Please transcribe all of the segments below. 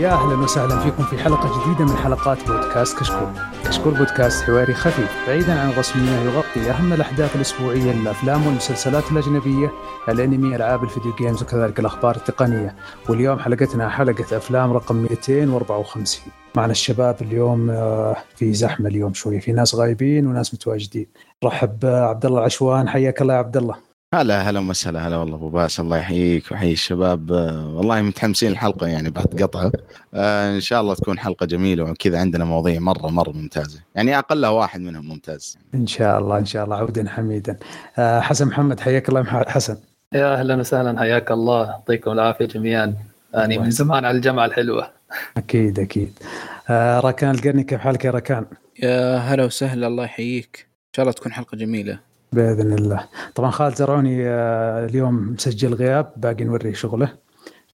يا أهلا وسهلا فيكم في حلقة جديدة من حلقات بودكاست كشكول. كشكول بودكاست حواري خفيف بعيدا عن الرسمية يغطي أهم الأحداث الأسبوعية للأفلام والمسلسلات الأجنبية، الأنمي، ألعاب ال video games وكذلك الأخبار التقنية. واليوم حلقتنا حلقة أفلام رقم 254. معنا الشباب اليوم آه، في زحمة اليوم شوية، في ناس غايبين وناس متواجدين. رحب عبد الله العشوان حياك الله يا عبد الله. هلا هلا وسهلا هلا والله أبو باس. الله يحييك ويحيي الشباب. آه، والله متحمسين الحلقة يعني بعد قطعة. آه إن شاء الله تكون حلقة جميلة وكذا عندنا مواضيع مرة مرة ممتازة. يعني أقلها واحد منهم ممتاز. إن شاء الله إن شاء الله. عودا حميدا. آه حسن محمد حياك الله حسن. يا أهلا وسهلا. حياك الله. يعطيكم العافية جميعا. يعني من زمان على الجامعة الحلوة. أكيد أكيد. آه ركان القرني كيف حالك يا ركان؟ يا هلا وسهلا. الله يحييك. إن شاء الله تكون حلقة جميلة. بإذن الله. طبعا خالد زرعوني آه، اليوم مسجل غياب باقي نوري شغله.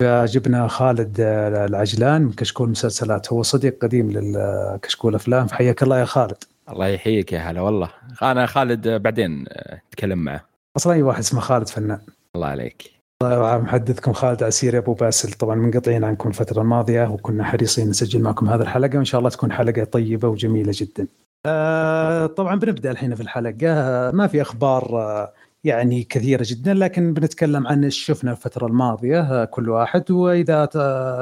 فجبنا خالد آه، العجلان من كشكول مسلسلات. هو صديق قديم للكشكول أفلام. فحياك الله يا خالد. الله يحييك يا هلا والله. أنا خالد بعدين اتكلم معه. أصلا أي واحد اسمه خالد فنان. الله عليك. محدثكم خالد عسيري أبو باسل. طبعا منقطعين عنكم الفترة الماضية وكنا حريصين نسجل معكم هذه الحلقة وإن شاء الله تكون حلقة طيبة وجميلة جدا. آه طبعا بنبدأ الحين في الحلقة. ما في أخبار آه يعني كثيرة جدا لكن بنتكلم عن إيش شفنا الفترة الماضية آه كل واحد. وإذا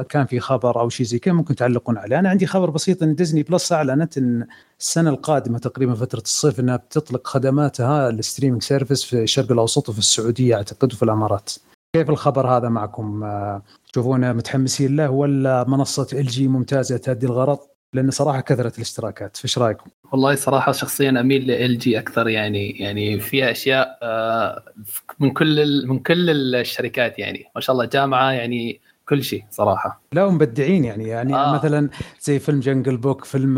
كان في خبر أو شيء زي كذا ممكن تعلقون عليه. أنا عندي خبر بسيط إن Disney Plus أعلنت إن السنة القادمة تقريبا فترة الصيف إنها بتطلق خدماتها ال streaming service في الشرق الأوسط وفي السعودية أعتقد وفي الإمارات. كيف الخبر هذا معكم؟ آه، تشوفونه متحمسين له ولا منصة LG ممتازة تؤدي الغرض؟ لأن صراحة كثرت الاشتراكات. فإيش رأيكم؟ والله صراحة شخصيا أميل لل LG أكثر يعني يعني فيها أشياء آه، من كل من كل الشركات يعني. ما شاء الله جامعة يعني كل شيء صراحة. لا مبدعين يعني. يعني آه. مثلا زي فيلم Jungle Book فيلم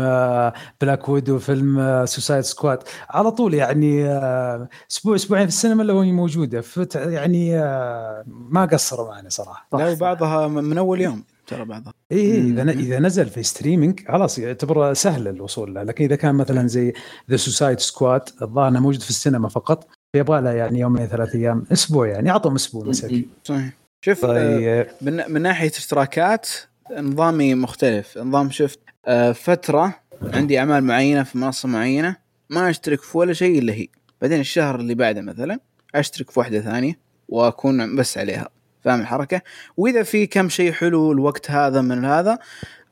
Black Widow فيلم Suicide Squad على طول يعني آه، أسبوع أسبوعين في السينما الا وهي موجودة. يعني آه، ما قصروا معنا صراحة. لا وبعضها من أول يوم. ترى بعضها. اي إيه إذا إذا نزل في streaming خلاص يعتبر سهل الوصول له. لكن إذا كان مثلا زي The Suicide Squad الظاهر إنه موجود في السينما فقط يبغى له يعني يومين ثلاث أيام أسبوع يعني اعطهم أسبوع مساكين صحيح. شوف طيب. آه من, من ناحية اشتراكات نظامي مختلف. نظام شفت آه فترة عندي أعمال معينة في منصة معينة ما أشترك في ولا شيء إلا هي. بعدين الشهر اللي بعده مثلا أشترك في واحدة ثانية وأكون بس عليها. فاهم الحركة؟ وإذا في كم شيء حلو الوقت هذا من هذا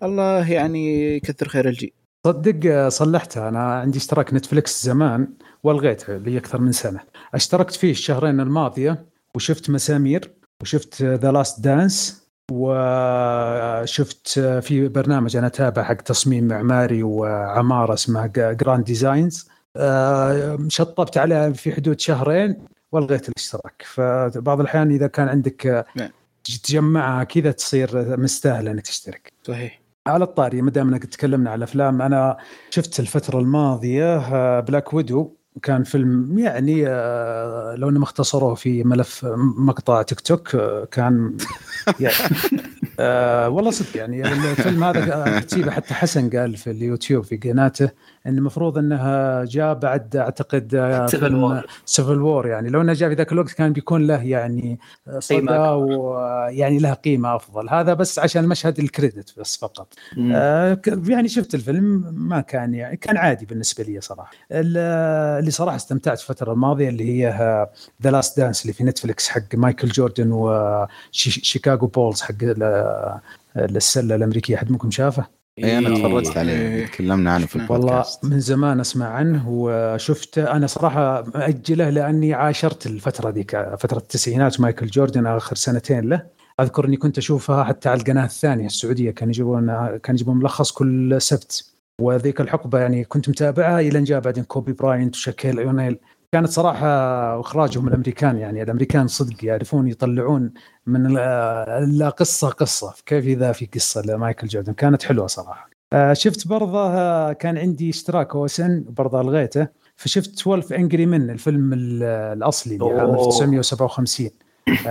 الله يعني يكثر خير الجي. صدق صلحتها أنا عندي اشتراك Netflix زمان والغيته لي أكثر من سنة. اشتركت فيه الشهرين الماضية وشفت مسامير وشفت The Last Dance وشفت في برنامج أنا أتابع حق تصميم معماري وعمارة اسمه Grand Designs شطبت عليها في حدود شهرين. والغيت الاشتراك. فبعض الأحيان إذا كان عندك نعم. تجمعها كذا تصير مستاهله إنك تشترك. صحيح. على الطاري ما دام إنك تكلمنا على أفلام أنا شفت الفترة الماضية Black آه، Widow كان فيلم يعني آه، لو إنهم اختصروه في ملف مقطع تيك توك آه، كان يعني آه والله صدق يعني الفيلم هذا حتى حسن قال في اليوتيوب في قناته المفروض انه جاء بعد أعتقد Civil War Civil War يعني. لو إنه جاء في ذاك الوقت كان بيكون له يعني صدى ويعني له قيمة أفضل. هذا بس عشان مشهد ال credit بس فقط. آه يعني شفت الفيلم ما كان يعني كان عادي بالنسبة لي صراحة. اللي صراحة استمتعت الفترة الماضية اللي هي The Last Dance اللي في Netflix حق مايكل جوردن و Chicago Bulls حق السلة الأمريكية. حد منكم شافه؟ اي أنا تفرجت عليه إيه. تكلمنا عنه في البودكاست. والله من زمان أسمع عنه وشفته. أنا صراحة مأجله لأني عاشرت الفترة ذيك فترة التسعينات مايكل جوردن آخر سنتين له. أذكر إني كنت أشوفها حتى على القناة الثانية السعودية كان يجيبون كان يجيبون ملخص كل سبت. وذيك الحقبة يعني كنت متابعها إلى أن جاء بعدين كوبي براينت وشاكيل اونيل كانت صراحة إخراجهم الأمريكان يعني الأمريكان صدق يعرفون يطلعون من لا قصة قصة. كيف إذا في قصة لمايكل جوردن؟ كانت حلوة صراحة. آه، شفت برضه آه، كان عندي اشتراك OSN برضه الغيته فشفت 12 Angry Men الفيلم الأصلي اللي عام 1957 آه،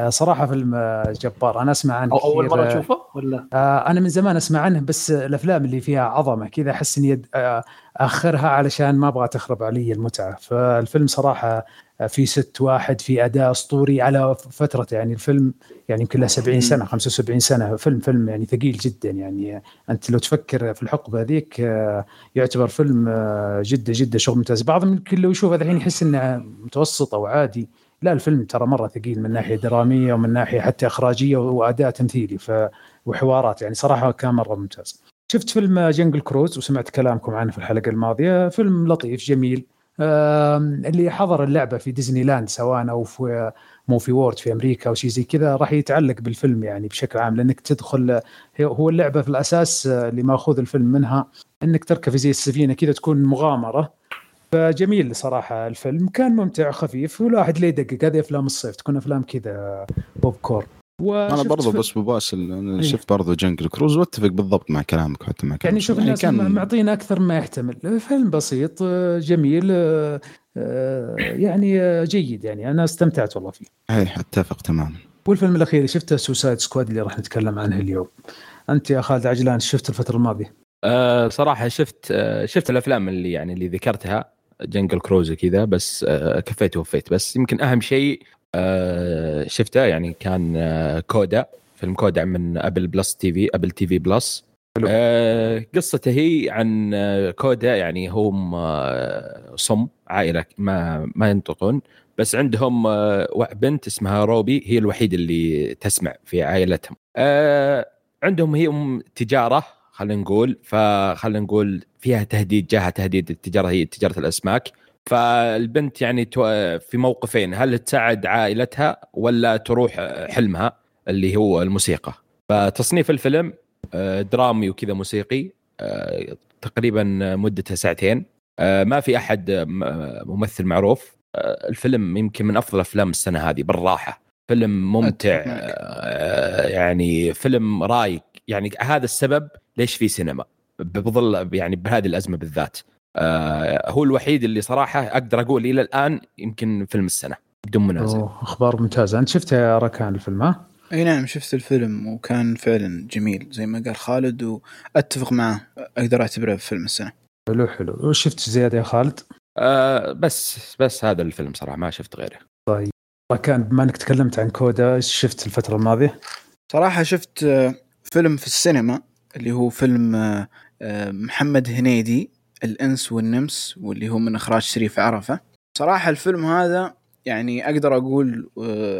صراحة فيلم جبار. أنا أسمع عنه أول مرة تشوفه؟ ولا؟ آه أنا من زمان أسمع عنه بس الأفلام اللي فيها عظمة كذا أحس إني آه اخرها علشان ما أبغى تخرب علي المتعة. فالفيلم صراحة في ست واحد في أداء أسطوري على فترة يعني الفيلم يعني يمكن له 70 سنة 75 سنة. فيلم فيلم يعني ثقيل جدا يعني. أنت لو تفكر في الحقبة ذيك آه، يعتبر فيلم آه، جدا جدا شغل ممتاز. بعضهم يمكن لو يشوف الحين يحس إنه متوسط أو عادي. لا الفيلم ترى مرة ثقيل من ناحية درامية ومن ناحية حتى إخراجية وأداء تمثيلي ف وحوارات يعني صراحة كان مرة ممتاز. شفت فيلم Jungle Cruise وسمعت كلامكم عنه في الحلقة الماضية. فيلم لطيف جميل. اللي حضر اللعبة في ديزني لاند سواء أو في Movie World في أمريكا أو شيء زي كذا راح يتعلق بالفيلم يعني بشكل عام لأنك تدخل هو اللعبة في الأساس اللي مأخوذ الفيلم منها إنك تركب زي السفينة كذا تكون مغامرة. فجميل صراحة الفيلم كان ممتع خفيف والواحد ليه يدقق. هذه أفلام الصيف تكون أفلام كذا بوب كورن أنا برضو بس بباسل أنا إيه. شفت برضو Jungle Cruise وأتفق بالضبط مع كلامك حتى مع يعني شوف الناس يعني كان... معطينا أكثر ما يحتمل. فيلم بسيط جميل آه، يعني جيد يعني أنا استمتعت والله فيه. اي أتفق تماما. والفيلم الأخير شفته Suicide Squad اللي راح نتكلم عنه اليوم. أنت يا خالد عجلان شفت الفترة الماضية؟ أه صراحة شفت أه شفت الأفلام اللي يعني اللي ذكرتها. Jungle Cruise كذا بس أه كفيت ووفيت. بس يمكن أهم شيء أه شفته يعني كان أه CODA فيلم CODA من Apple Plus TV Apple TV Plus آه قصته هي عن آه، CODA يعني هم آه صم عائلة ما ما ينطقون. بس عندهم آه بنت اسمها روبي هي الوحيدة اللي تسمع في عائلتهم. آه عندهم هي تجارة خلينا نقول فخلينا نقول فيها تهديد جاها تهديد التجاره هي تجارة الأسماك. فالبنت يعني في موقفين هل تساعد عائلتها ولا تروح حلمها؟ اللي هو الموسيقى. فتصنيف الفيلم آه، درامي وكذا موسيقي آه، تقريبا مدته ساعتين. آه، ما في أحد ممثل معروف. الفيلم يمكن من أفضل أفلام السنة هذه بالراحة. فيلم ممتع يعني فيلم رايق. يعني هذا السبب ليش في سينما؟ بظل يعني بهذه الأزمة بالذات. هو الوحيد اللي صراحة أقدر أقول إلى الآن يمكن فيلم السنة بدون منازع. أخبار ممتازة. أنت شفت يا ركان الفيلم ها؟ أي نعم شفت الفيلم وكان فعلا جميل زي ما قال خالد وأتفق معه أقدر أعتبره فيلم السنة. حلو حلو. وش شفت زيادة يا خالد؟ آه بس بس هذا الفيلم صراحة ما شفت غيره. طيب. كان بما إنك تكلمت عن كودا إيش شفت الفترة الماضية؟ صراحة شفت آه، فيلم في السينما اللي هو فيلم آه، آه، محمد هنيدي الأنس والنمس واللي هو من إخراج شريف عرفة. صراحة الفيلم هذا يعني أقدر أقول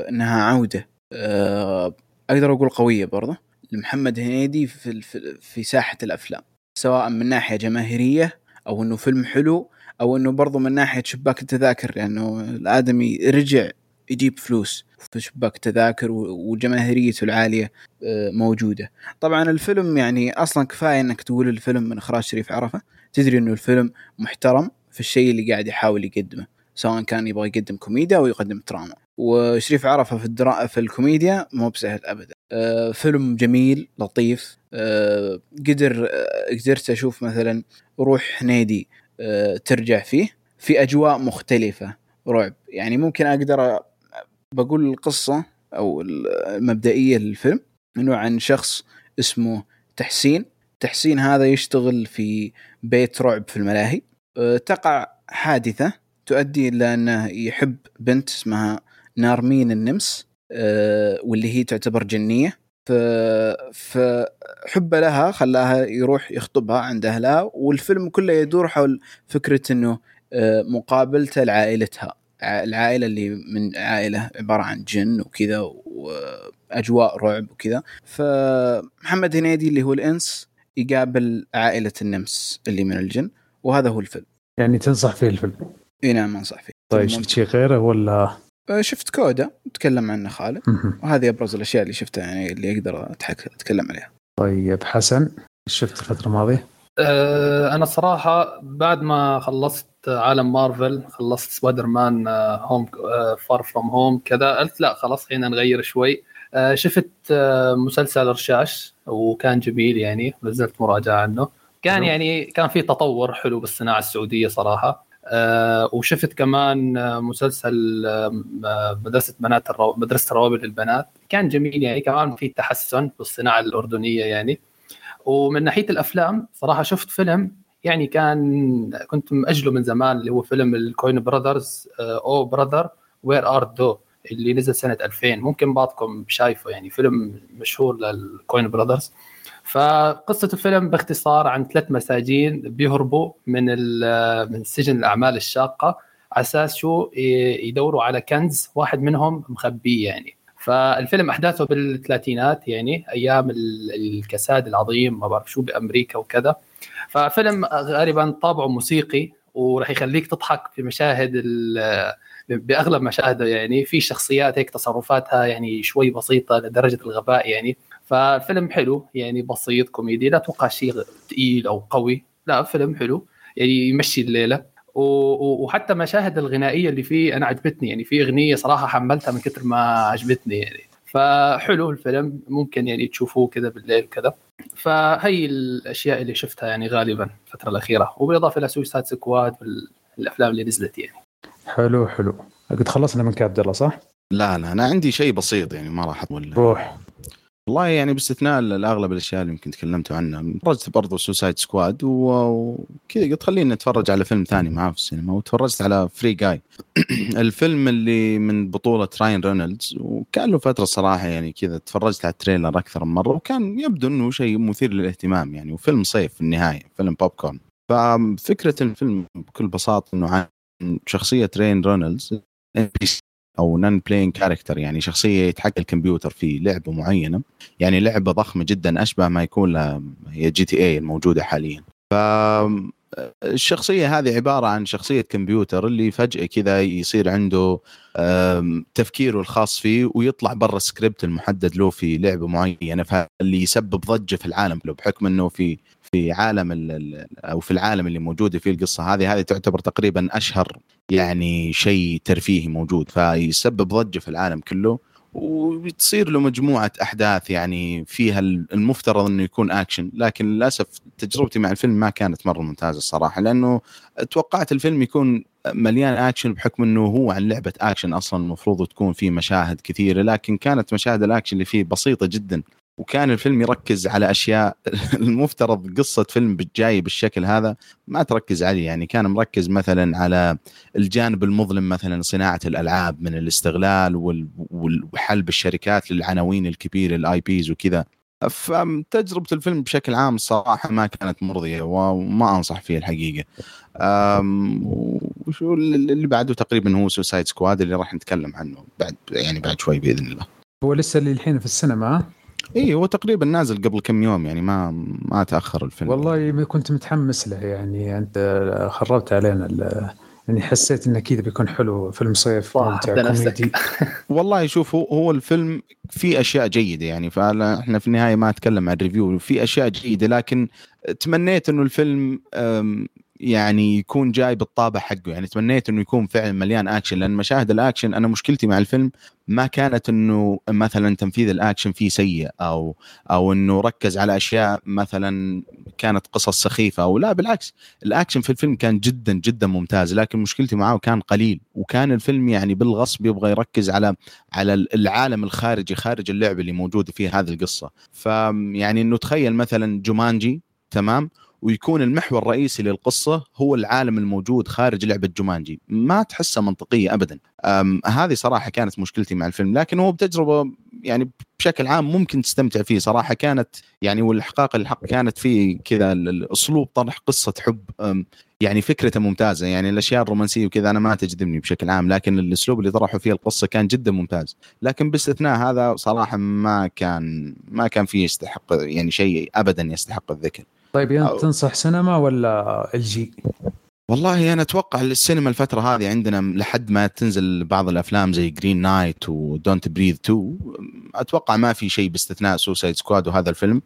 إنها عودة آه، أقدر أقول قوية برضه لمحمد هنيدي في في ساحة الأفلام سواء من ناحية جماهيرية أو إنه فيلم حلو أو إنه برضه من ناحية شباك التذاكر لأنه يعني الآدمي رجع يجيب فلوس في شباك التذاكر وجماهيريته العالية آه، موجودة. طبعا الفيلم يعني أصلا كفاية إنك تقول الفيلم من إخراج شريف عرفة، تدري إنه الفيلم محترم في الشيء اللي قاعد يحاول يقدمه، سواء كان يبغى يقدم كوميديا أو يقدم دراما. وشريف عرفة في الدرا... في الكوميديا مو بسهل ابدا آه فيلم جميل لطيف آه قدر آه قدرت أشوف مثلا روح نادي آه ترجع فيه في أجواء مختلفة رعب يعني ممكن أقدر بقول القصة أو المبدئية للفيلم إنه عن شخص اسمه تحسين. تحسين هذا يشتغل في بيت رعب في الملاهي. آه، تقع حادثة تؤدي إلى أنه يحب بنت اسمها نارمين النمس آه، واللي هي تعتبر جنية. ف فحبه لها خلاها يروح يخطبها عند أهلها والفيلم كله يدور حول فكرة إنه آه، مقابلته لعائلتها. العائلة اللي من عائلة عبارة عن جن وكذا وأجواء رعب وكذا. فمحمد هنيدي اللي هو الإنس يقابل عائلة النمس اللي من الجن وهذا هو الفيلم. يعني تنصح فيه الفيلم؟ إي نعم أنصح فيه. طيب شفت شيء غيره ولا؟ آه، شفت CODA تكلم عنه خالد. وهذه أبرز الأشياء اللي شفتها يعني اللي أقدر أتكلم عليها. طيب حسن شفت الفترة الماضية؟ أه أنا صراحة بعد ما خلصت عالم مارفل خلصت Spider-Man Home Far From Home كذا. قلت لا خلاص خلينا نغير شوي. أه شفت أه مسلسل رشاش وكان جميل يعني نزلت مراجعة عنه. كان يعني كان في تطور حلو بالصناعة السعودية صراحة. آه وشفت كمان مسلسل مدرسة بنات الرو... مدرسة الروابي للبنات. كان جميل يعني كمان في تحسن في الصناعه الأردنية يعني. ومن ناحية الأفلام صراحة شفت فيلم يعني كان كنت مأجله من زمان اللي هو فيلم ال Coen Brothers O Brother Where Art Thou اللي نزل سنة 2000 ممكن بعضكم شايفه يعني فيلم مشهور لل Coen Brothers. فقصة الفيلم باختصار عن ثلاث مساجين بيهربوا من من سجن الأعمال الشاقة على أساس شو؟ يدوروا على كنز واحد منهم مخبيه يعني. فالفيلم أحداثه بالثلاثينات يعني أيام الكساد العظيم ما بعرف شو بأمريكا وكذا. ففيلم غالبا طابعه موسيقي وراح يخليك تضحك في مشاهد بأغلب مشاهده يعني. في شخصيات هيك تصرفاتها يعني شوي بسيطة لدرجة الغباء يعني. ففيلم حلو يعني بسيط كوميدي لا أتوقع شيء ثقيل أو قوي. لا فيلم حلو يعني يمشي الليلة. وحتى مشاهد الغنائية اللي فيه أنا عجبتني يعني. في أغنية صراحة حملتها من كثر ما عجبتني يعني. فحلو الفيلم ممكن يعني تشوفوه كذا بالليل كذا. فهي الأشياء اللي شفتها يعني غالبا الفترة الأخيرة. وبالإضافة إلى Suicide Squad والأفلام اللي نزلت يعني. حلو حلو. قد خلصنا منك عبد الله صح؟ لا لا أنا عندي شيء بسيط يعني ما راح أطول. روح. والله يعني باستثناء الأغلب الأشياء اللي يمكن تكلمتوا عنها. تفرجت برضو Suicide Squad وكذا. قلت خليني أتفرج على فيلم ثاني معاه في السينما. وتفرجت على Free Guy الفيلم اللي من بطولة راين رينولدز وكان له فترة صراحة يعني كذا تفرجت على ال trailer أكثر من مرة. وكان يبدو إنه شيء مثير للاهتمام يعني. وفيلم صيف في النهاية. فيلم بوب كورن ففكرة الفيلم بكل بساطة إنه عن شخصية رين رينولدز أو non-playing character يعني شخصية يتحكم الكمبيوتر في لعبة معينة. يعني لعبة ضخمة جدا أشبه ما يكون هي GTA الموجودة حاليا. ف الشخصية هذه عبارة عن شخصية كمبيوتر اللي فجأة كذا يصير عنده تفكيره الخاص فيه ويطلع برا السكريبت المحدد له في لعبة معينة فاللي يسبب ضجة في العالم كله بحكم إنه في في عالم أو في العالم اللي موجودة فيه القصة هذه هذه تعتبر تقريبا أشهر يعني شيء ترفيهي موجود فيسبب ضجة في العالم كله. وتصير له مجموعة أحداث يعني فيها المفترض إنه يكون اكشن لكن للأسف تجربتي مع الفيلم ما كانت مرة ممتازة الصراحة لأنه توقعت الفيلم يكون مليان اكشن بحكم إنه هو عن لعبة اكشن أصلا المفروض تكون فيه مشاهد كثيرة لكن كانت مشاهد الاكشن اللي فيه بسيطة جدا. وكان الفيلم يركز على أشياء المفترض قصة فيلم جاي بالشكل هذا ما تركز عليه. يعني كان مركز مثلا على الجانب المظلم مثلا صناعة الألعاب من الاستغلال وحلب الشركات للعناوين الكبيرة ال IPs وكذا. فتجربة الفيلم بشكل عام الصراحة ما كانت مرضية وما أنصح فيه الحقيقة. وشو اللي بعده تقريبا هو Suicide Squad اللي راح نتكلم عنه بعد يعني بعد شوي بإذن الله. هو لسه اللي الحين في السينما اي هو تقريبا نازل قبل كم يوم يعني ما ما تأخر الفيلم. والله كنت متحمس له يعني أنت خربت علينا يعني حسيت إنه كذا بيكون حلو فيلم صيف ممتع كوميدي. والله شوف هو, هو الفيلم في أشياء جيدة يعني فاحنا في النهاية ما أتكلم عن ال review في أشياء جيدة لكن تمنيت إنه الفيلم يعني يكون جاي بالطابع حقه. يعني تمنيت إنه يكون فعلا مليان اكشن لأن مشاهد الاكشن أنا مشكلتي مع الفيلم ما كانت إنه مثلا تنفيذ الاكشن فيه سيء أو أو إنه ركز على أشياء مثلا كانت قصص سخيفة أو لا. بالعكس الاكشن في الفيلم كان جدا جدا ممتاز لكن مشكلتي معه كان قليل. وكان الفيلم يعني بالغصب يبغى يركز على على العالم الخارجي خارج اللعبة اللي موجودة فيه هذه القصة. فيعني إنه تخيل مثلا جومانجي تمام؟ ويكون المحور الرئيسي للقصة هو العالم الموجود خارج لعبة جومانجي. ما تحسها منطقية ابدا. هذه صراحة كانت مشكلتي مع الفيلم لكن هو بتجربة يعني بشكل عام ممكن تستمتع فيه صراحة. كانت يعني ولإحقاق الحق كانت فيه كذا الأسلوب طرح قصة حب يعني فكرته ممتازة. يعني الأشياء الرومانسية وكذا أنا ما تجذبني بشكل عام لكن الأسلوب اللي طرحوا فيه القصة كان جدا ممتاز. لكن باستثناء هذا صراحة ما كان ما كان فيه يستحق يعني شيء ابدا يستحق الذكر. طيب انت تنصح سينما ولا ال G؟ والله أنا أتوقع السينما الفترة هذه عندنا لحد ما تنزل بعض الأفلام زي Green Knight و Don't Breathe 2 أتوقع ما في شيء باستثناء Suicide Squad وهذا الفيلم.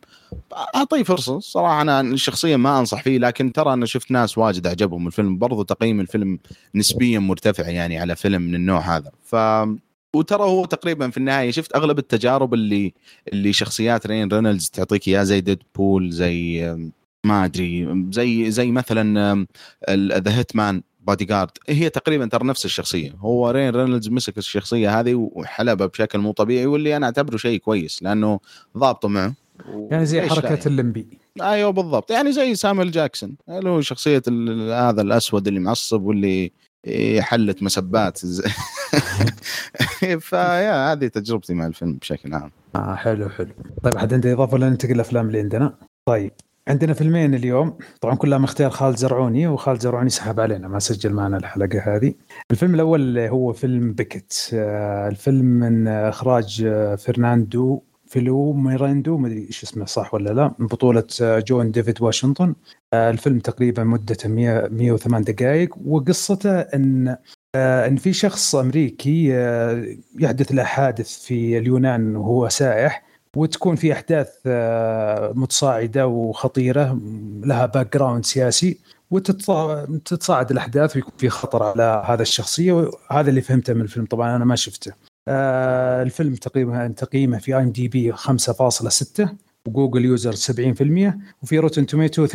أعطيه فرصة صراحة أنا شخصيا ما أنصح فيه لكن ترى أنا شفت ناس واجد عجبهم الفيلم. برضو تقييم الفيلم نسبيا مرتفع يعني على فيلم من النوع هذا. ف وترى هو تقريبا في النهاية شفت أغلب التجارب اللي اللي شخصيات راين رينولدز تعطيك اياها زي Deadpool زي ما أدري زي زي مثلا The Hitman's Bodyguard هي تقريبا ترى نفس الشخصية. هو راين رينولدز مسك الشخصية هذه وحلبها بشكل مو طبيعي واللي أنا أعتبره شيء كويس لأنه ضابطه معه. يعني زي حركة اللمبي. أيوه بالضبط. يعني زي سامويل جاكسون. اللي هو شخصية هذا الأسود اللي معصب واللي كلت مسبات. فيا هذه تجربتي مع الفيلم بشكل عام. آه حلو حلو. طيب حد عنده إضافة ولا ننتقل الافلام اللي عندنا؟ طيب عندنا فيلمين اليوم. طبعا كلها اختيار خالد زرعوني وخالد زرعوني سحب علينا ما سجل معنا الحلقة هذه. الفيلم الأول هو فيلم Beckett. آه، الفيلم من إخراج آه، فرناندو فيلو ميراندو ما أدري إيش اسمه صح ولا لا؟ من بطولة آه، جون ديفيد واشنطن. الفيلم تقريبا مدته 100 108 دقائق وقصته إن إن في شخص أمريكي يحدث له حادث في اليونان وهو سائح وتكون في أحداث آه، متصاعدة وخطيرة لها background سياسي وتتصاعد الأحداث ويكون في خطر على هذا الشخصية وهذا اللي فهمته من الفيلم طبعا أنا ما شفته. آه، الفيلم تقريبا تقييمه في IMDb 5.6 و Google user 70% وفي Rotten Tomatoes 52%.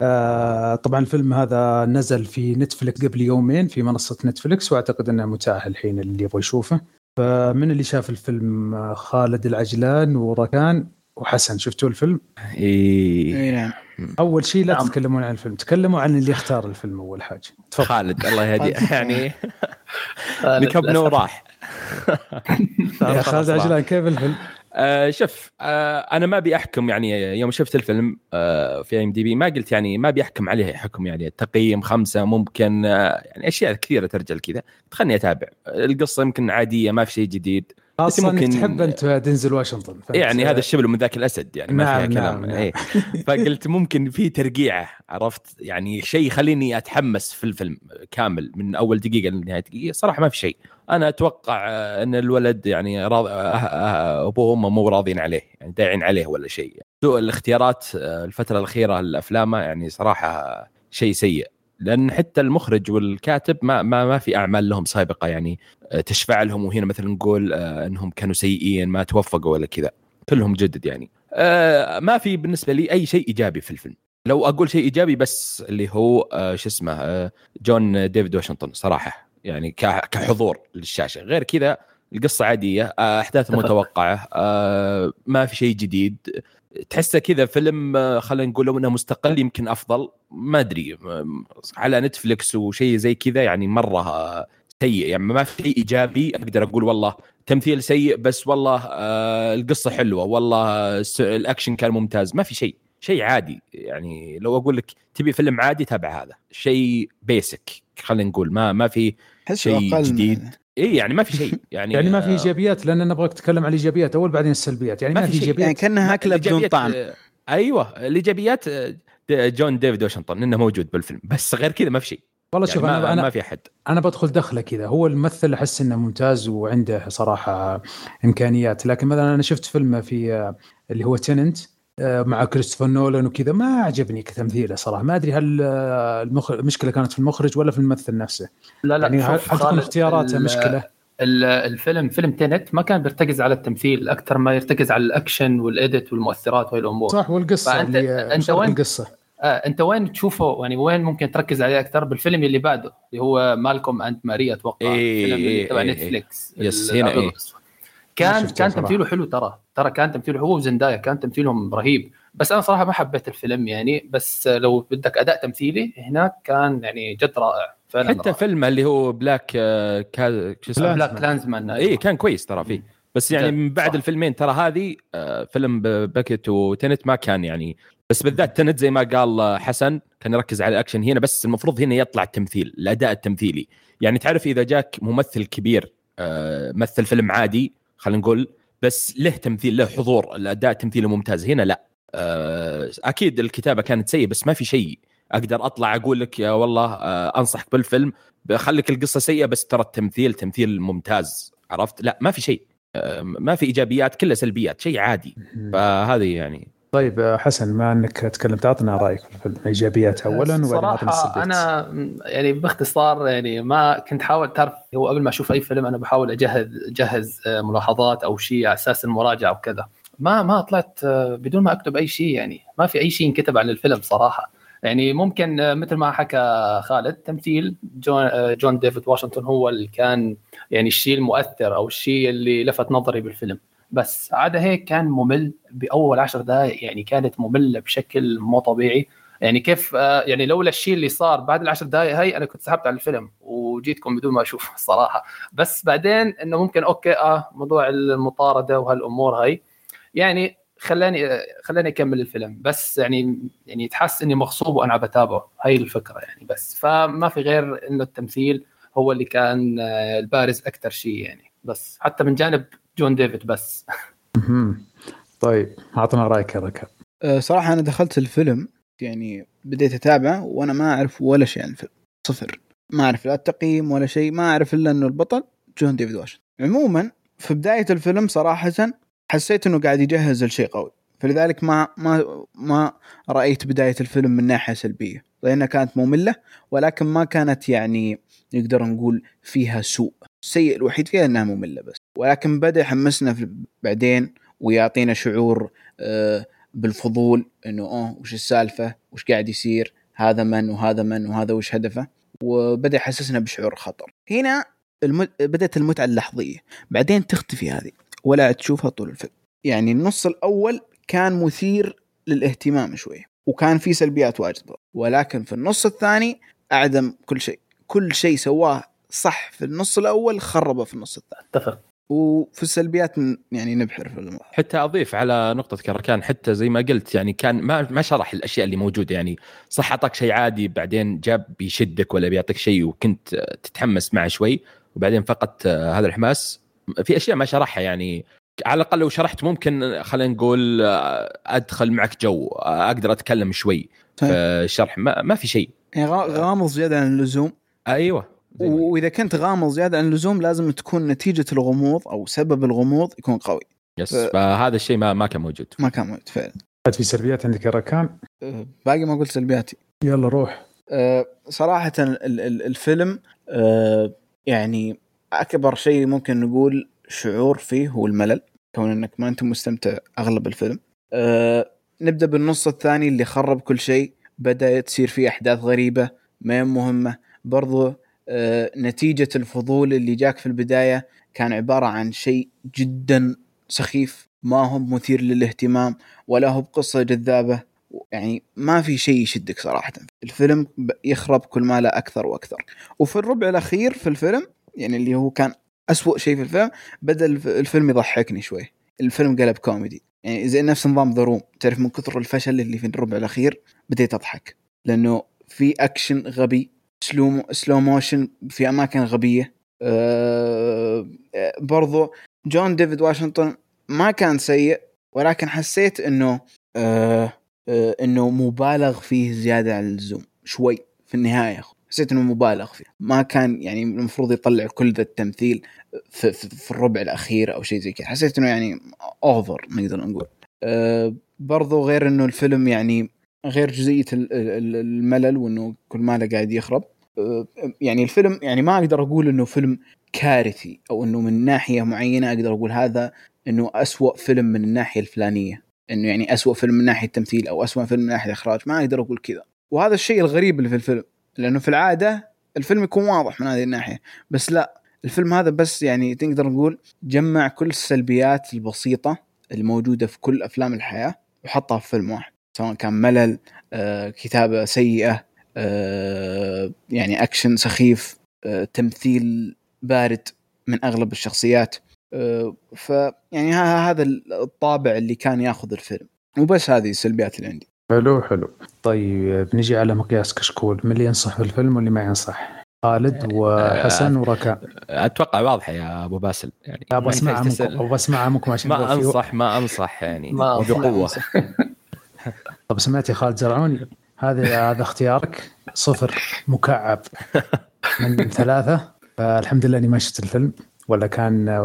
آه طبعا الفيلم هذا نزل في نتفلكس قبل يومين في منصة نتفلكس وأعتقد إنه متاح الحين اللي يبغى يشوفه. فمن اللي شاف الفيلم؟ خالد العجلان وركان وحسن شفتوا الفيلم؟ إي. نعم. أول شيء لا نعم. تتكلمون عن الفيلم تكلموا عن اللي اختار الفيلم أول حاجة. تفضل. خالد الله يهديه. يعني نكبنا وراح يا خالد العجلان كيف الفيلم؟ آه شوف آه أنا ما أبي أحكم يعني يوم شفت الفيلم آه في ام دي بي ما قلت يعني ما أبي أحكم عليه حكم يعني تقييم خمسة ممكن آه يعني أشياء كثيرة ترجع كذا خلني أتابع. القصة يمكن عادية ما في شيء جديد. خاصة ممكن تحب أنت دنزل واشنطن يعني هذا الشبل من ذاك الأسد يعني ما نعم فيها كلام نعم. نعم. إيه. فقلت ممكن في ترقيعه عرفت يعني شيء يخليني أتحمس في الفيلم كامل من أول دقيقة لنهاية دقيقة صراحة ما في شيء أنا أتوقع أن الولد يعني راض... أه- أه- أه- أبوه وأمه مو راضين عليه يعني داعين عليه ولا شيء سوء الاختيارات الفترة الأخيرة لأفلامه يعني صراحة شيء سيء لأن حتى المخرج والكاتب ما ما ما في أعمال لهم سابقة يعني تشفع لهم وهنا مثلا نقول إنهم كانوا سيئين ما توفقوا ولا كذا. كلهم جدد يعني. ما في بالنسبة لي أي شيء إيجابي في الفيلم. لو أقول شيء إيجابي بس اللي هو شو اسمه جون ديفيد واشنطن صراحة يعني كحضور للشاشة. غير كذا القصة عادية آه، أحداث متوقعة آه، ما في شيء جديد. تحسه كذا فيلم آه، خلينا نقول لو إنه مستقل يمكن أفضل ما أدري على نتفلكس وشيء زي كذا يعني مرة سيء يعني ما في شيء إيجابي أقدر أقول والله تمثيل سيء بس والله القصة حلوة والله الأكشن كان ممتاز ما في شيء شيء عادي يعني. لو أقول لك تبي فيلم عادي تابع هذا شيء basic خلينا نقول ما ما في شيء جديد. اي يعني ما في شيء. يعني يعني ما في إيجابيات لأن نبغاك تتكلم عن الإيجابيات. أول بعدين السلبيات. يعني ما, ما في إيجابيات. يعني كأنها أكلة بدون طعم. أيوه. الإيجابيات جون ديفيد واشنطن إنه موجود بالفيلم. بس غير كذا ما في شيء. والله يعني شوف ما أنا ما في أحد. أنا بدخل دخلة كذا. هو الممثل أحس إنه ممتاز وعنده صراحة إمكانيات. لكن مثلا أنا شفت فيلم في اللي هو Tenet آه، مع كريستوفر نولان وكذا ما عجبني كتمثيله صراحة. ما أدري هل آه، المشكلة كانت في المخرج ولا في الممثل نفسه. لا لا يعني هل تكون اختياراته مشكلة؟ الفيلم فيلم Tenet ما كان بيرتكز على التمثيل أكثر ما يرتكز على الأكشن وال edit والمؤثرات وهي الأمور. صح والقصة فأنت اللي أنت وين؟ القصة. آه أنت وين تشوفه؟ يعني وين ممكن تركز عليه أكثر بالفيلم اللي بعده اللي هو Malcolm and Marie أتوقع. إيه فيلم إيه تبع إيه نتفليكس إيه yes هنا إيه. كان كان تمثيله حلو ترى. ترى كان تمثيله هو وزندايا كان تمثيلهم رهيب. بس أنا صراحة ما حبيت الفيلم يعني بس لو بدك أداء تمثيلي هناك كان يعني جد رائع فعلا حتى رائع. فيلم اللي هو Black آه، كا... شو اسمه؟ BlacKkKlansman اي كان كويس ترى فيه. بس يعني من بعد صح. الفيلمين ترى هذه آه، فيلم Beckett و Tenet ما كان يعني. بس بالذات Tenet زي ما قال حسن كان يركز على الأكشن هنا بس المفروض هنا يطلع التمثيل الأداء التمثيلي. يعني تعرف إذا جاك ممثل كبير آه، مثل فيلم عادي خلينا نقول بس له تمثيل له حضور الأداء تمثيله ممتاز. هنا لا. آه، أكيد الكتابة كانت سيئة بس ما في شيء أقدر أطلع أقول لك يا والله آه، أنصحك بالفيلم. بخليك القصة سيئة بس ترى التمثيل تمثيل ممتاز. عرفت؟ لا ما في شيء. آه، ما في إيجابيات كلها سلبيات شيء عادي. فهذه يعني طيب حسن ما انك تكلمت اعطنا رأيك في الفيلم اولا صراحة أنا يعني باختصار يعني ما كنت حاول تعرف هو قبل ما أشوف أي فيلم أنا بحاول أجهز أجهز ملاحظات أو شيء على أساس المراجعة وكذا. ما ما طلعت بدون ما أكتب أي شيء يعني. ما في أي شيء انكتب عن الفيلم صراحة. يعني ممكن آه، مثل ما حكى خالد تمثيل جون آه، جون ديفيد واشنطن هو اللي كان يعني الشيء المؤثر أو الشيء اللي لفت نظري بالفيلم. بس عدا هيك كان ممل بأول عشر دقائق يعني كانت مملة بشكل مو طبيعي. يعني كيف آه، يعني لولا الشيء اللي صار بعد العشر دقائق هاي أنا كنت سحبت على الفيلم وجيتكم بدون ما أشوف الصراحه بس بعدين إنه ممكن أوكي آه موضوع المطاردة وهالأمور هاي. يعني خلاني خلاني أكمل الفيلم. بس يعني يعني تحس إني مغصوب وأنا بتابعه. هاي الفكرة يعني بس. فما في غير إنه التمثيل هو اللي كان آه، البارز أكثر شيء يعني. بس حتى من جانب جون ديفيد بس. طيب اعطنا رأيك يا ركب أه، صراحة أنا دخلت الفيلم يعني بديت أتابعه وأنا ما أعرف ولا شيء عن الفيلم. صفر. ما أعرف لا التقييم ولا شيء ما أعرف إلا إنه البطل جون ديفيد واشنطن. عموما في بداية الفيلم صراحة حسيت إنه قاعد يجهز لشيء قوي. فلذلك ما ما ما رأيت بداية الفيلم من ناحية سلبية. لأنها كانت مملة ولكن ما كانت يعني نقدر نقول فيها سوء. السيء الوحيد فيها إنها مملة بس. ولكن بدأ يحمسنا بعدين ويعطينا شعور آه، بالفضول إنه أوه وش السالفة؟ وش قاعد يصير؟ هذا من وهذا من وهذا وش هدفه؟ وبدأ يحسسنا بشعور خطر. هنا المت... بدأت المتعة اللحظية. بعدين تختفي هذه. ولا تشوفها طول الفيلم. يعني النص الأول كان مثير للاهتمام شوي. وكان في سلبيات واجد. ولكن في النص الثاني أعدم كل شيء. كل شيء سواه صح في النص الأول خربه في النص الثاني. اتفق. وفي السلبيات يعني نبحر في الموضوع حتى أضيف على نقطة كركان حتى زي ما قلت يعني كان ما ما شرح الأشياء اللي موجودة يعني صح أعطاك شيء عادي بعدين جاب بيشدك ولا بيعطيك شيء وكنت تتحمس معه شوي وبعدين فقدت هذا الحماس. في أشياء ما شرحها يعني على الأقل لو شرحت ممكن خلينا نقول أدخل معك جو أقدر أتكلم شوي. في الشرح ما, ما في شيء. يعني غامض زيادة عن اللزوم. أيوه. وإذا كنت غامض زيادة عن اللزوم لازم تكون نتيجة الغموض أو سبب الغموض يكون قوي. يس ف... فهذا الشيء ما ما كان موجود. ما كان موجود فعلا. في سلبيات عندك يا ركان؟ أه، باقي ما قلت سلبياتي. يلا روح. أه صراحة الفيلم أه يعني أكبر شيء ممكن نقول شعور فيه هو الملل كون إنك ما أنت مستمتع أغلب الفيلم. أه نبدأ بالنص الثاني اللي خرب كل شيء. بدا تصير فيه أحداث غريبة ما مهمة. برضو أه نتيجة الفضول اللي جاك في البداية كان عبارة عن شيء جدا سخيف. ما هو مثير للاهتمام ولا هو بقصة جذابة. يعني ما في شيء يشدك صراحة. الفيلم يخرب كل ما لا أكثر وأكثر. وفي الربع الأخير في الفيلم يعني اللي هو كان أسوأ شيء في الفيلم بدأ الفيلم يضحكني شوي. الفيلم قلب كوميدي. يعني زي نفس نظام The Room تعرف من كثر الفشل اللي في الربع الأخير بديت أضحك. لأنه في أكشن غبي. slow slow motion في أماكن غبية. أه برضو جون ديفيد واشنطن ما كان سيء ولكن حسيت إنه أه إنه مبالغ فيه زيادة عن اللزوم شوي في النهاية. حسيت إنه مبالغ فيه. ما كان يعني المفروض يطلع كل ذا التمثيل في, في, في الربع الأخير أو شيء زي كذا. حسيت إنه يعني over نقدر نقول. أه برضو غير إنه الفيلم يعني غير جزئية الملل وإنه كل ماله قاعد يخرب. يعني الفيلم يعني ما أقدر أقول إنه فيلم كارثي أو إنه من ناحية معينة أقدر أقول هذا إنه أسوأ فيلم من الناحية الفلانية. إنه يعني أسوأ فيلم من ناحية التمثيل أو أسوأ فيلم من ناحية الاخراج ما أقدر أقول كذا. وهذا الشيء الغريب اللي في الفيلم لأنه في العادة الفيلم يكون واضح من هذه الناحية. بس لا الفيلم هذا بس يعني تقدر نقول جمع كل السلبيات البسيطة الموجودة في كل أفلام الحياة وحطها في فيلم واحد. سواء كان ملل آه، كتابة سيئة آه، يعني اكشن سخيف آه، تمثيل بارد من أغلب الشخصيات. آه، فيعني هذا الطابع اللي كان ياخذ الفيلم. وبس هذه السلبيات اللي عندي. حلو حلو. طيب نجي على مقياس كشكول. من اللي ينصح بالفيلم واللي ما ينصح؟ خالد وحسن وركان. أتوقع واضحه يا أبو باسل يعني. أبغى اسمعها منكم أبغى اسمعها منكم عشان ما أنصح ما أنصح يعني بقوه طب سمعت يا خالد زرعوني هذا هذا اختيارك؟ صفر. مكعب. من ثلاثة. فالحمد لله إني ما شفت الفيلم ولا كان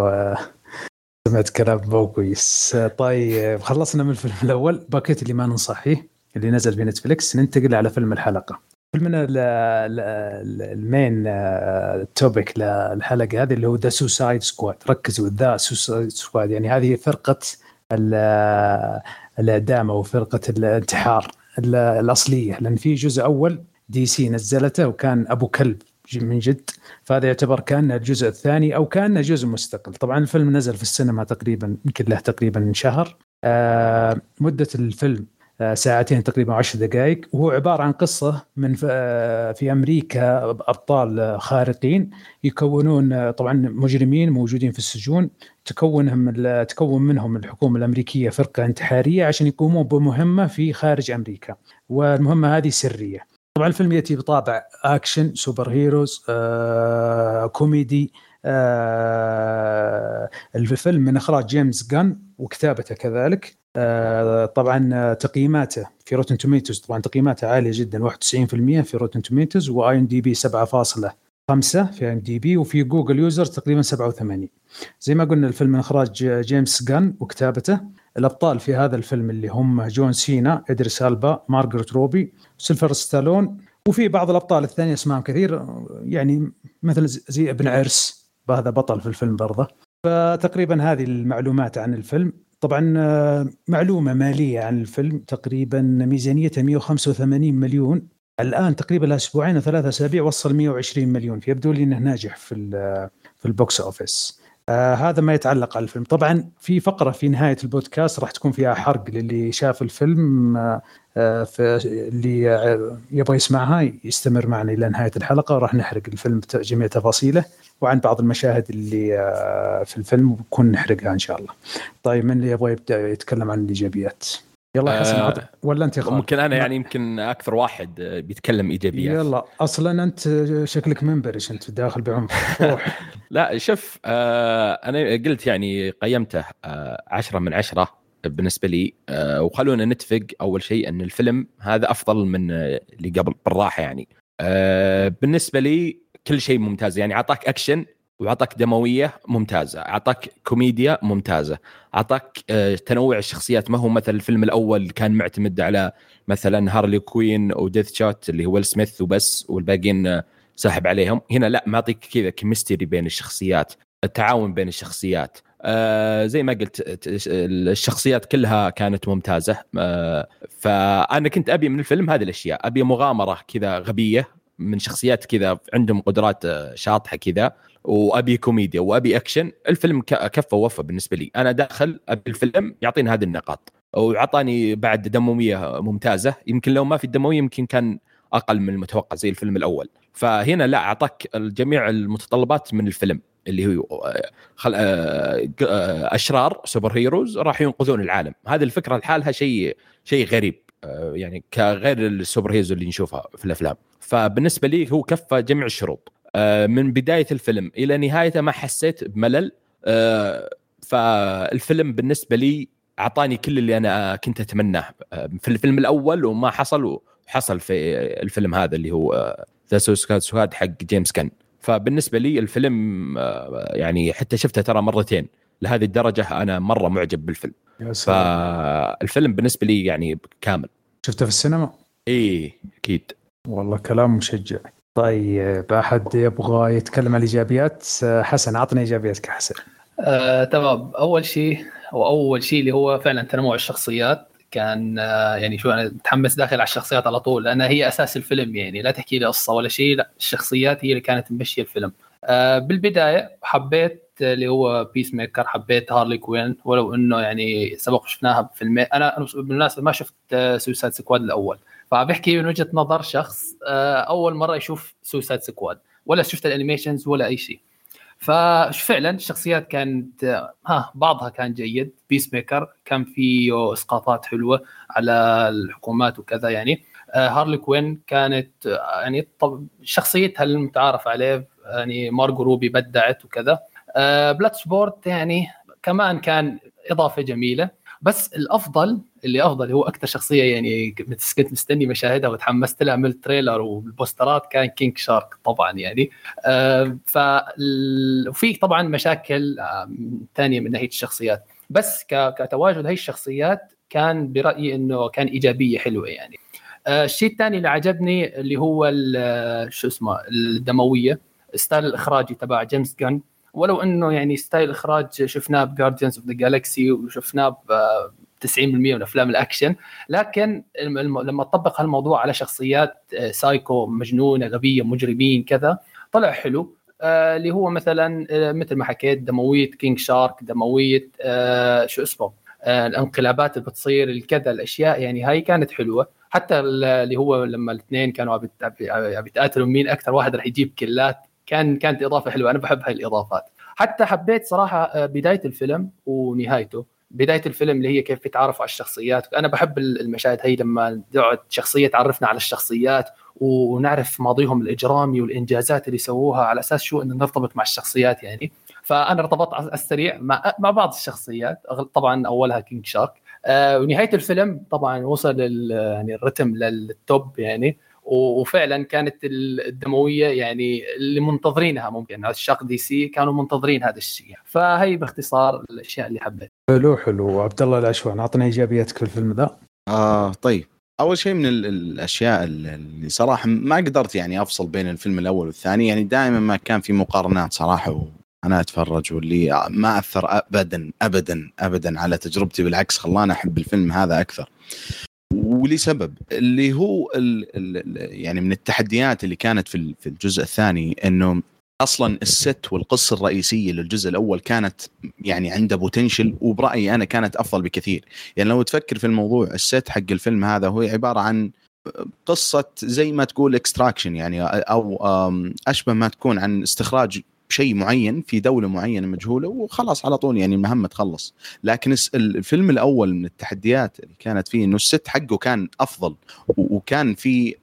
سمعت كلام مو كويس. طيب خلصنا من الفيلم الأول. Beckett اللي ما ننصح فيه اللي نزل في Netflix ننتقل على فيلم الحلقة. فيلمنا ال main topic للحلقه هذه اللي هو The Suicide Squad ركزوا The Suicide Squad يعني هذه فرقة الإعدام أو فرقة الانتحار الأصلية لأن في جزء أول DC نزلته وكان أبو كلب من جد فهذا يعتبر كانه الجزء الثاني أو كانه جزء مستقل. طبعا الفيلم نزل في السينما تقريبا يمكن له تقريبا شهر. آه مدة الفيلم ساعتين تقريبا عشر دقائق. وهو عبارة عن قصة من آه في أمريكا أبطال خارقين يكونون آه، طبعا مجرمين موجودين في السجون. تكونهم تكون منهم الحكومة الأمريكية فرقة انتحارية عشان يقومون بمهمة في خارج أمريكا والمهمة هذه سرية. طبعا الفيلم يأتي بطابع أكشن superheroes آه، كوميدي آه، الفيلم من إخراج جيمس غان وكتابته كذلك. آه، طبعا تقييماته في Rotten Tomatoes طبعا تقييماته عالية جدا 91% في Rotten Tomatoes و IMDb 7.5 في IMDb وفي Google user تقريبا 87 زي ما قلنا الفيلم من إخراج جيمس غان وكتابته. الأبطال في هذا الفيلم اللي هم جون سينا إدريس ألبا مارغوت روبي سيلفستر ستالون وفي بعض الأبطال الثانية اسمائهم كثير يعني مثل زي ابن عرس. هذا بطل في الفيلم برضه. فتقريبا هذه المعلومات عن الفيلم. طبعا آه، معلومة مالية عن الفيلم. تقريبا ميزانيته 185 مليون. الآن تقريبا أسبوعين أو ثلاثة أسابيع وصل 120 مليون. فيبدو لي إنه ناجح في في ال box office. آه هذا ما يتعلق على الفيلم طبعا في فقرة في نهاية البودكاست راح تكون فيها حرق للي شاف الفيلم آه, آه، اللي يبغى يسمعها يستمر معنا إلى نهاية الحلقة وراح نحرق الفيلم جميع تفاصيله وعن بعض المشاهد اللي آه في الفيلم بكون نحرقها إن شاء الله. طيب من اللي يبغى يبدأ يتكلم عن الإيجابيات؟ يلا حسن آه ولا انت خالد ممكن أنا يعني يمكن أكثر واحد بيتكلم إيجابيات. يلا أصلا أنت شكلك منبرش أنت داخل بعمق. لا شوف آه أنا قلت يعني قيمته آه عشرة من عشرة بالنسبة لي آه وخلونا نتفق أول شيء أن الفيلم هذا أفضل من اللي قبل بالراحة يعني. آه بالنسبة لي كل شيء ممتاز يعني أعطاك أكشن واعطاك دموية ممتازة، اعطاك كوميديا ممتازة، اعطاك آه، تنوع الشخصيات. ما هو مثل الفيلم الأول كان معتمد على مثلا هارلي كوين و Deadshot اللي هو ويل سميث وبس والباقيين آه، ساحب عليهم، هنا لا معطيك كذا chemistry بين الشخصيات، التعاون بين الشخصيات، آه زي ما قلت الشخصيات كلها كانت ممتازة. فأنا كنت أبي من الفيلم هذه الأشياء أبي مغامرة كذا غبية من شخصيات كذا عندهم قدرات شاطحة كذا. وأبي كوميديا وأبي أكشن الفيلم كفى ووفى بالنسبة لي. أنا داخل أبي الفيلم يعطيني هذه النقاط. وعطاني بعد دموية ممتازة. يمكن لو ما في الدموية يمكن كان أقل من المتوقع زي الفيلم الأول. فهنا لا أعطاك جميع المتطلبات من الفيلم اللي هو خل... آه، آه، أشرار superheroes راح ينقذون العالم. هذه الفكرة لحالها شيء شيء غريب آه، يعني كغير ال superheroes اللي نشوفها في الأفلام. فبالنسبة لي هو كفى جميع الشروط. من بداية الفيلم. إلى نهايته ما حسيت بملل. آه، فالفيلم بالنسبة لي أعطاني كل اللي أنا كنت أتمناه. آه، في الفيلم الأول وما حصل وحصل في الفيلم هذا اللي هو The Suicide Squad حق جيمس غان فبالنسبة لي الفيلم يعني حتى شفته ترى مرتين. لهذه الدرجة أنا مرة معجب بالفيلم. فالفيلم بالنسبة لي يعني كامل. شفته في السينما؟ إيه أكيد. والله كلام مشجع. طيب أحد يبغى يتكلم عن الإيجابيات؟ حسن اعطنا إيجابياتك حسن. آه، تمام. أول شيء واول شيء اللي هو فعلا تنوع الشخصيات. كان آه، يعني شو أنا متحمس داخل على الشخصيات على طول لأنها هي أساس الفيلم يعني لا تحكي لي قصة ولا شيء لا الشخصيات هي اللي كانت ممشية الفيلم. آه بالبداية حبيت اللي هو Peacemaker حبيت Harley Quinn ولو إنه يعني سبق شفناها بفيلم أنا بالمناسبة ما شفت Suicide Squad الأول. فبحكي من وجهة نظر شخص آه، أول مرة يشوف Suicide Squad ولا شفت ال animations ولا أي شيء. ففعلا الشخصيات كانت ها بعضها كان جيد. Peacemaker كان فيه إسقاطات حلوة على الحكومات وكذا يعني. آه، Harley Quinn كانت آه، يعني طب شخصيتها المتعارف عليه يعني مارجو روبي بدعت وكذا. Bloodsport يعني كمان كان إضافة جميلة. بس الأفضل اللي أفضل هو أكثر شخصية يعني كنت مستني مشاهدها وتحمست لها من ال trailer والبوسترات كان King Shark طبعا يعني. آه ف وفي طبعا مشاكل ثانية من ناحية الشخصيات. بس كتواجد هاي الشخصيات كان برأيي إنه كان إيجابية حلوة يعني. آه الشيء الثاني اللي عجبني اللي هو شو اسمه الدموية style الإخراجي تبع جيمس جان. ولو إنه يعني style إخراج شفناه ب Guardians of the Galaxy وشفناه 90% من أفلام الأكشن. لكن لما تطبق هالموضوع على شخصيات آه، سايكو مجنونة غبية مجرمين كذا طلع حلو. آه اللي هو مثلا آه مثل ما حكيت دموية King Shark دموية شو اسمه الانقلابات اللي بتصير الكذا الأشياء يعني هاي كانت حلوة. حتى اللي هو لما الاثنين كانوا عم بيتقاتلوا مين أكثر واحد رح يجيب كلات كان كانت إضافة حلوة. أنا بحب هاي الإضافات. حتى حبيت صراحة بداية الفيلم ونهايته. بداية الفيلم اللي هي كيف بيتعرفوا على الشخصيات. أنا بحب المشاهد هي لما تقعد شخصية تعرفنا على الشخصيات ونعرف ماضيهم الإجرامي والإنجازات اللي سووها على أساس شو إنه نرتبط مع الشخصيات يعني. فأنا ارتبطت على السريع مع مع بعض الشخصيات طبعا أولها كينج شارك. آه ونهاية الفيلم طبعا وصل يعني الرتم لل top يعني. وفعلا كانت الدموية يعني اللي منتظرينها ممكن. عشاق DC كانوا منتظرين هذا الشيء. فهي باختصار الأشياء اللي حبيت. حلو حلو. عبد الله العشوان اعطنا ايجابياتك في الفيلم ذا. آه طيب. أول شيء من الأشياء اللي صراحة ما قدرت يعني أفصل بين الفيلم الأول والثاني. يعني دائما ما كان في مقارنات صراحة أنا أتفرج واللي ما أثر ابدا ابدا ابدا على تجربتي بالعكس خلاني أحب الفيلم هذا أكثر. ولسبب اللي هو ال ال يعني من التحديات اللي كانت في في الجزء الثاني إنه أصلا ال set والقصة الرئيسية للجزء الأول كانت يعني عنده potential وبرأيي أنا كانت أفضل بكثير. يعني لو تفكر في الموضوع ال set حق الفيلم هذا هو عبارة عن قصة زي ما تقول extraction يعني أو أشبه ما تكون عن استخراج بشيء معين في دولة معينة مجهولة وخلاص على طول يعني المهمه تخلص. لكن الفيلم الأول من التحديات اللي كانت فيه إنه الست حقه كان أفضل وكان في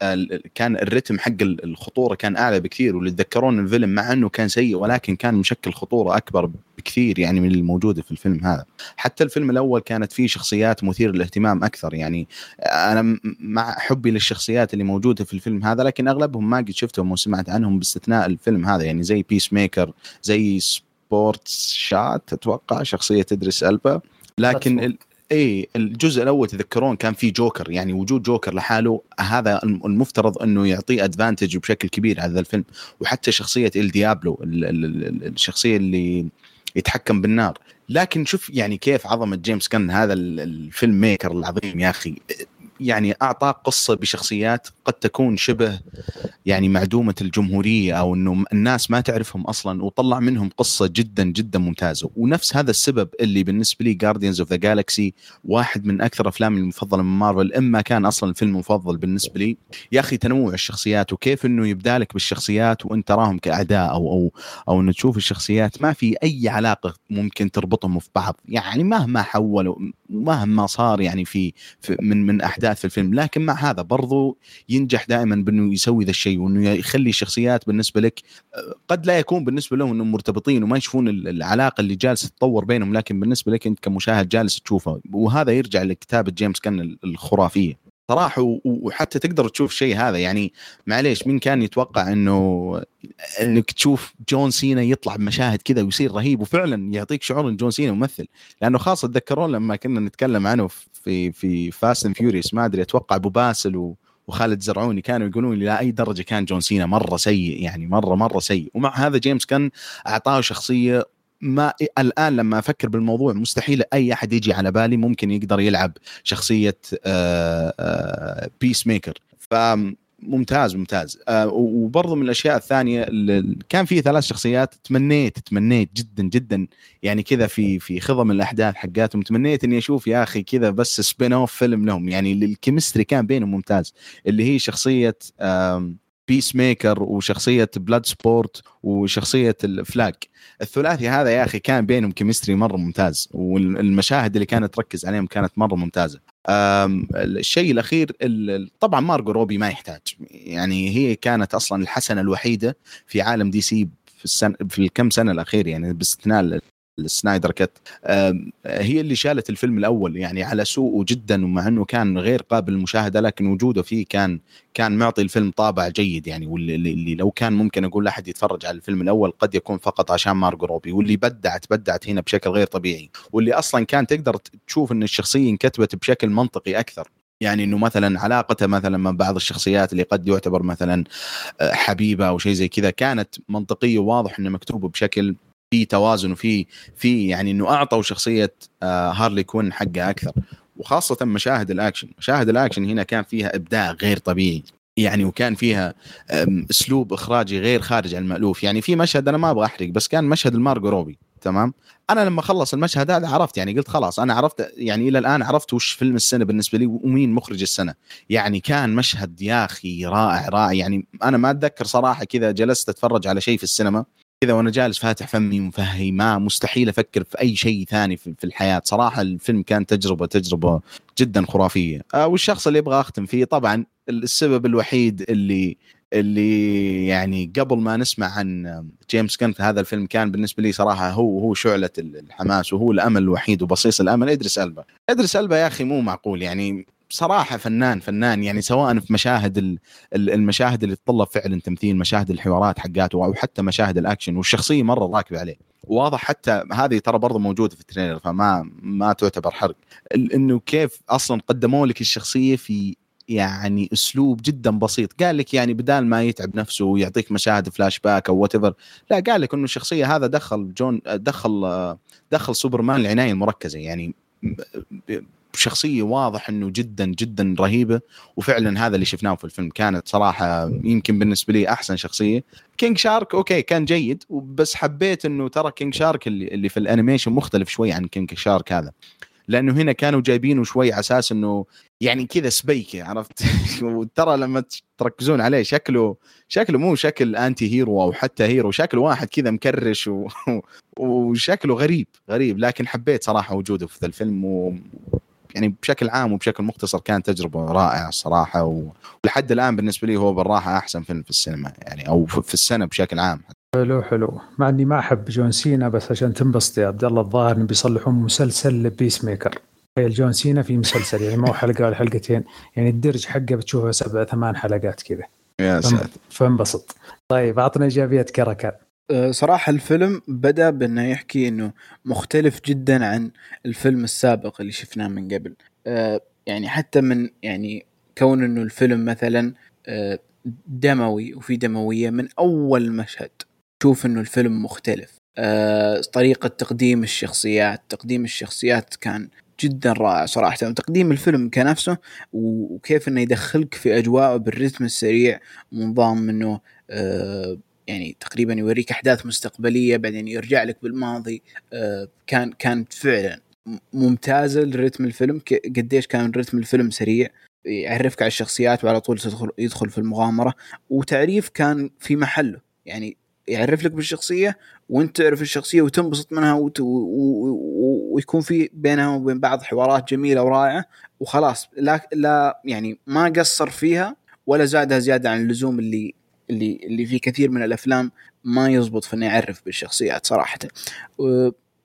كان الرتم حق الخطورة كان أعلى بكثير واللي تذكرون الفيلم مع إنه كان سيء ولكن كان مشكل خطورة أكبر بكثير يعني من الموجودة في الفيلم هذا. حتى الفيلم الأول كانت فيه شخصيات مثيرة للاهتمام أكثر. يعني أنا مع حبي للشخصيات اللي موجودة في الفيلم هذا لكن أغلبهم ما قد شفتهم وسمعت عنهم باستثناء الفيلم هذا. يعني زي بيس ميكر زي سبورتس شات أتوقع شخصية تدرس ألبا. لكن اي الجزء الأول تذكرون كان في جوكر. يعني وجود جوكر لحاله هذا المفترض إنه يعطيه ادفانتج بشكل كبير على الفيلم. وحتى شخصية ال ديابلو الشخصية اللي يتحكم بالنار. لكن شوف يعني كيف عظمة جيمس كان هذا الفيلم ميكر العظيم يا أخي. يعني اعطاك قصة بشخصيات قد تكون شبه يعني معدومة الجماهيرية أو إنه الناس ما تعرفهم أصلا وطلع منهم قصة جدا جدا ممتازة. ونفس هذا السبب اللي بالنسبة لي Guardians of the Galaxy واحد من أكثر أفلامي المفضلة من مارفل إما كان أصلا الفيلم المفضل بالنسبة لي. يا أخي تنوع الشخصيات وكيف إنه يبدا لك بالشخصيات وأنت تراهم كأعداء أو أو أو إنه تشوف الشخصيات ما في أي علاقة ممكن تربطهم في بعض. يعني مهما حولوا مهما صار يعني في, في من من أحداث في الفيلم لكن مع هذا برضو ينجح دائما بأنه يسوي ذا الشيء وأنه يخلي الشخصيات بالنسبة لك قد لا يكون بالنسبة لهم إنهم مرتبطين وما يشوفون العلاقة اللي جالسة تتطور بينهم لكن بالنسبة لك أنت كمشاهد جالس تشوفها. وهذا يرجع لكتابة جيمس جان الخرافية. صراحة وحتى تقدر تشوف شيء هذا يعني معليش مين كان يتوقع إنه إنك تشوف جون سينا يطلع بمشاهد كذا ويصير رهيب وفعلا يعطيك شعور إن جون سينا ممثل. لأنه خاصة تذكرون لما كنا نتكلم عنه في Fast and Furious ما أدري أتوقع أبو باسل وخالد زرعوني كانوا يقولون لا أي درجة كان جون سينا مرة سيء يعني مرة مرة سيء. ومع هذا جيمس جان أعطاه شخصية ما الآن لما أفكر بالموضوع مستحيل أي أحد يجي على بالي ممكن يقدر يلعب شخصية Peacemaker ف ممتاز ممتاز. آه وبرضه من الأشياء الثانية كان في ثلاث شخصيات تمنيت تمنيت جدا جدا. يعني كذا في في خضم الأحداث حقاتهم تمنيت إني أشوف يا أخي كذا بس spin-off فيلم لهم. يعني ال chemistry كان بينهم ممتاز. اللي هي شخصية Peacemaker وشخصية Bloodsport وشخصيه ال Flag الثلاثي هذا يا أخي كان بينهم chemistry مرة ممتاز والمشاهد اللي كانت تركز عليهم كانت مرة ممتازة. الشيء الأخير طبعا مارجو روبي ما يحتاج. يعني هي كانت أصلا الحسنة الوحيدة في عالم DC في السنة في الكم سنة الأخير يعني باستثناء ال Snyder Cut هي اللي شالت الفيلم الأول يعني على سوءه جدا ومع إنه كان غير قابل للمشاهدة لكن وجوده فيه كان كان معطي الفيلم طابع جيد يعني. واللي اللي لو كان ممكن أقول لاحد يتفرج على الفيلم الأول قد يكون فقط عشان مارجو روبي واللي بدعت بدعت هنا بشكل غير طبيعي. واللي أصلا كان تقدر تشوف إن الشخصية انكتبت بشكل منطقي أكثر. يعني إنه مثلا علاقته مثلا مع بعض الشخصيات اللي قد يعتبر مثلا حبيبة أو شيء زي كذا كانت منطقية وواضح إنه مكتوبه بشكل في توازن وفي في يعني إنه أعطوا شخصية آه، Harley Quinn حقها أكثر. وخاصة مشاهد الأكشن. مشاهد الأكشن هنا كان فيها إبداع غير طبيعي. يعني وكان فيها أسلوب إخراجي غير خارج عن المألوف. يعني في مشهد أنا ما أبغى أحرق بس كان مشهد المارجو روبي. تمام؟ أنا لما خلص المشهد هذا عرفت يعني قلت خلاص أنا عرفت يعني إلى الآن عرفت وش فيلم السنة بالنسبة لي ومين مخرج السنة. يعني كان مشهد يا أخي رائع رائع. يعني أنا ما أتذكر صراحة كذا جلست أتفرج على شيء في السينما. كذا وأنا جالس فاتح فمي ومفهي ما مستحيل أفكر في أي شيء ثاني في الحياة. صراحة الفيلم كان تجربه تجربة جدا خرافية. آه والشخص اللي أبغى أختم فيه طبعا السبب الوحيد اللي اللي يعني قبل ما نسمع عن جيمس جان في هذا الفيلم كان بالنسبة لي صراحة هو هو شعلة الحماس وهو الأمل الوحيد وبصيص الأمل. إدريس ألبا. إدريس ألبا يا أخي مو معقول. يعني صراحة فنان فنان. يعني سواء في مشاهد المشاهد اللي تطلب فعلا تمثيل مشاهد الحوارات حقاته أو حتى مشاهد الأكشن والشخصية مرة راكبة عليه. واضح حتى هذه ترى برضه موجودة في ال trailer فما ما تعتبر حرق. إنه كيف أصلا قدموا لك الشخصية في يعني أسلوب جدا بسيط. قال لك يعني بدال ما يتعب نفسه ويعطيك مشاهد فلاش باك أو وات لا قال لك إنه الشخصية هذا دخل جون دخل دخل سوبرمان العناية المركزة. يعني شخصية واضح إنه جدا جدا رهيبة. وفعلا هذا اللي شفناه في الفيلم. كانت صراحة يمكن بالنسبة لي أحسن شخصية. كينج شارك okay كان جيد. بس حبيت إنه ترى كينج شارك اللي, اللي في ال animation مختلف شوي عن كينج شارك هذا. لأنه هنا كانوا جايبينه شوي على أساس إنه يعني كذا سبيكي عرفت؟ وترى لما تركزون عليه شكله شكله مو شكل anti-hero أو حتى hero شكله واحد كذا مكرش و... وشكله غريب غريب. لكن حبيت صراحة وجوده في الفيلم. و... يعني بشكل عام وبشكل مختصر كانت تجربة رائعة الصراحه ولحد الآن بالنسبة لي هو بالراحة أحسن فيلم في السينما يعني أو في السنة بشكل عام. حلو حلو. مع إني ما أحب جون سينا بس عشان تنبسط يا عبد الله الظاهر إنه بيصلحون مسلسل بيس ميكر. تخيل جون سينا في مسلسل يعني مو حلقة ولا حلقتين يعني الدرج حقه بتشوفه سبع ثمان حلقات كذا. يا ساتر. فانبسط. طيب اعطنا ايجابيات كركان أه، صراحة الفيلم بدأ بأنه يحكي أنه مختلف جدا عن الفيلم السابق اللي شفناه من قبل. أه، يعني حتى من يعني كون أنه الفيلم مثلا أه، دموي وفي دموية من أول مشهد. تشوف أنه الفيلم مختلف. طريقة تقديم الشخصيات تقديم الشخصيات كان جدا رائع صراحة. تقديم الفيلم كنفسه وكيف إنه يدخلك في أجواءه بالرتم السريع ونظام إنه يعني تقريبا يوريك أحداث مستقبلية بعدين يرجع لك بالماضي. آه، كان كانت فعلا ممتازه لرتم الفيلم. قديش كان رتم الفيلم سريع يعرفك على الشخصيات وعلى طول تدخل يدخل في المغامرة. وتعريف كان في محله يعني يعرف لك بالشخصية وانت تعرف الشخصية وتنبسط منها وت... و... و... ويكون في بينها وبين بعض حوارات جميلة ورائعة. وخلاص لا لا يعني ما قصر فيها ولا زادها زيادة عن اللزوم اللي اللي اللي في كثير من الأفلام ما يزبط في إنه يعرف بالشخصيات صراحة.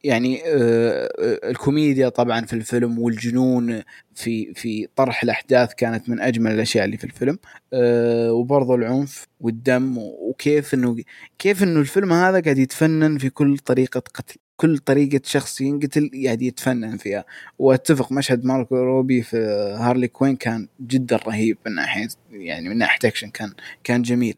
يعني آه، الكوميديا طبعا في الفيلم والجنون في في طرح الأحداث كانت من أجمل الأشياء اللي في الفيلم. آه، وبرضه العنف والدم وكيف إنه كيف إنه الفيلم هذا قاعد يتفنن في كل طريقة قتل كل طريقة شخص ينقتل قاعد يتفنن فيها. وأتفق مشهد مارجو روبي في هارلي كوين كان جدا رهيب من ناحية يعني من ناحية أكشن كان كان جميل.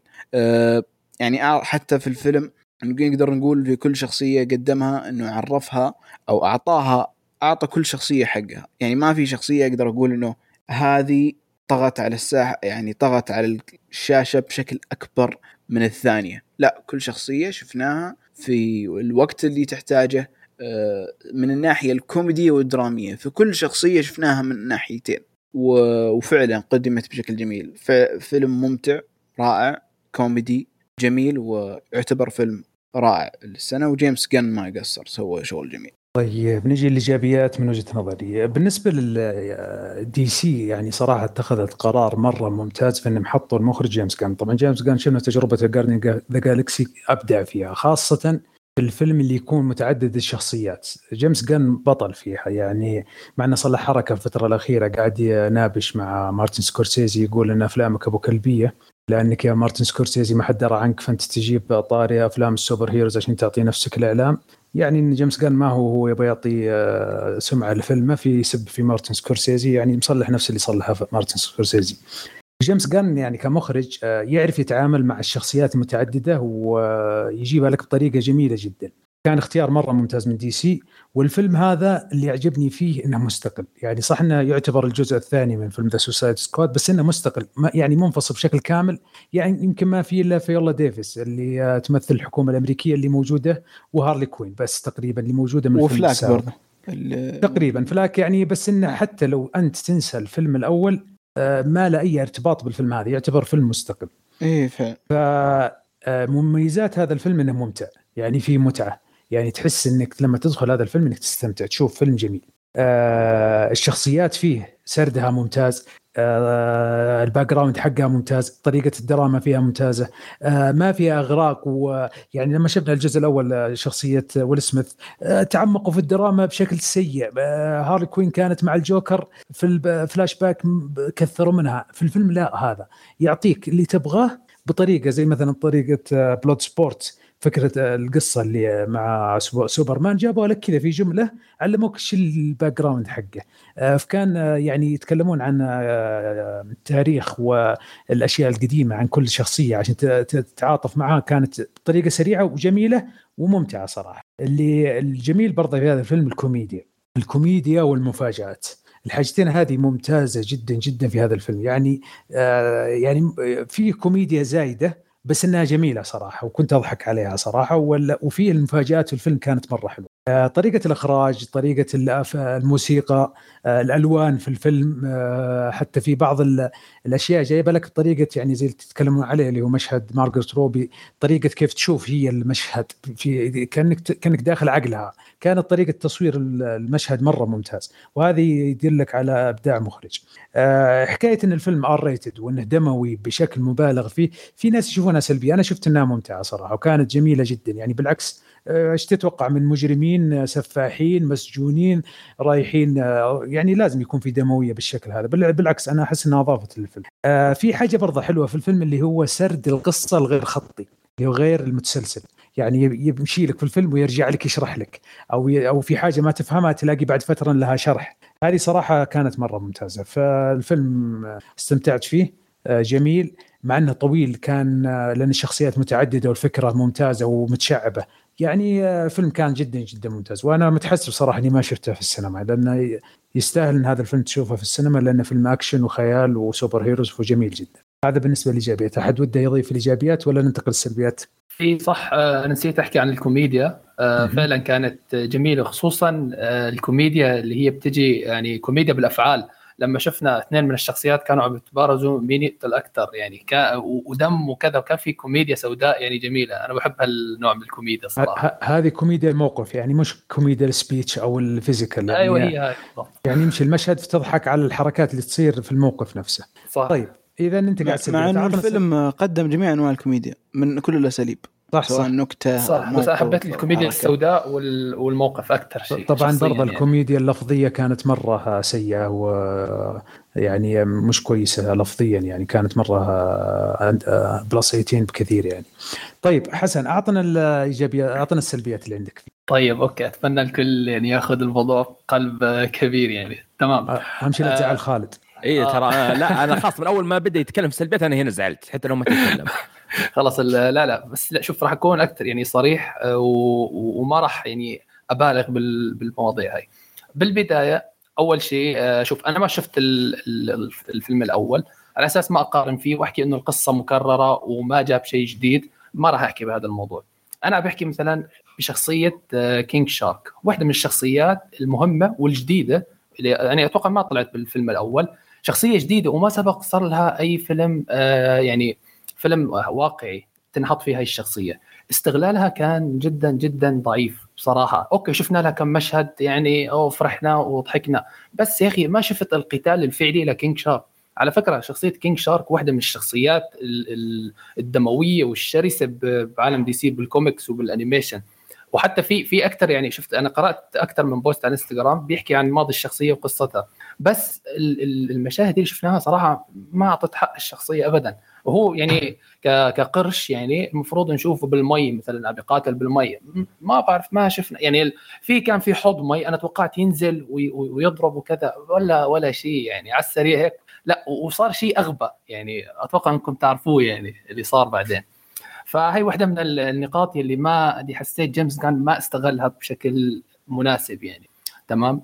يعني حتى في الفيلم نقدر نقول في كل شخصية قدمها إنه عرفها أو اعطاها أعطى كل شخصية حقها. يعني ما في شخصية أقدر أقول إنه هذه طغت على الساحة يعني طغت على الشاشة بشكل أكبر من الثانية. لا كل شخصية شفناها في الوقت اللي تحتاجه آه، من الناحية الكوميدية والدرامية. في كل شخصية شفناها من ناحيتين. وفعلا قدمت بشكل جميل. فيلم ممتع رائع كوميدي جميل ويعتبر فيلم رائع السنة وجيمس جان ما قصر سوى شغل جميل. طيب نجي للإيجابيات من وجهة نظري. بالنسبة للدي سي يعني صراحة اتخذت قرار مرة ممتاز في إنهم حطوا المخرج جيمس جان طبعا جيمس جان شفنا تجربة جارديانز ذا جالكسي أبدع فيها خاصة في الفيلم اللي يكون متعدد الشخصيات. جيمس جان بطل فيها يعني مع إنه صلح حركة الفترة الأخيرة قاعد ينابش مع مارتن سكورسيزي يقول إن أفلامك أبو كلبية. لأنك يا مارتن سكورسيزي ما حد درى عنك فأنت تجيب طاري أفلام ال superheroes عشان تعطي نفسك الإعلام. يعني إن جيمس جان ما هو هو يبغى يعطي آه، سمعة لفيلمه في يسب في مارتن سكورسيزي يعني مصلح نفس اللي صلحه مارتن سكورسيزي. جيمس جان يعني كمخرج آه، يعرف يتعامل مع الشخصيات المتعددة ويجيبها لك بطريقة جميلة جدا. كان اختيار مرة ممتاز من دي سي. والفيلم هذا اللي يعجبني فيه إنه مستقل. يعني صح إنه يعتبر الجزء الثاني من فيلم ذا سوسايد سكواد بس إنه مستقل. يعني منفصل بشكل كامل. يعني يمكن ما في إلا فيولا ديفيس اللي تمثل الحكومة الأمريكية اللي موجودة وهارلي كوين بس تقريبا اللي موجودة من وفلاك برضه. تقريبا فلاك يعني بس إنه حتى لو أنت تنسى الفيلم الأول آه، ما له أي ارتباط بالفيلم هذا. يعتبر فيلم مستقل. إيه فعلا. فمميزات آه، هذا الفيلم إنه ممتع. يعني في متعة. يعني تحس إنك لما تدخل هذا الفيلم إنك تستمتع تشوف فيلم جميل. آه الشخصيات فيه سردها ممتاز. آه ال background حقها ممتاز طريقة الدراما فيها ممتازة. آه ما فيها إغراق ويعني لما شفنا الجزء الأول آه، شخصية ويل سميث آه تعمقوا في الدراما بشكل سيء. آه هارلي كوين كانت مع الجوكر في الفلاش باك كثروا منها. في الفيلم لا هذا يعطيك اللي تبغاه بطريقة زي مثلا طريقة بلود آه، سبورت فكرة القصة اللي مع سوبرمان جابوا لك كذا في جملة علموك إيش ال background حقه. آه، فكان آه، يعني يتكلمون عن آه، التاريخ والأشياء القديمة عن كل شخصية عشان تتعاطف معها. كانت بطريقة سريعة وجميلة وممتعة صراحة. اللي الجميل برضه في هذا الفيلم الكوميديا. الكوميديا والمفاجآت. الحاجتين هذه ممتازة جدا جدا في هذا الفيلم. يعني آه يعني في كوميديا زايدة بس إنها جميلة صراحة وكنت أضحك عليها صراحة وفي المفاجآت في الفيلم كانت مرة حلوة. آه، طريقة الإخراج طريقة الموسيقى آه، الألوان في الفيلم آه، حتى في بعض الأشياء. جايبة لك طريقة يعني زي اللي تتكلمون عليه اللي هو مشهد مارغريت روبي. طريقة كيف تشوف هي المشهد في كأنك كأنك داخل عقلها. كانت طريقة تصوير المشهد مرة ممتاز. وهذه يدلك على إبداع مخرج. حكاية أن الفيلم R-rated وأنه دموي بشكل مبالغ فيه في ناس يشوفونها سلبية. أنا شفت أنها ممتعة صراحة وكانت جميلة جدا. يعني بالعكس آه، إيش تتوقع من مجرمين آه، سفاحين مسجونين رايحين آه، يعني لازم يكون في دموية بالشكل هذا. بالعكس أنا أحس إنها اضافت للفيلم. في حاجة برضه حلوة في الفيلم اللي هو سرد القصة الغير خطي اللي غير المتسلسل. يعني يمشي لك في الفيلم ويرجع لك يشرح لك أو أو في حاجة ما تفهمها تلاقي بعد فترة لها شرح. هذه صراحة كانت مرة ممتازة. فالفيلم استمتعت فيه جميل مع إنه طويل كان لأن الشخصيات متعددة والفكرة ممتازة ومتشعبة. يعني آه، فيلم كان جدا جدا ممتاز. وأنا متحسف صراحة إني ما شفته في السينما لأنه يستاهل إن هذا الفيلم تشوفه في السينما لأنه فيلم أكشن وخيال وسوبر هيروز وجميل جدا. هذا بالنسبة للايجابيات أحد وده يضيف الإيجابيات ولا ننتقل للسلبيات؟ في صح آه، أنا نسيت أحكي عن الكوميديا. آه، فعلا كانت جميلة خصوصا الكوميديا اللي هي بتجي يعني كوميديا بالأفعال. لما شفنا اثنين من الشخصيات كانوا عم يتبارزوا مين يقتل أكثر يعني. كا ودم وكذا وكان في كوميديا سوداء يعني جميلة. أنا بحب هالنوع من الكوميديا صراحة. هذه كوميديا الموقف يعني مش كوميديا ال speech أو ال physical يعني أيوه هي هاي يعني يمشي المشهد فتضحك على الحركات اللي تصير في الموقف نفسه. صح. طيب إذا أنت قاعد مع إنه الفيلم قدم جميع أنواع الكوميديا من كل الأساليب. صح صح. نكتة صح بس أنا حبيت الكوميديا السوداء والموقف أكثر شيء طبعا برضه يعني. الكوميديا اللفظية كانت مرة سيئة و يعني مش كويسة لفظيا يعني كانت مرة plus 18 بكثير يعني. طيب حسن أعطنا الإيجابيات أعطنا السلبيات اللي عندك. طيب okay أتمنى الكل يعني ياخذ الموضوع قلب كبير يعني. تمام. أهم شيء لا تزعل خالد. اي ترى لا أنا خاص من أول ما بدأ يتكلم في السلبيات أنا هنا زعلت حتى لو ما تكلم. خلاص لا لا بس لا شوف راح أكون أكثر يعني صريح آه، وما راح يعني أبالغ بالمواضيع هاي. بالبداية أول شيء آه، شوف أنا ما شفت الفيلم الأول. على أساس ما أقارن فيه وأحكي إنه القصة مكررة وما جاب شيء جديد ما راح أحكي بهذا الموضوع. أنا بحكي مثلا بشخصية King آه، Shark. واحدة من الشخصيات المهمة والجديدة اللي يعني أتوقع ما طلعت بالفيلم الأول. شخصية جديدة وما سبق صار لها أي فيلم يعني فيلم واقعي تنحط فيه هاي الشخصية. استغلالها كان جدا جدا ضعيف بصراحه okay شفنا لها كم مشهد يعني أو فرحنا وضحكنا. بس يا أخي ما شفت القتال الفعلي ل King Shark. على فكرة شخصية King Shark واحدة من الشخصيات الدموية والشرسة بعالم DC بالكوميكس وبال animation وحتى في في أكثر يعني شفت أنا قرأت أكثر من بوست على إنستغرام بيحكي عن ماضي الشخصية وقصتها. بس المشاهد اللي شفناها صراحة ما أعطت حق الشخصية ابدا. وهو يعني كقرش يعني المفروض نشوفه بالمي مثلا بيقاتل بالمي. ما بعرف ما شفنا. يعني في كان في حوض مي أنا توقعت ينزل ويضرب وكذا ولا ولا شيء يعني على السريع هيك. لا وصار شيء أغبى يعني. أتوقع إنكم تعرفوه يعني اللي صار بعدين. فهي واحدة من النقاط اللي ما اللي حسيت جيمس جان ما استغلها بشكل مناسب يعني. تمام؟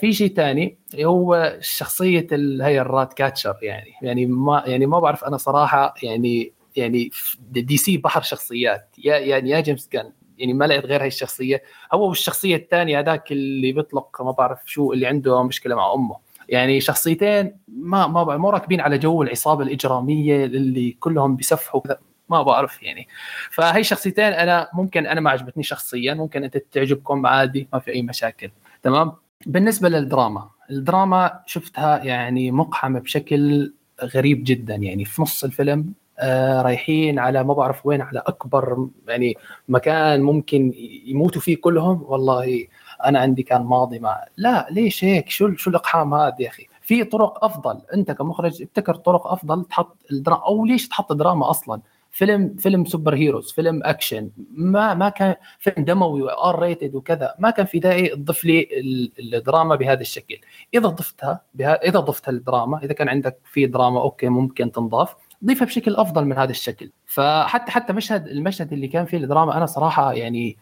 في شيء ثاني هو شخصية هي ال Ratcatcher يعني. يعني ما يعني ما بعرف أنا صراحة يعني يعني DC بحر شخصيات. يا يعني يا جيمس جان يعني ما لقيت غير هاي الشخصية. هو والشخصية الثانية هذاك اللي بيطلق ما بعرف شو اللي عنده مشكلة مع أمه. يعني شخصيتين ما ما مو راكبين على جو العصابة الإجرامية اللي كلهم بيسفحوا ما بعرف يعني. فهي شخصيتين أنا ممكن أنا ما عجبتني شخصيا ممكن أنت تعجبكم عادي ما في أي مشاكل. تمام؟ بالنسبة للدراما الدراما شفتها يعني مقحمة بشكل غريب جدا يعني في نص الفيلم آه رايحين على ما بعرف وين على أكبر يعني مكان ممكن يموتوا فيه كلهم. والله أنا عندي كان ماضي مع لا ليش هيك؟ شو شو الإقحام هذا يا أخي؟ في طرق أفضل. أنت كمخرج ابتكر طرق أفضل تحط الدراما أو ليش تحط دراما أصلا؟ فيلم فيلم superheroes فيلم أكشن ما ما كان فيلم دموي و R-rated وكذا ما كان في داعي تضيف لي الدراما بهذا الشكل. إذا ضفتها بها إذا ضفت الدراما إذا كان عندك في دراما okay ممكن تنضاف ضيفها بشكل أفضل من هذا الشكل. فحتى حتى مشهد المشهد اللي كان فيه الدراما أنا صراحة يعني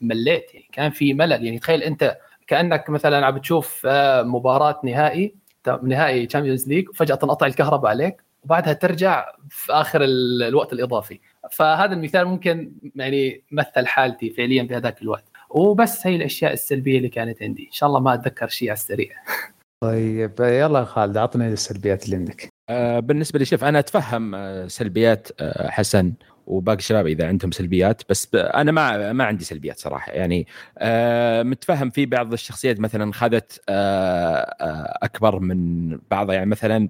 مليت. يعني كان في ملل. يعني تخيل أنت كأنك مثلا عم بتشوف آه، مباراة نهائي نهائي Champions League وفجاه تنقطع الكهرباء عليك. وبعدها ترجع في آخر الوقت الإضافي. فهذا المثال ممكن يعني مثل حالتي فعليا بهذاك الوقت. وبس هي الأشياء السلبية اللي كانت عندي. إن شاء الله ما أتذكر شيء على السريع. طيب يلا خالد اعطنا السلبيات اللي عندك. آه بالنسبة لي شوف أنا أتفهم آه سلبيات آه حسن وباقي الشباب إذا عندهم سلبيات. بس أنا ما ما عندي سلبيات صراحة. يعني آه متفهم في بعض الشخصيات مثلا خذت آه أكبر من بعضها. يعني مثلا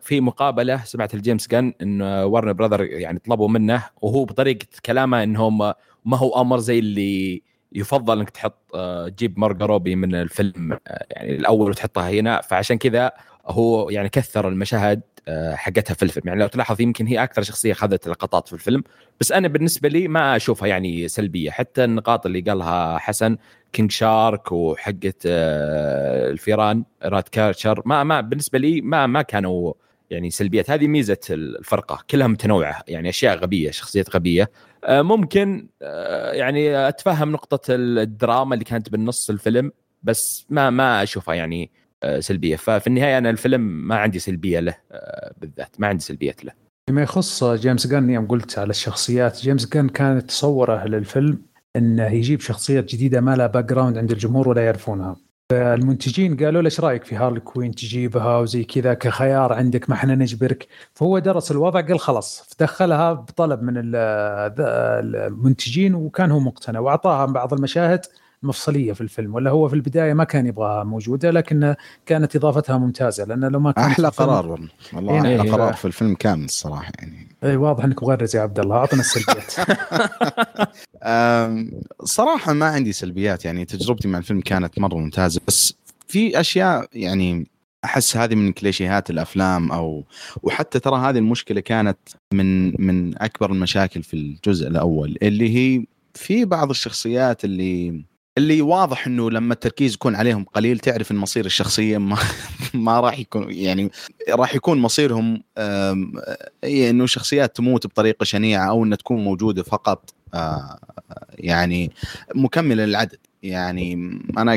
في مقابلة سمعت الجيمس جن انه ورن براذر يعني طلبوا منه وهو بطريقة كلامه إنهم ما هو آمر زي اللي يفضل إنك تحط آه، تجيب مارجو روبي من الفيلم آه، يعني الأول وتحطها هنا. فعشان كذا هو يعني كثر المشاهد آه، حقتها في الفيلم. يعني لو تلاحظ يمكن هي أكثر شخصية اخذت لقطات في الفيلم بس أنا بالنسبة لي ما أشوفها يعني سلبية. حتى النقاط اللي قالها حسن King Shark وحقه آه، الفيران Ratcatcher ما ما بالنسبة لي ما ما كانوا يعني سلبيات. هذه ميزة الفرقة كلها متنوعة يعني أشياء غبية شخصيات غبية. آه، ممكن يعني أتفهم نقطة الدراما اللي كانت بالنص الفيلم بس ما ما أشوفها يعني آه، سلبية. ففي النهاية أنا الفيلم ما عندي سلبية له آه، بالذات ما عندي سلبيات له. فيما يخص جيمس جان يوم قلت على الشخصيات جيمس جان كان تصوره للفيلم انه يجيب شخصيات جديدة ما لها background عند الجمهور ولا يعرفونها. فالمنتجين قالوا له إيش رأيك في هارلي كوين تجيبها وزي كذا كخيار عندك ما إحنا نجبرك. فهو درس الوضع قال خلاص دخلها بطلب من المنتجين وكان هو مقتنع وأعطاها بعض المشاهد. مفصلية في الفيلم ولا هو في البداية ما كان يبغاها موجودة لكن كانت إضافتها ممتازة لأنه لو ما كان أحلى قرار والله إيه أحلى قرار في الفيلم كامل الصراحة يعني. اي واضح إنك مغرز يا عبد الله أعطنا السلبيات. صراحة ما عندي سلبيات يعني تجربتي مع الفيلم كانت مرة ممتازة بس في أشياء يعني أحس هذه من كليشيهات الأفلام أو وحتى ترى هذه المشكلة كانت من من أكبر المشاكل في الجزء الأول اللي هي في بعض الشخصيات اللي اللي واضح إنه لما التركيز يكون عليهم قليل تعرف إن مصير الشخصية ما ما راح يكون يعني راح يكون مصيرهم إنه شخصيات تموت بطريقة شنيعة أو إنها تكون موجودة فقط آه، يعني مكملة للعدد. يعني أنا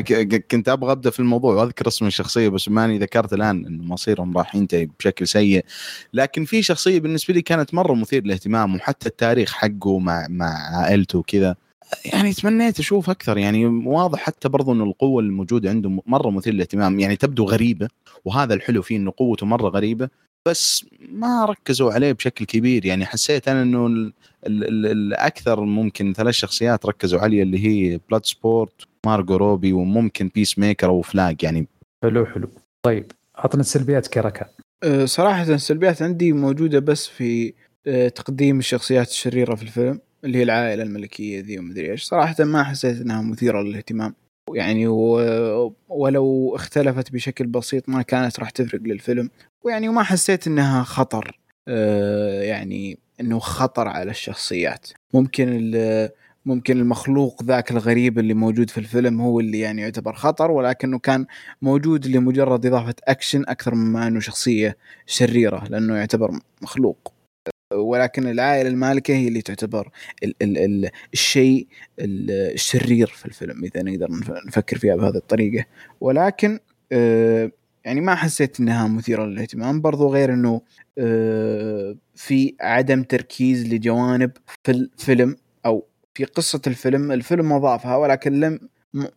كنت أبغى أبدأ في الموضوع وأذكر اسم الشخصية بس ماني ذكرت الآن انه مصيرهم راح ينتهي بشكل سيء. لكن في شخصية بالنسبة لي كانت مرة مثير للاهتمام وحتى التاريخ حقه مع مع عائلته وكذا. يعني تمنيت أشوف أكثر. يعني واضح حتى برضو إنه القوة الموجودة عنده مرة مثير للاهتمام. يعني تبدو غريبة وهذا الحلو فيه إنه قوته مرة غريبة بس ما ركزوا عليه بشكل كبير. يعني حسيت أنا إنه الأكثر ممكن ثلاث شخصيات ركزوا عليه اللي هي Bloodsport مارجو روبي وممكن Peacemaker أو Flag يعني حلو حلو. طيب اعطنا السلبيات كركا أه، صراحة السلبيات عندي موجودة بس في أه، تقديم الشخصيات الشريرة في الفيلم. اللي هي العائلة الملكية ذي ومدري إيش. صراحة ما حسيت إنها مثيرة للاهتمام. يعني ولو اختلفت بشكل بسيط ما كانت راح تفرق للفيلم. ويعني وما حسيت إنها خطر. آه، يعني إنه خطر على الشخصيات. ممكن ممكن المخلوق ذاك الغريب اللي موجود في الفيلم هو اللي يعني يعتبر خطر ولكنه كان موجود لمجرد إضافة أكشن أكثر مما إنه شخصية شريرة لأنه يعتبر مخلوق. ولكن العائلة المالكة هي اللي تعتبر ال ال ال الشيء الشرير في الفيلم إذا نقدر نفكر فيها بهذه الطريقة. ولكن آه يعني ما حسيت إنها مثيرة للاهتمام برضو غير إنه آه في عدم تركيز لجوانب في الفيلم أو في قصة الفيلم. الفيلم أضافها ولكن لم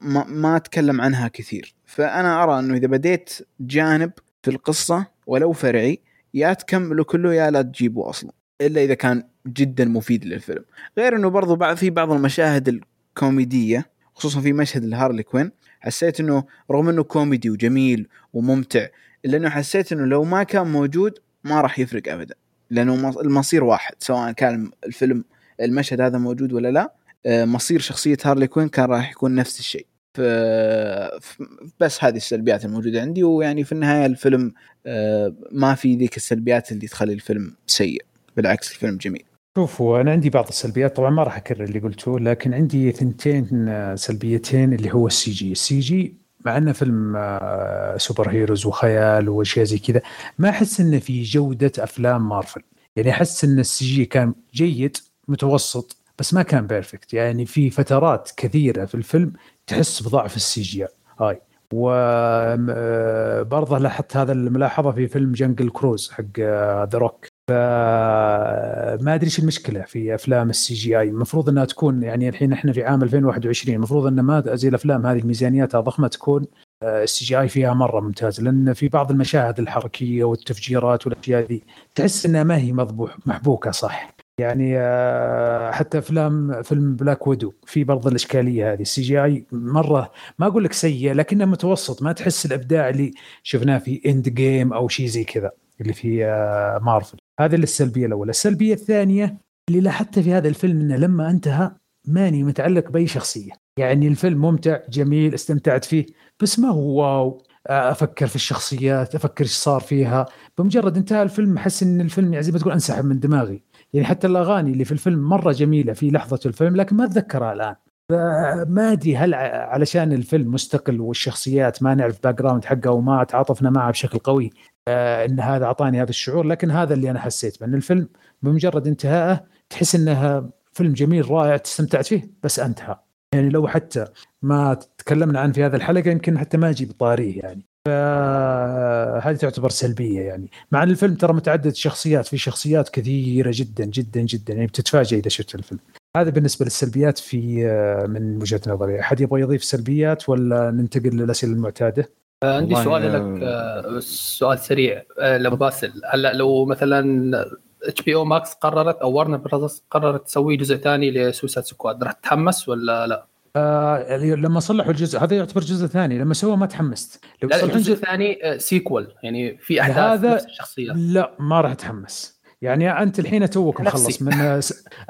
ما, ما تكلم عنها كثير. فأنا أرى إنه إذا بديت جانب في القصة ولو فرعي يا تكمله كله يا لا تجيبه أصلا. إلا إذا كان جدا مفيد للفيلم. غير إنه برضو بعد في بعض المشاهد الكوميدية خصوصا في مشهد الهارلي كوين حسيت إنه رغم إنه كوميدي وجميل وممتع إلا إنه حسيت إنه لو ما كان موجود ما راح يفرق ابدا. لأنه المصير واحد سواء كان الفيلم المشهد هذا موجود ولا لا آه، مصير شخصية هارلي كوين كان راح يكون نفس الشيء. بس هذه السلبيات الموجودة عندي ويعني في النهاية الفيلم آه، ما في ذيك السلبيات اللي تخلي الفيلم سيء. بالعكس الفيلم جميل. شوفوا أنا عندي بعض السلبيات طبعا ما راح أكرر اللي قلته لكن عندي ثنتين آه، سلبيتين اللي هو السي جي. السي جي مع إنه فيلم superheroes وخيال وأشياء زي كذا ما أحس إنه في جودة أفلام مارفل. يعني أحس إن ال CG كان جيد متوسط بس ما كان perfect يعني في فترات كثيرة في الفيلم تحس بضعف ال CGI وبرضه لاحظت هذا الملاحظة في فيلم Jungle Cruise حق The Rock فما أدري إيش المشكلة في أفلام ال CGI المفروض إنها تكون يعني الحين إحنا في عام 2021 المفروض إن ما زي الأفلام هذه ميزانياتها ضخمة تكون ال CGI فيها مرة ممتاز لأن في بعض المشاهد الحركية والتفجيرات والأشياء ذي تحس إنها ما هي مضبوط محبوكة صح؟ يعني آه، حتى أفلام فيلم Black Widow في برضه الأشكالية هذه. ال CGI مرة ما أقول لك سيء لكنه متوسط. ما تحس الإبداع اللي شفناه في Endgame أو شيء زي كذا اللي في آه، مارفل هذه السلبية الأولى. السلبية الثانية اللي لاحظتها في هذا الفيلم إنه لما انتهى ماني متعلق بأي شخصية. يعني الفيلم ممتع جميل استمتعت فيه بس ما هو wow. آه، أفكر في الشخصيات أفكر إيش صار فيها. بمجرد انتهى الفيلم أحس إن الفيلم يعني زي ما تقول أنسحب من دماغي. يعني حتى الأغاني اللي في الفيلم مرة جميلة في لحظة الفيلم لكن ما أتذكرها الآن. ما أدري هل علشان الفيلم مستقل والشخصيات ما نعرف background حقها وما تعاطفنا معها بشكل قوي آه، إن هذا أعطاني هذا الشعور لكن هذا اللي أنا حسيت بأن الفيلم بمجرد انتهائه تحس انها فيلم جميل رائع استمتعت فيه بس أنتهى. يعني لو حتى ما تكلمنا عنه في هذه الحلقة يمكن حتى ما أجيب طاريه يعني. فهذه تعتبر سلبية يعني. مع إن الفيلم ترى متعدد الشخصيات في شخصيات كثيرة جدا جدا جدا يعني بتتفاجئ إذا شفت الفيلم. هذا بالنسبة للسلبيات في آه، من وجهة نظري. أحد يبغى يضيف سلبيات ولا ننتقل للأسئلة المعتادة؟ آه، عندي سؤال لك آه، سؤال سريع لو باسل. هلا لو مثلا HBO Max قررت أو Warner Brothers قررت تسوي جزء ثاني ل Suicide Squad راح تتحمس ولا لا؟ آه لما صلحوا الجزء هذا يعتبر جزء ثاني لما سووا ما تحمست. لو لا الجزء الثاني sequel يعني في أحداث هذا نفس لا ما راح اتحمس يعني أنت الحين توك مخلص من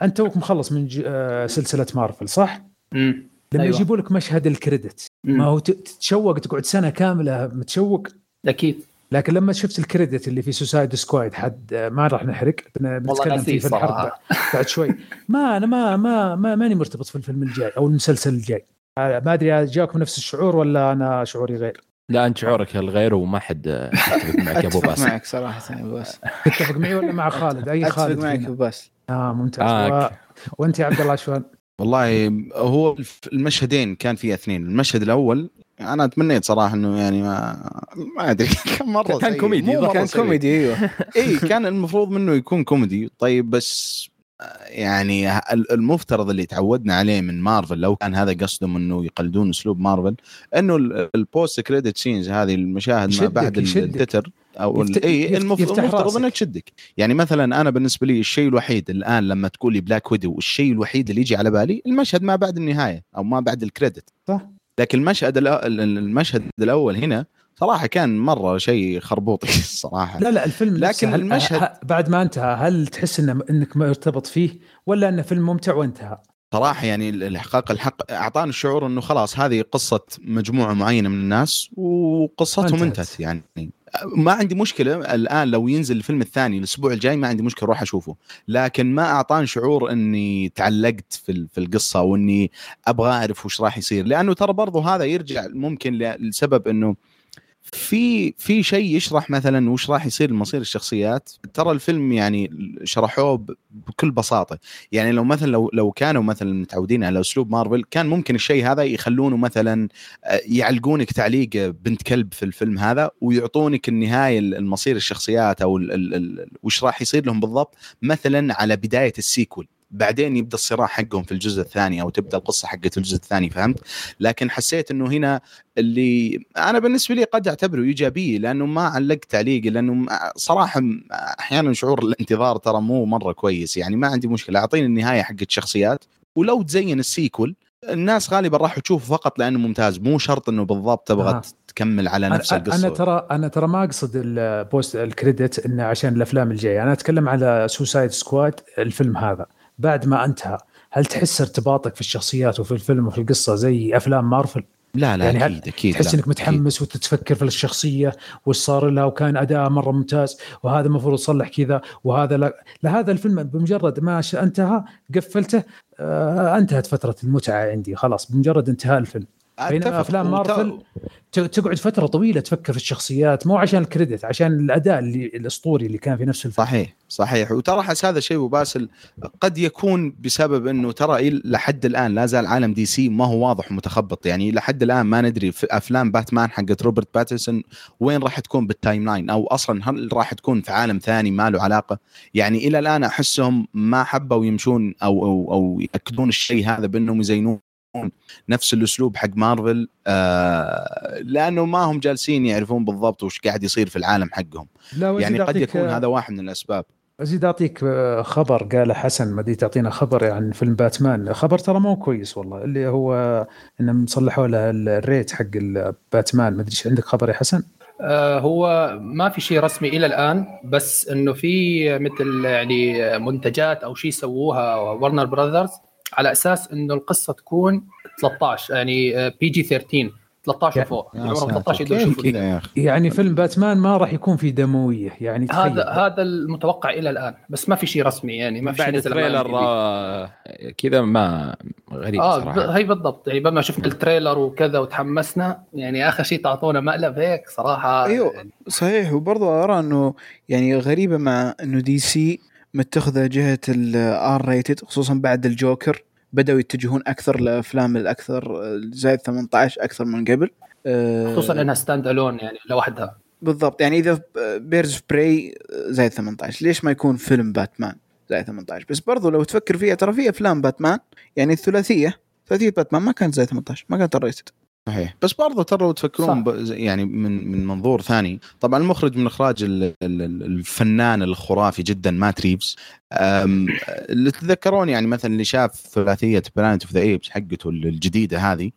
أنت توك مخلص من آه، سلسلة مارفل صح؟ امم لما أيوة. يجيبوا لك مشهد ال credit ما هو تتشوق تقعد سنة كاملة متشوق؟ أكيد. لكن لما شفت ال credit اللي في Suicide Squad حد ما راح نحرق بنتكلم فيه في الحلقة بعد شوي. ما أنا ما ما ما ماني مرتبط في الفيلم الجاي أو المسلسل الجاي. ما أدري جاكم نفس الشعور ولا أنا شعوري غير؟ لا أنت شعورك الغير وما حد يتفق معك يا أبو باسل. معك صراحة يا أبو باسل. تتفق معي ولا مع خالد؟ أي خالد اتفق معك أبو باسل. آه ممتاز. آه. و... وأنت يا عبد الله شلون؟ والله هو المشهدين كان في اثنين. المشهد الأول أنا تمنيت صراحة إنه يعني ما ما أدري. كم مرة كان كوميدي كان كوميدي أيوه. اي كان المفروض منه يكون كوميدي طيب بس يعني المفترض اللي تعودنا عليه من مارفل لو كان هذا قصدهم إنه يقلدون أسلوب مارفل إنه ال post credit scenes هذه المشاهد ما بعد التتر أو يفت... اي المفترض إنك تشدك. يعني مثلا أنا بالنسبة لي الشيء الوحيد الآن لما تقول لي Black Widow الشيء الوحيد اللي يجي على بالي المشهد ما بعد النهاية أو ما بعد ال credit صح. لكن المشهد المشهد الأول هنا صراحة كان مرة شيء خربوطي الصراحه لا لا الفيلم لكن المشهد بعد ما انتهى هل تحس إن إنك مرتبط فيه ولا إنه فيلم ممتع وانتهى؟ صراحة يعني الإحقاق الحق أعطاني الشعور إنه خلاص هذه قصة مجموعة معينة من الناس وقصتهم انتهت يعني. ما عندي مشكلة الآن لو ينزل الفيلم الثاني الأسبوع الجاي ما عندي مشكلة أروح أشوفه. لكن ما أعطاني شعور إني تعلقت في في القصة وإني أبغى أعرف وش راح يصير. لأنه ترى برضو هذا يرجع ممكن لسبب إنه في في شيء يشرح مثلا وش راح يصير مصير الشخصيات؟ ترى الفيلم يعني شرحوه بكل بساطة. يعني لو مثلا لو لو كانوا مثلا متعودين على أسلوب مارفل كان ممكن الشيء هذا يخلونه مثلا آه، يعلقونك تعليق بنت كلب في الفيلم هذا ويعطونك النهاية المصير الشخصيات أو وش راح يصير لهم بالضبط؟ مثلا على بداية السيكول. بعدين يبدأ الصراع حقهم في الجزء الثاني أو تبدأ القصة حقت الجزء الثاني فهمت؟ لكن حسيت إنه هنا اللي أنا بالنسبة لي قد أعتبره ايجابيه لأنه ما علقت تعليقي لأنه صراحة أحيانا شعور الانتظار ترى مو مرة كويس يعني ما عندي مشكلة أعطيني النهاية حقت شخصيات ولو تزين ال sequel الناس غالبا راح تشوفه فقط لأنه ممتاز مو شرط إنه بالضبط تبغى آه. تكمل على نفس أنا القصة أنا ترى أنا ترى ما أقصد ال post ال credit إنه عشان الأفلام الجاية أنا أتكلم على Suicide Squad الفيلم هذا بعد ما انتهى هل تحس ارتباطك في الشخصيات وفي الفيلم وفي القصة زي أفلام مارفل؟ لا لا يعني أكيد أكيد تحس إنك متحمس أكيد. وتتفكر في الشخصية وش صار لها وكان أداء مرة ممتاز وهذا المفروض يصلح كذا وهذا لا لهذا الفيلم بمجرد ما انتهى قفلته آه انتهت فترة المتعة عندي خلاص بمجرد انتهاء الفيلم بينما أفلام مارفل تقعد فترة طويلة تفكر في الشخصيات مو عشان ال credit عشان الأداء اللي الأسطوري اللي كان في نفس الفيلم. صحيح صحيح. وترى حس هذا الشيء أبو باسل قد يكون بسبب إنه ترى لحد الآن لا زال عالم DC ما هو واضح ومتخبط يعني لحد الآن ما ندري في أفلام باتمان حقت روبرت باتنسون وين راح تكون بال timeline أو أصلا هل راح تكون في عالم ثاني ما له علاقة. يعني إلى الآن أحسهم ما حبوا يمشون أو أو أو يأكدون الشيء هذا بأنهم يزينون نفس الأسلوب حق مارفل آه لأنه ما هم جالسين يعرفون بالضبط وش قاعد يصير في العالم حقهم. لا يعني قد يكون هذا واحد من الأسباب. ازيد أعطيك آه، خبر قاله حسن ما تعطينا خبر عن يعني فيلم باتمان. خبر ترى مو كويس والله اللي هو انهم صلحوا له ال rate حق باتمان. ما أدري إيش عندك خبر يا حسن؟ آه هو ما في شيء رسمي إلى الآن بس إنه في مثل يعني منتجات أو شيء سووها Warner Brothers على أساس إنه القصة تكون 13 يعني PG 13 13 وفوق يعني عمرهم 13 يقدروا يشوفوا يعني فيلم باتمان ما راح يكون في دموية يعني هذا هذا المتوقع إلى الآن بس ما في شيء رسمي يعني ما في بعد ال trailer آه كذا ما غريب آه صراحة. هي بالضبط يعني بعد ما شفنا ال trailer وكذا وتحمسنا يعني آخر شيء تعطونا مقلب هيك صراحة. أيوه يعني صحيح. وبرضه أرى إنه يعني غريبة مع إنه DC متخذة جهة ال R rated خصوصا بعد الجوكر. بدأوا يتجهون أكثر لأفلام الأكثر زائد 18 أكثر من قبل. خصوصا إنها ستاند الون يعني لوحدها بالضبط. يعني إذا Birds of Prey زائد 18 ليش ما يكون فيلم باتمان زائد 18 بس برضو لو تفكر فيها ترى في أفلام باتمان يعني الثلاثية ثلاثية باتمان ما كانت زائد 18 ما كانت ال R rated صحيح. بس برضه ترى لو تفكرون يعني من من منظور ثاني طبعا المخرج من إخراج الفنان الخرافي جدا مات ريفز. اللي تتذكرون يعني مثلا اللي شاف ثلاثية Planet of the Apes حقته الجديدة هذه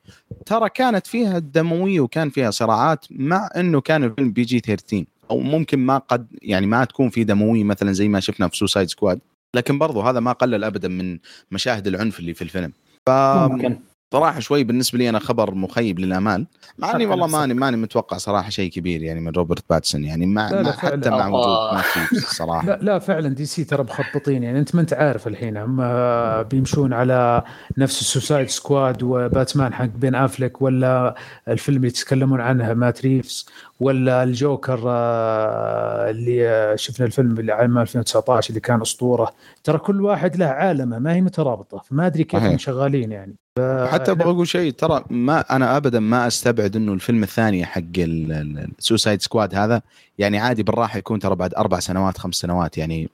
ترى كانت فيها دمويه وكان فيها صراعات مع إنه كان الفيلم PG 13 أو ممكن ما قد يعني ما تكون في دموية مثلا زي ما شفنا في سوسايد سكواد لكن برضو هذا ما قلل ابدا من مشاهد العنف اللي في الفيلم. ف ممكن. صراحة شوي بالنسبة لي أنا خبر مخيب للامال مع إني والله ماني ماني متوقع صراحة شيء كبير يعني من روبرت باتسون يعني مع لا لا حتى مع وجود ما صراحة. لا لا فعلا دي سي ترى مخططين يعني أنت ما أنت عارف الحين هم بيمشون على نفس السوسايد سكواد وباتمان حق بين أفلك ولا الفيلم اللي يتكلمون عنه مات ريفز ولا الجوكر آه، اللي شفنا الفيلم اللي عام 2019 اللي كان أسطورة. ترى كل واحد له عالمه ما هي مترابطة فما أدري كيف هم شغالين يعني. حتى أبغى أقول شيء ترى ما أنا ابدا ما أستبعد إنه الفيلم الثاني حق ال Suicide Squad هذا يعني عادي بالراحة يكون ترى بعد أربع سنوات خمس سنوات. يعني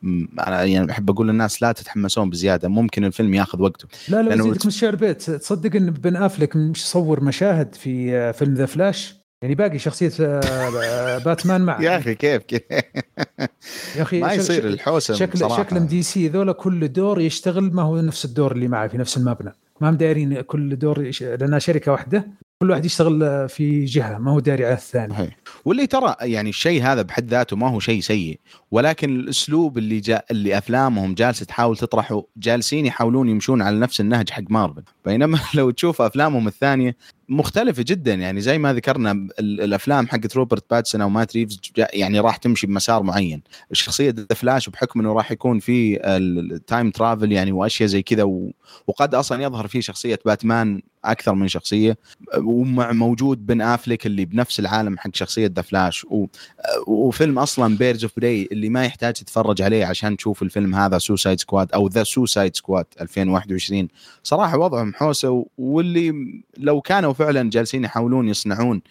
أنا يعني أحب أقول للناس لا تتحمسون بزيادة ممكن الفيلم ياخذ وقته لا لا ازيدك من الشعر بيت تصدق إن بن أفلك مش صور مشاهد في آه، فيلم The Flash؟ يعني باقي شخصية آه، باتمان مع يا أخي كيف كيف؟ يا أخي ما يصير الحوسة شكل صراحة. شكل دي سي ذولا كل دور يشتغل ما هو نفس الدور اللي معه في نفس المبنى. ما هم دايرين كل دور لانها شركة واحدة كل واحد يشتغل في جهة ما هو داري على الثاني. صحيح. واللي ترى يعني الشيء هذا بحد ذاته ما هو شيء سيء ولكن الأسلوب اللي جا اللي أفلامهم جالسة تحاول تطرحه جالسين يحاولون يمشون على نفس النهج حق مارفل. بينما لو تشوف أفلامهم الثانية مختلفة جدا. يعني زي ما ذكرنا الأفلام حقت روبرت باتسون أو مات ريفز يعني راح تمشي بمسار معين. شخصية The Flash بحكم إنه راح يكون في ال time travel يعني وأشياء زي كذا وقد أصلا يظهر فيه شخصية باتمان أكثر من شخصية. ومع موجود بن افليك اللي بنفس العالم حق شخصية The Flash و... وفيلم أصلا Birds of Prey اللي ما يحتاج تتفرج عليه عشان تشوف الفيلم هذا Suicide Squad أو The Suicide Squad 2021 صراحة وضعهم حوسة واللي لو كانوا فعلا جالسين يحاولون يصنعون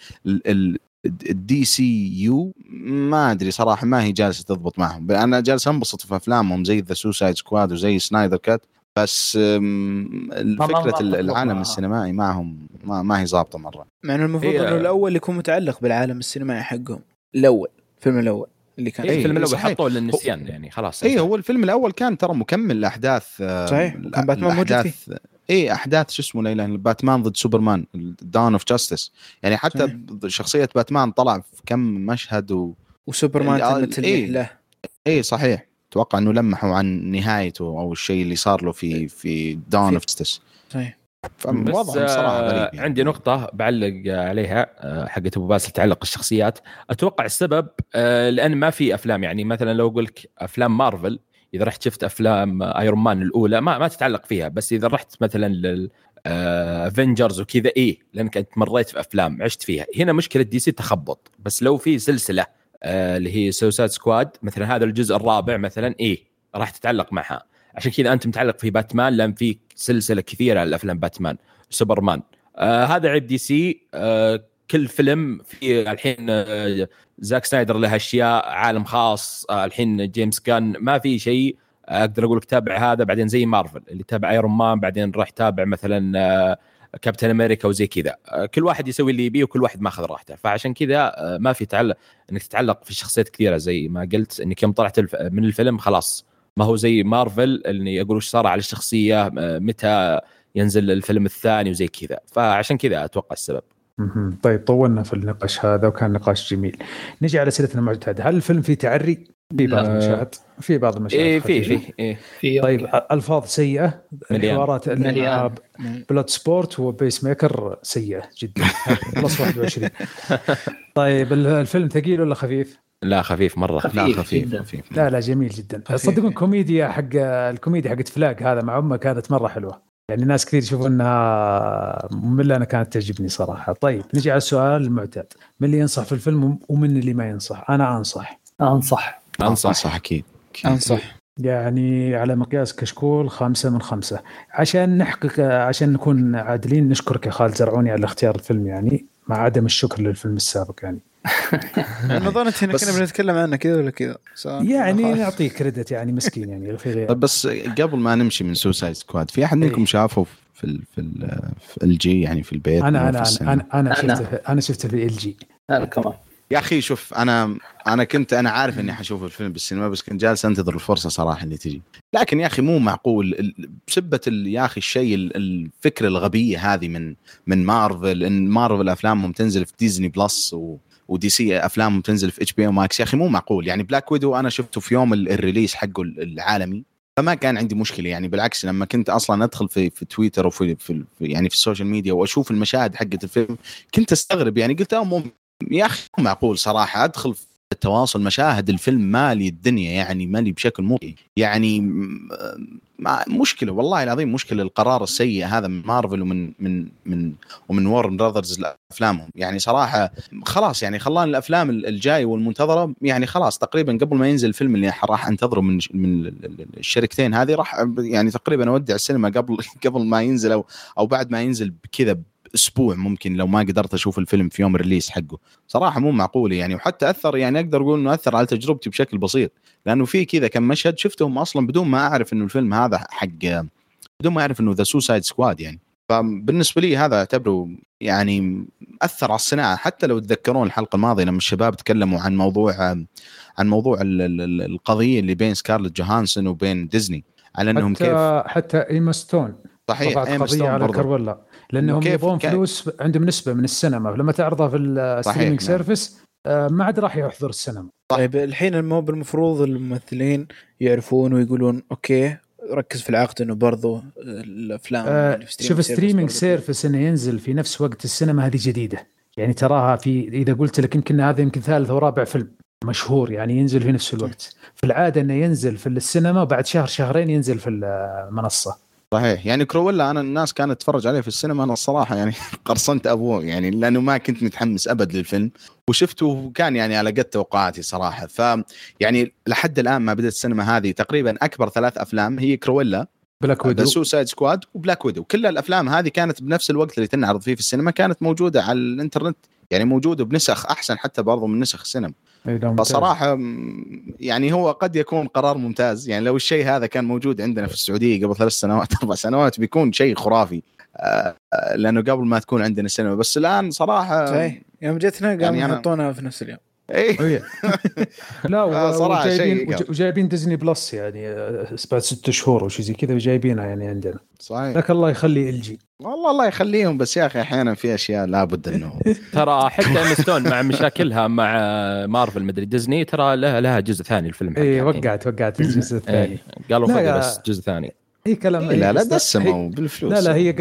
ال DCU ما أدري صراحة ما هي جالسة تضبط معهم. أنا جالس أنبسط في أفلامهم زي The Suicide Squad وزي Snyder Cut بس فكره العالم السينمائي معهم ما, ما هي ظابطة مرة. مع إنه المفروض إنه الأول يكون متعلق بالعالم السينمائي حقهم. الأول الفيلم الأول اللي كان إيه الفيلم الأول حطوه للنسيان يعني خلاص. اي هو الفيلم الأول كان ترى مكمل لاحداث صحيح كان باتمان موجود فيه. اي أحداث شو اسمه لا باتمان ضد سوبرمان Dawn of Justice يعني حتى صحيح. شخصية باتمان طلع في كم مشهد و وسوبرمان تمت إيه. له اي صحيح. أتوقع إنه لمحوا عن نهايته أو الشيء اللي صار له في في Dawn of Justice صحيح. فوضعهم صراحة غريب يعني. عندي نقطة بعلق عليها آه، حقت أبو باسل تعلق الشخصيات، أتوقع السبب آه، لأن ما في أفلام يعني مثلا لو أقول لك أفلام مارفل إذا رحت شفت أفلام Iron Man الأولى ما ما تتعلق فيها. بس إذا رحت مثلا لل Avengers وكذا إيه لأنك أنت مريت في أفلام عشت فيها. هنا مشكلة دي سي تخبط. بس لو في سلسلة آه، اللي هي Suicide Squad مثلا هذا الجزء الرابع مثلا إيه راح تتعلق معها. عشان كذا أنت متعلق في باتمان لأن في سلسلة كثيرة لافلام باتمان سوبرمان آه هذا عيب دي سي. آه كل فيلم في الحين آه زاك سنايدر له أشياء عالم خاص. آه الحين جيمس غان ما في شيء. أقدر أقول لك تابع هذا بعدين زي مارفل اللي تابع Iron Man بعدين راح تابع مثلا آه كابتن أمريكا وزي كذا. آه، كل واحد يسوي اللي يبيه وكل واحد ماخذ راحته. فعشان كذا آه، ما في تعلق إنك تتعلق في شخصيات كثيرة زي ما قلت إنك يوم طلعت من الفيلم خلاص. ما هو زي مارفل اللي يقول وش صار على الشخصية آه، متى ينزل الفيلم الثاني وزي كذا. فعشان كذا أتوقع السبب. طيب طولنا في النقاش هذا وكان نقاش جميل. نجي على اسئلتنا المعتاده هل الفيلم فيه تعري؟ في بعض المشاهد؟ في بعض المشاهد إيه في في إيه. في طيب ألفاظ سيئة الحوارات بلود سبورت وبيس ميكر سيئة جدا. plus 21 طيب الفيلم ثقيل ولا خفيف؟ لا خفيف مرة خفيف. لا خفيف, خفيف. لا لا جميل جدا. صدقون كوميديا حق الكوميديا حقت فلاج هذا مع امه كانت مرة حلوة. يعني ناس كثير يشوفون إنها ممله أنا كانت تعجبني صراحة. طيب نجي على السؤال المعتاد. من اللي ينصح في الفيلم ومن اللي ما ينصح؟ أنا أنصح. أنصح. أنصح. أنصح أكيد. أنصح. يعني على مقياس كشكول خمسة من خمسة. عشان نحقق عشان نكون عادلين نشكرك يا خالد زرعوني على اختيار الفيلم يعني مع عدم الشكر للفيلم السابق يعني. أنا ظننت هنا كنا بنتكلم عنه كذا ولا كذا. يعني نعطيه كريدت يعني مسكين يعني في طيب بس قبل ما نمشي من Suicide Squad في أحد منكم إيه. شافه في ال في ال في ال LG يعني في البيت؟ أنا أنا أنا أنا, أنا شفته أنا شفته في LG أنا كمان. يا أخي شوف أنا أنا كنت أنا عارف إني حشوف الفيلم بالسينما بس كنت جالس أنتظر الفرصة صراحة اللي تجي. لكن يا أخي مو معقول بسبة يا أخي الشيء الفكرة الغبية هذه من من مارفل إن مارفل أفلامهم تنزل في ديزني بلس و ودي سي افلامهم تنزل في اتش بي أو ماكس يا أخي مو معقول. يعني Black Widow أنا شفته في يوم ال release حقه العالمي فما كان عندي مشكلة. يعني بالعكس لما كنت أصلا أدخل في في تويتر وفي في يعني في ال social media وأشوف المشاهد حقت الفيلم كنت أستغرب. يعني قلت يا أخي معقول صراحة أدخل في التواصل مشاهد الفيلم مالي الدنيا يعني مالي بشكل مو يعني مشكلة والله العظيم مشكلة. القرار السيء هذا من مارفل ومن من من ومن وورن براذرز لأفلامهم. يعني صراحة خلاص يعني خلان الأفلام الجايه والمنتظرة يعني خلاص تقريبا قبل ما ينزل الفيلم اللي راح أنتظره من من الشركتين هذه راح يعني تقريبا أودع السينما قبل قبل ما ينزل أو أو بعد ما ينزل بكذا أسبوع ممكن لو ما قدرت أشوف الفيلم في يوم ال release حقه. صراحة مو معقوله يعني وحتى أثر يعني أقدر أقول إنه أثر على تجربتي بشكل بسيط. لأنه في كذا كم مشهد شفتهم أصلا بدون ما أعرف إنه الفيلم هذا حق بدون ما أعرف إنه The Suicide Squad يعني. فبالنسبة لي هذا أعتبره يعني أثر على الصناعة. حتى لو تذكرون الحلقة الماضية لما الشباب تكلموا عن موضوع عن موضوع القضية اللي بين سكارلت جوهانسون وبين ديزني على إنهم حتى كيف حتى ايما ستون صحيح ايما ستون على Cruella لانهم يبغون فلوس عندهم نسبة من السينما لما تعرضها في ال streaming service آه، ما عاد راح يحضر السينما. طيب الحين الموب المفروض الممثلين يعرفون ويقولون okay ركز في العقد إنه برضو الأفلام آه شوف streaming service إنه ينزل في نفس وقت السينما هذه جديدة. يعني تراها في إذا قلت لك يمكن هذا يمكن ثالث أو رابع فيلم مشهور يعني ينزل في نفس الوقت. في العادة إنه ينزل في السينما وبعد شهر شهرين ينزل في المنصة. صحيح. يعني Cruella أنا الناس كانت تتفرج عليه في السينما أنا الصراحة يعني قرصنت أبوه يعني لأنه ما كنت متحمس أبد للفيلم. وشفته وكان يعني على قد توقعاتي صراحة. ف يعني لحد الآن ما بدأت السينما هذه تقريبا أكبر ثلاث أفلام هي Cruella Black Widow Suicide Squad و Black Widow كل الأفلام هذه كانت بنفس الوقت اللي تنعرض فيه في السينما كانت موجودة على الإنترنت يعني موجودة بنسخ أحسن حتى برضو من نسخ السينما. فصراحة يعني هو قد يكون قرار ممتاز. يعني لو الشيء هذا كان موجود عندنا في السعودية قبل ثلاث سنوات أربع سنوات بيكون شيء خرافي. آه، لأنه قبل ما تكون عندنا السينما بس الآن صراحة صحيح. يوم جتنا قاموا يعني يحطونها في نفس اليوم. اي لا صراحة وجايبين, وجايبين Disney Plus يعني آه، بعد ست شهور أو شيء زي كذا وجايبينها يعني عندنا. صحيح. لك الله يخلي ال جي. والله الله يخليهم بس يا أخي أحيانا في أشياء لابد إنه ترى حتى إيما ستون مع مشاكلها مع مارفل مدري ديزني ترى لها لها جزء ثاني الفيلم اي وقعت وقعت الجزء الثاني إيه. قالوا خذ بس جزء ثاني. هي كلام إيه لا لا دسموا بالفلوس. لا لا هي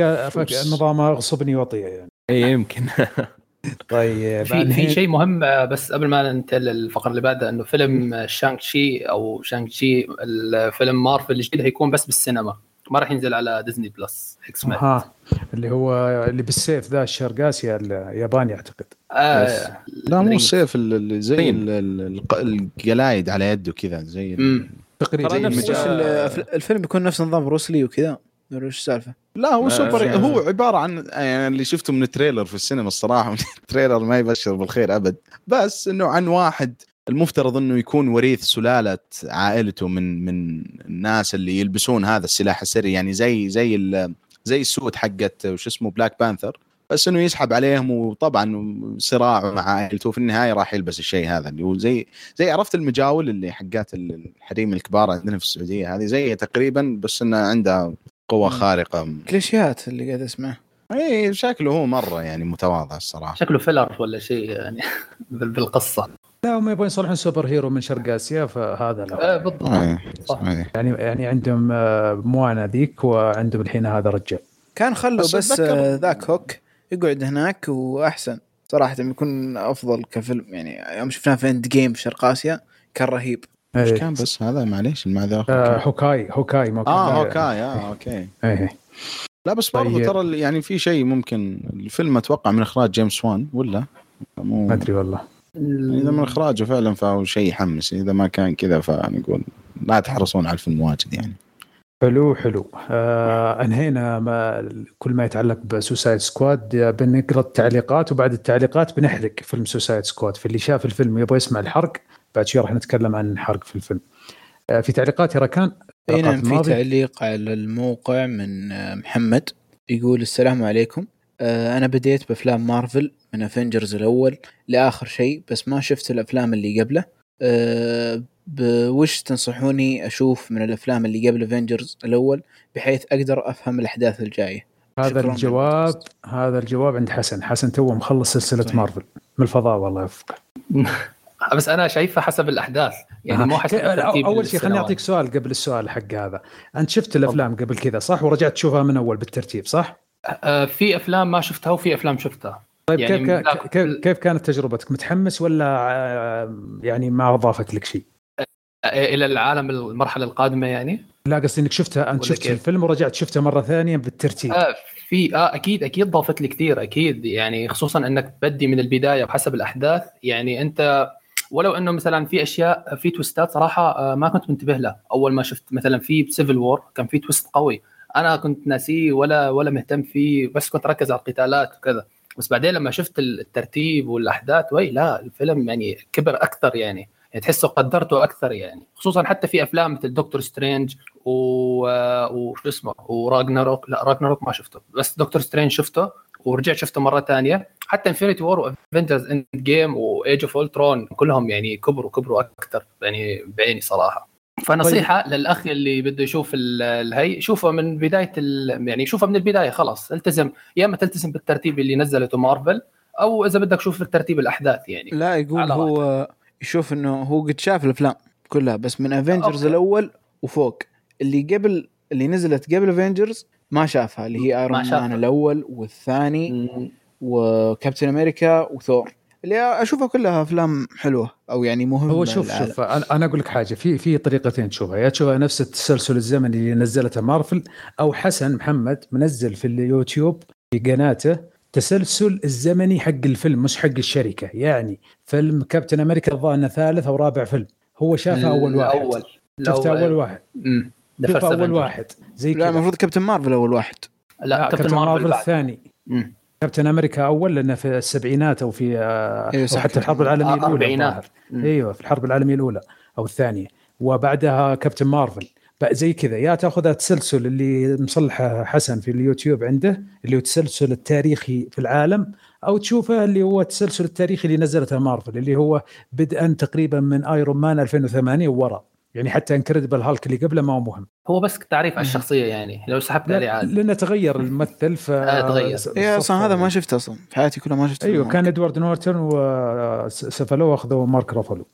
نظامها أغصبني وطيه يعني. اي يمكن. طيب في في شيء مهم آه، بس قبل ما ننتقل للفقرة اللي بعدها إنه فيلم Shang-Chi أو Shang-Chi الفيلم مارفل الجديد هيكون بس بالسينما ما راح ينزل على Disney Plus إكس ها اللي هو اللي بالسيف ذا الشرق اسيا الياباني أعتقد. آه لا مو السيف اللي زي القلايد على يده كذا زي تقريبا الفيلم بيكون نفس نظام بروسلي وكذا. ولا إيش السالفة؟ لا هو super hero عبارة عن يعني اللي شفته من ال trailer في السينما الصراحة ال trailer ما يبشر بالخير أبد. بس إنه عن واحد المفترض إنه يكون وريث سلالة عائلته من من الناس اللي يلبسون هذا السلاح السري يعني زي زي زي السود حقت وش اسمه Black Panther بس إنه يسحب عليهم وطبعا صراع مع عائلته في النهاية راح يلبس الشيء هذا اللي هو زي زي عرفت المجاول اللي حقات الحريم الكبار عندنا في السعودية هذه؟ زي تقريبا بس إنه عندها قوة خارقة. كليشيات اللي قاعد اسمعه إي شكله هو مرة يعني متواضع الصراحة. شكله filler ولا شيء يعني بالقصة. لا هم يبغون يصلحون super hero من شرق آسيا فهذا لا. آه بالضبط. آه صح. يعني يعني عندهم آه، Moana ذيك وعندهم الحين هذا رجال كان خلوا بس, بس آه، ذاك Hawk يقعد هناك وأحسن. صراحة يكون أفضل كفيلم. يعني يوم شفناه في Endgame في شرق آسيا كان رهيب. إيش كان بس؟ هذا معليش المعذره آه Hawkeye Hawkeye ما آه Hawkeye آه okay. إيه لا بس برضه طيب. ترى يعني في شيء ممكن الفيلم أتوقع من إخراج جيمس وان ولا؟ مو ما أدري والله. يعني إذا من إخراجه فعلا فهو شيء يحمس إذا ما كان كذا فنقول لا تحرصون على الفيلم واجد يعني. حلو حلو. آه أنهينا ما كل ما يتعلق ب Suicide Squad بنقرأ التعليقات وبعد التعليقات بنحرق فيلم Suicide Squad. فاللي شاف الفيلم يبغى يسمع الحرق بعد شوي راح نتكلم عن حرق في الفيلم. آه، في تعليقات يا ركان؟ اي نعم في تعليق على الموقع من آه، محمد يقول السلام عليكم. آه، أنا بديت بأفلام مارفل من Avengers الأول لآخر شيء بس ما شفت الأفلام اللي قبله. وش تنصحوني أشوف من الأفلام اللي قبل Avengers الأول بحيث أقدر أفهم الأحداث الجاية؟ هذا الجواب هذا الجواب عند حسن. حسن تو مخلص سلسلة صحيح. مارفل. من الفضاء والله يوفقه. بس أنا شايفها حسب الأحداث. يعني مو حسب أول شيء خليني أعطيك سؤال قبل السؤال حق هذا. أنت شفت الأفلام قبل كذا صح؟ ورجعت تشوفها من أول بالترتيب صح؟ آه في أفلام ما شفتها وفي أفلام شفتها. طيب يعني كيف, كيف كيف كانت تجربتك؟ متحمس ولا آه، يعني ما أضافت لك شيء؟ إلى العالم المرحلة القادمة يعني؟ لا قصدي إنك شفتها أنت شفت الفيلم ورجعت شفته مرة ثانية بالترتيب. آه في أه أكيد أكيد ضافت لي كثير أكيد. يعني خصوصا إنك تبدي من البداية بحسب الأحداث. يعني أنت ولو إنه مثلا في أشياء في twist ات صراحة آه، ما كنت منتبه لها. أول ما شفت مثلا في Civil War كان في twist قوي. أنا كنت ناسيه ولا ولا مهتم فيه بس كنت ركز على القتالات وكذا. بس بعدين لما شفت الترتيب والأحداث وي لا الفيلم يعني كبر أكثر يعني. تحسه قدرته أكثر يعني. خصوصا حتى في أفلام مثل Doctor Strange و وشو اسمه و Ragnarok. لا Ragnarok ما شفته. بس Doctor Strange شفته ورجعت شفته مرة ثانية. حتى Infinity War و Avengers Endgame و Age of Ultron كلهم يعني كبروا كبروا أكثر يعني بعيني صراحة. فنصيحة طيب. للأخ اللي بده يشوف الهي شوفه من بداية يعني شوفه من البداية خلاص. التزم يا إما تلتزم بالترتيب اللي نزلته مارفل أو إذا بدك شوف الترتيب الأحداث يعني. لا يقول هو يشوف إنه هو قد شاف الأفلام كلها بس من Avengers الأول وفوق. اللي قبل اللي نزلت قبل Avengers ما شافها اللي هي Iron Man الأول والثاني و Captain America و Thor. اللي أشوفها كلها أفلام حلوة أو يعني مهمة هو شوف العالم. شوف أنا أقول لك حاجة في في طريقتين تشوفها يا تشوفها نفس التسلسل الزمني اللي نزلته مارفل أو حسن محمد منزل في اليوتيوب في قناته تسلسل الزمني حق الفيلم مش حق الشركة. يعني فيلم كابتن أمريكا الظاهر ثالث أو رابع فيلم. هو شافها أول واحد. اول شفته أول واحد. امم أول واحد. زي لا المفروض كابتن مارفل أول واحد. لا, لا كابتن, كابتن مارفل, مارفل الثاني. مم. Captain America أول لأنه في السبعينات أو في أيوة أو حتى الحرب العالمية الأولى أيوه في الحرب العالمية الأولى أو الثانية. وبعدها Captain Marvel. زي كذا. يا تاخذ التسلسل اللي مصلحه حسن في اليوتيوب عنده اللي هو التسلسل التاريخي في العالم أو تشوفه اللي هو التسلسل التاريخي اللي نزلته مارفل اللي هو بدءا تقريبا من Iron Man 2008 وورا. يعني حتى Incredible Hulk اللي قبله ما هو مهم. هو بس تعريف على الشخصية يعني لو سحبت عليه عادي. لأنه تغير الممثل ف آه تغير. اي أصلا هذا ما شفته أصلا. في حياتي كلها ما شفته. أيوه كان إدوارد نورتون وسفلو اخذوا مارك رافلو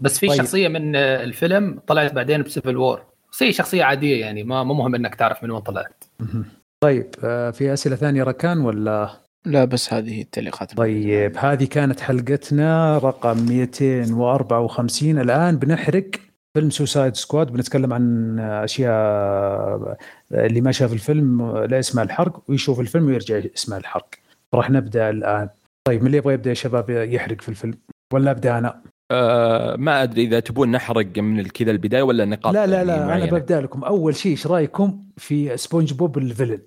بس في طيب. شخصية من الفيلم طلعت بعدين ب Civil War زي شخصية عادية يعني ما مو مهم إنك تعرف من وين طلعت. طيب آه، في أسئلة ثانية ركان ولا؟ لا بس هذه التعليقات. طيب هذه كانت حلقتنا رقم 254 الآن بنحرق فيلم Suicide Squad بنتكلم عن أشياء اللي ما شاف الفيلم لا يسمع الحرق ويشوف الفيلم ويرجع يسمع الحرق. راح نبدأ الآن. طيب من اللي يبغى يبدأ يا شباب يحرق في الفيلم؟ ولا أبدأ أنا؟ أه ما أدري إذا تبون نحرق من كذا البداية ولا نقاط لا لا لا يعني أنا ببدأ لكم. أول شيء إيش رأيكم في سبونج بوب ال villain؟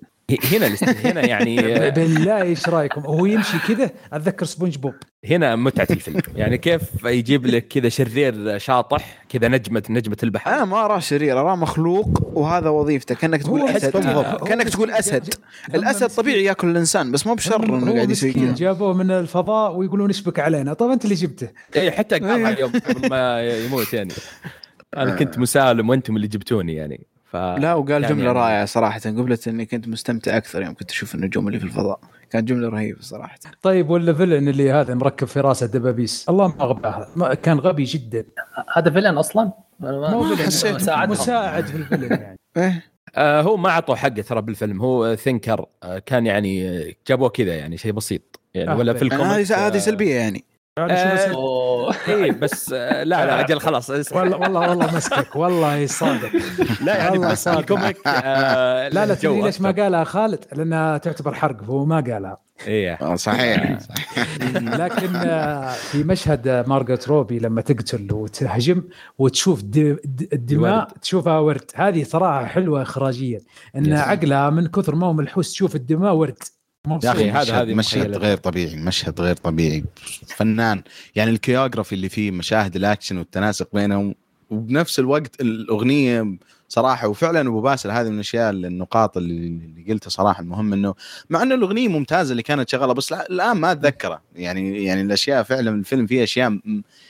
هنا هنا يعني بالله إيش رأيكم؟ هو يمشي كذا؟ أتذكر سبونج بوب. هنا متعة الفيلم. يعني كيف يجيب لك كذا شرير شاطح كذا نجمه نجمة البحر. أنا ما اراه شرير اراه مخلوق وهذا وظيفته. كأنك تقول أسد. كأنك تقول أسد. الأسد طبيعي يأكل الإنسان بس مو بشر إنه قاعد يسوي كذا. جابوه من الفضاء ويقولون اشبك علينا؟ طب أنت اللي جبته. اي حتى اليوم قبل ما يموت يعني. أنا كنت مسالم وأنتم اللي جبتوني يعني. ف لا وقال جملة يعني رائعة صراحة. قبلت إني كنت مستمتع أكثر يوم كنت أشوف النجوم اللي في الفضاء. كانت جملة رهيبة صراحة. طيب ولا villain اللي هذا مركب في راسه دبابيس؟ الله ما غباها كان غبي جدا. هذا villain أصلا؟ مو villain مساعد. مساعد. في الفيلم يعني. إيه؟ آه هو ما أعطوه حقه ترى بالفيلم. هو Thinker آه كان يعني جابوه كذا يعني شيء بسيط يعني ولا في ال comic هذه هذه سلبية يعني. آه اي بس آه. لا لا أجل خلاص والله والله والله مسكك والله صادق. لا يعني بس ال comic آه لا لا تدري ليش ما قالها خالد؟ لأنها تعتبر حرق هو ما قالها. إيه. آه، صحيح لكن آه، في مشهد مارغوت روبي لما تقتل وتهجم وتشوف الدماء تشوفها ورد. هذه صراحة حلوة اخراجيا إن عقلها من كثر ما هو ملحوس تشوف الدماء ورد. يا أخي هذا هذه مشهد غير طبيعي مشهد غير طبيعي. فنان يعني ال choreography اللي فيه مشاهد الأكشن والتناسق بينهم وبنفس الوقت الأغنية صراحة وفعلا أبو باسل هذه من الأشياء النقاط اللي, اللي قلتها صراحة المهم إنه مع إنه الأغنية ممتازة اللي كانت شغالة بس الآن ما أتذكرها. يعني يعني الأشياء فعلا الفيلم فيه أشياء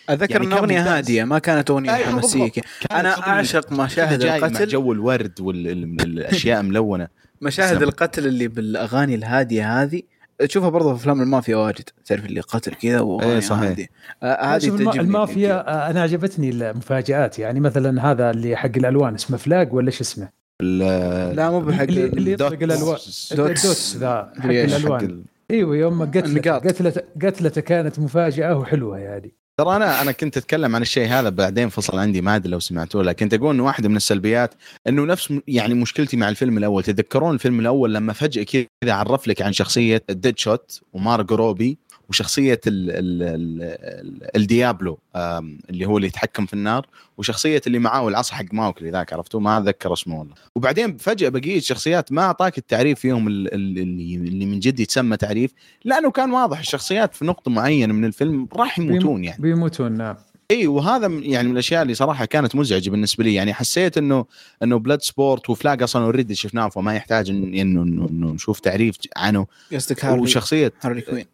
أتذكر يعني أغنية هادية ما كانت أغنية أيوة حماسية. أنا أعشق مشاهد القتل. جو الورد والاشياء ملونة. مشاهد القتل اللي بالأغاني الهادية هذه تشوفها برضه في أفلام المافيا واجد. تعرف اللي قتل كذا إيه صحيح. آه هذه المافيا آه أنا عجبتني المفاجآت. يعني مثلا هذا اللي حق الألوان اسمه Flag ولا إيش اسمه؟ لا مو بحق اللي, اللي يطلق الألوان. Dots. ذا حق الألوان. إيوه يوم قتلته قتلته قتلته كانت مفاجأة وحلوة يعني. ترى أنا أنا كنت أتكلم عن الشيء هذا بعدين فصل عندي ما أدري لو سمعتوه لكن أقول إنه واحدة من السلبيات إنه نفس يعني مشكلتي مع الفيلم الأول. تذكرون الفيلم الأول لما فجأة كذا عرف لك عن شخصية Deadshot ومارجو روبي؟ وشخصية ال ال ال الديابلو اللي هو اللي يتحكم في النار وشخصية اللي معاه العصا حق ماوكلي ذاك عرفتوه ما أتذكر اسمه والله. وبعدين فجأة بقيه الشخصيات ما أعطاك التعريف فيهم اللي, اللي من جد يتسمى تعريف لأنه كان واضح الشخصيات في نقطة معينة من الفيلم راح يموتون يعني. بيموتون نعم. إي وهذا يعني من الأشياء اللي صراحة كانت مزعجة بالنسبة لي. يعني حسيت إنه إنه Bloodsport و Flag أصلا already شفناه فما يحتاج إنه إنه نشوف تعريف عنه. قصدك هارلي وشخصية هارلي كوين.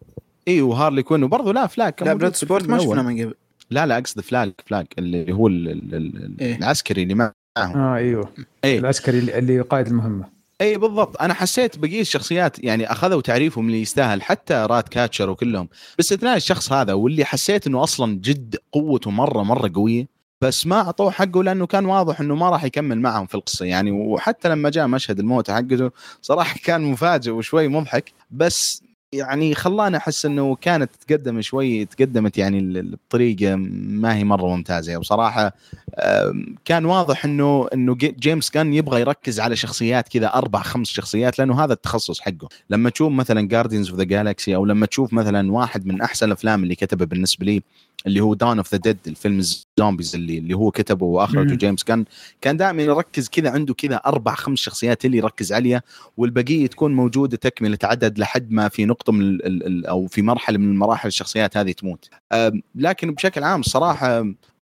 اي وهارلي كوين وبرضه لا Flag لا Bloodsport ما شفناه من قبل. لا لا أقصد Flag Flag اللي هو ال ال إيه؟ العسكري اللي معهم. آه أيوه. إيه؟ العسكري اللي قائد المهمة. اي بالضبط. أنا حسيت بقية الشخصيات يعني أخذوا تعريفهم اللي يستاهل حتى Ratcatcher وكلهم. باستثناء الشخص هذا واللي حسيت إنه أصلا جد قوته مرة مرة قوية بس ما أعطوه حقه لأنه كان واضح إنه ما راح يكمل معهم في القصة. يعني وحتى لما جاء مشهد الموت حقه صراحة كان مفاجئ وشوي مضحك بس يعني خلاني أحس إنه كانت تقدم شوي تقدمت يعني بطريقة ما هي مرة ممتازة. وصراحة كان واضح إنه إنه جيمس جان يبغى يركز على شخصيات كذا أربع خمس شخصيات لأنه هذا التخصص حقه. لما تشوف مثلا Guardians of the Galaxy أو لما تشوف مثلا واحد من أحسن الأفلام اللي كتبها بالنسبة لي اللي هو Dawn of the Dead الفيلم ال zombies اللي اللي هو كتبه وأخرجه جيمس جان كان دائما يركز كذا عنده كذا أربع خمس شخصيات اللي يركز عليها والبقية تكون موجودة تكملة عدد لحد ما في نقطة من ال ال أو في مرحلة من المراحل الشخصيات هذه تموت. لكن بشكل عام الصراحه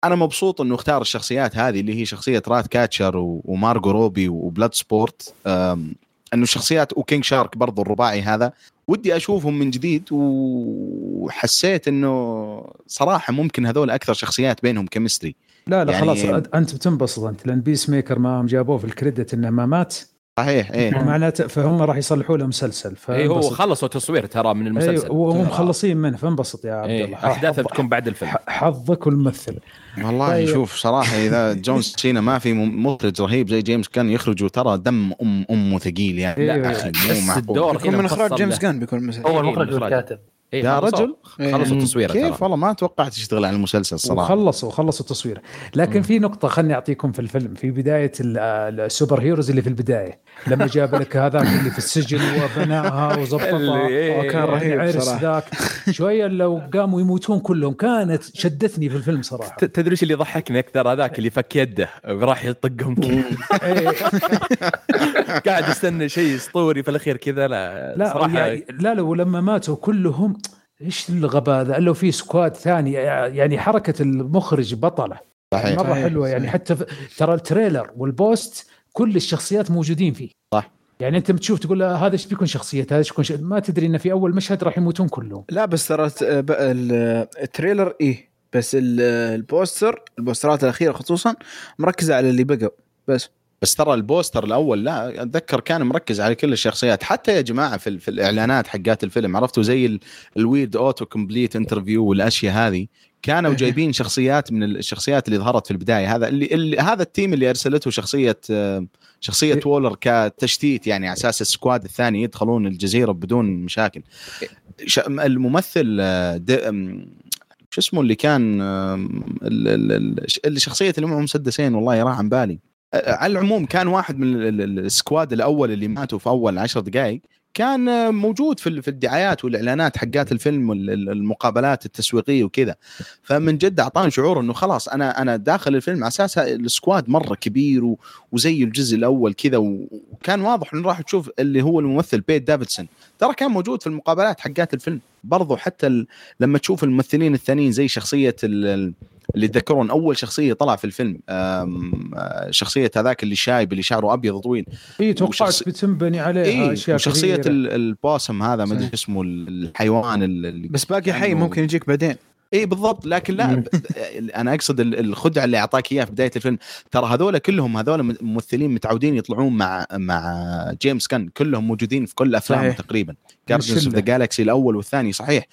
أنا مبسوط إنه اختار الشخصيات هذه اللي هي شخصية Ratcatcher ومارجو روبي و Bloodsport. إنه شخصيات و King Shark برضو الرباعي هذا. ودي أشوفهم من جديد وحسيت إنه صراحة ممكن هذول أكثر شخصيات بينهم chemistry لا لا يعني خلاص أنت بتنبسط أنت لأن Peacemaker ما جابوه في ال credit إنه ما مات. صحيح إيه. معناته فهم راح يصلحوا له مسلسل اي هو خلصوا تصوير ترى من المسلسل. إيه وهم مخلصين منه فانبسط يا عبد إيه الله. أحداثه بتكون بعد الفيلم. حظك والممثل والله طيب. شوف صراحة إذا جون سينا ما في مخرج رهيب زي جيمس جان يخرجوا ترى دم ام أمه ثقيل يعني. لا أخي مو معقول. بيكون من إخراج جيمس جان بيكون هو المخرج والكاتب. إيه يا رجل؟ خلصوا التصوير كيف؟ والله ما توقعت يشتغل على المسلسل صراحة. خلصوا خلصوا التصوير. لكن. في نقطة خلني أعطيكم في الفيلم. في بداية السوبر هيروز اللي في البداية. لما جاب لك هذاك اللي في السجن وبناها وظبطها وكان رهيب عرس ذاك. شوية لو قاموا يموتون كلهم. كانت شدتني في الفيلم صراحة. تدري إيش اللي ضحكني أكثر هذاك اللي فك يده؟ راح يطقهم إيه. قاعد يستنى شيء أسطوري في الأخير كذا. لا لا صراحة يعني لا لا ولما ماتوا كلهم إيش الغباء هذا؟ الا في squad ثاني يعني حركة المخرج بطلة. صحيح. مرة حلوة يعني حتى ترى ال trailer وال poster كل الشخصيات موجودين فيه. صح. يعني أنت بتشوف تقول هذا إيش بيكون شخصيه هذا إيش بيكون شخصية. ما تدري إنه في أول مشهد راح يموتون كلهم. لا بس ترى ال trailer إيه بس ال poster البوسترات الأخيرة خصوصا مركزة على اللي بقوا بس. بس ترى ال poster الأول لا أتذكر كان مركز على كل الشخصيات. حتى يا جماعة في, في الإعلانات حقات الفيلم عرفتوا زي ال Wired autocomplete interview والأشياء هذه؟ كانوا جايبين شخصيات من الشخصيات اللي ظهرت في البداية. هذا اللي, اللي هذا ال team اللي أرسلته شخصية شخصية إيه. وولر كتشتيت يعني على أساس ال squad الثاني يدخلون الجزيرة بدون مشاكل. الممثل شو اسمه اللي كان اللي شخصية اللي معه مسدسين والله راح عن بالي. على العموم كان واحد من ال squad الأول اللي ماتوا في أول عشر دقائق كان موجود في في الدعايات والإعلانات حقات الفيلم والمقابلات التسويقية وكذا. فمن جد أعطاني شعور إنه خلاص أنا أنا داخل الفيلم على أساس السكواد مرة كبير وزي الجزء الأول كذا وكان واضح إنه راح تشوف اللي هو الممثل بيت دافيدسون. ترى كان موجود في المقابلات حقات الفيلم. برضو حتى لما تشوف الممثلين الثانيين زي شخصية اللي تذكرون أول شخصية طلع في الفيلم آه، شخصية هذاك اللي شايب اللي شعره أبيض طويل اي توقعت وشخص... بتنبني عليها إيه أشياء شخصيه ال possum هذا ما أدري اسمه الحيوان اللي بس باقي حي ممكن يجيك بعدين. اي بالضبط. لكن لا أنا أقصد الخدعة اللي أعطاك إياها في بداية الفيلم. ترى هذول كلهم هذول ممثلين متعودين يطلعون مع مع جيمس جان كلهم موجودين في كل افلامه تقريبا. Guardians of the Galaxy الأول والثاني صحيح.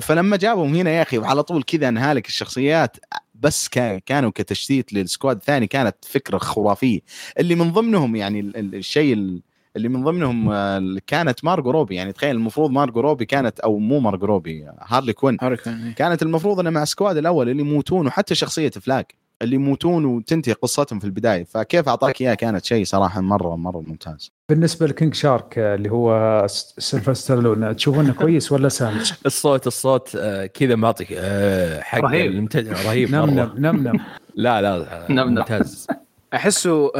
فلما جابهم هنا يا أخي على طول كذا انهالك الشخصيات بس كانوا كتشتيت لل squad الثاني كانت فكرة خرافية. اللي من ضمنهم يعني الشيء اللي من ضمنهم آه، كانت مارجو روبي. يعني تخيل المفروض مارجو روبي كانت أو مو مارجو روبي هارلي كوين. هارلي كوين إيه. كانت المفروض انها مع ال squad الأول اللي يموتون وحتى شخصية فلاك اللي يموتون وتنتهي قصتهم في البداية. فكيف أعطاك إياها؟ كانت شيء صراحة مرة مرة ممتاز. بالنسبة لكينج شارك آه، اللي هو سيلفستر ستالون تشوفونه كويس ولا سامج؟ الصوت الصوت آه، كذا معطيك حق رهيب. رهيب نم نم نم نم. لا لا ممتاز. أحسه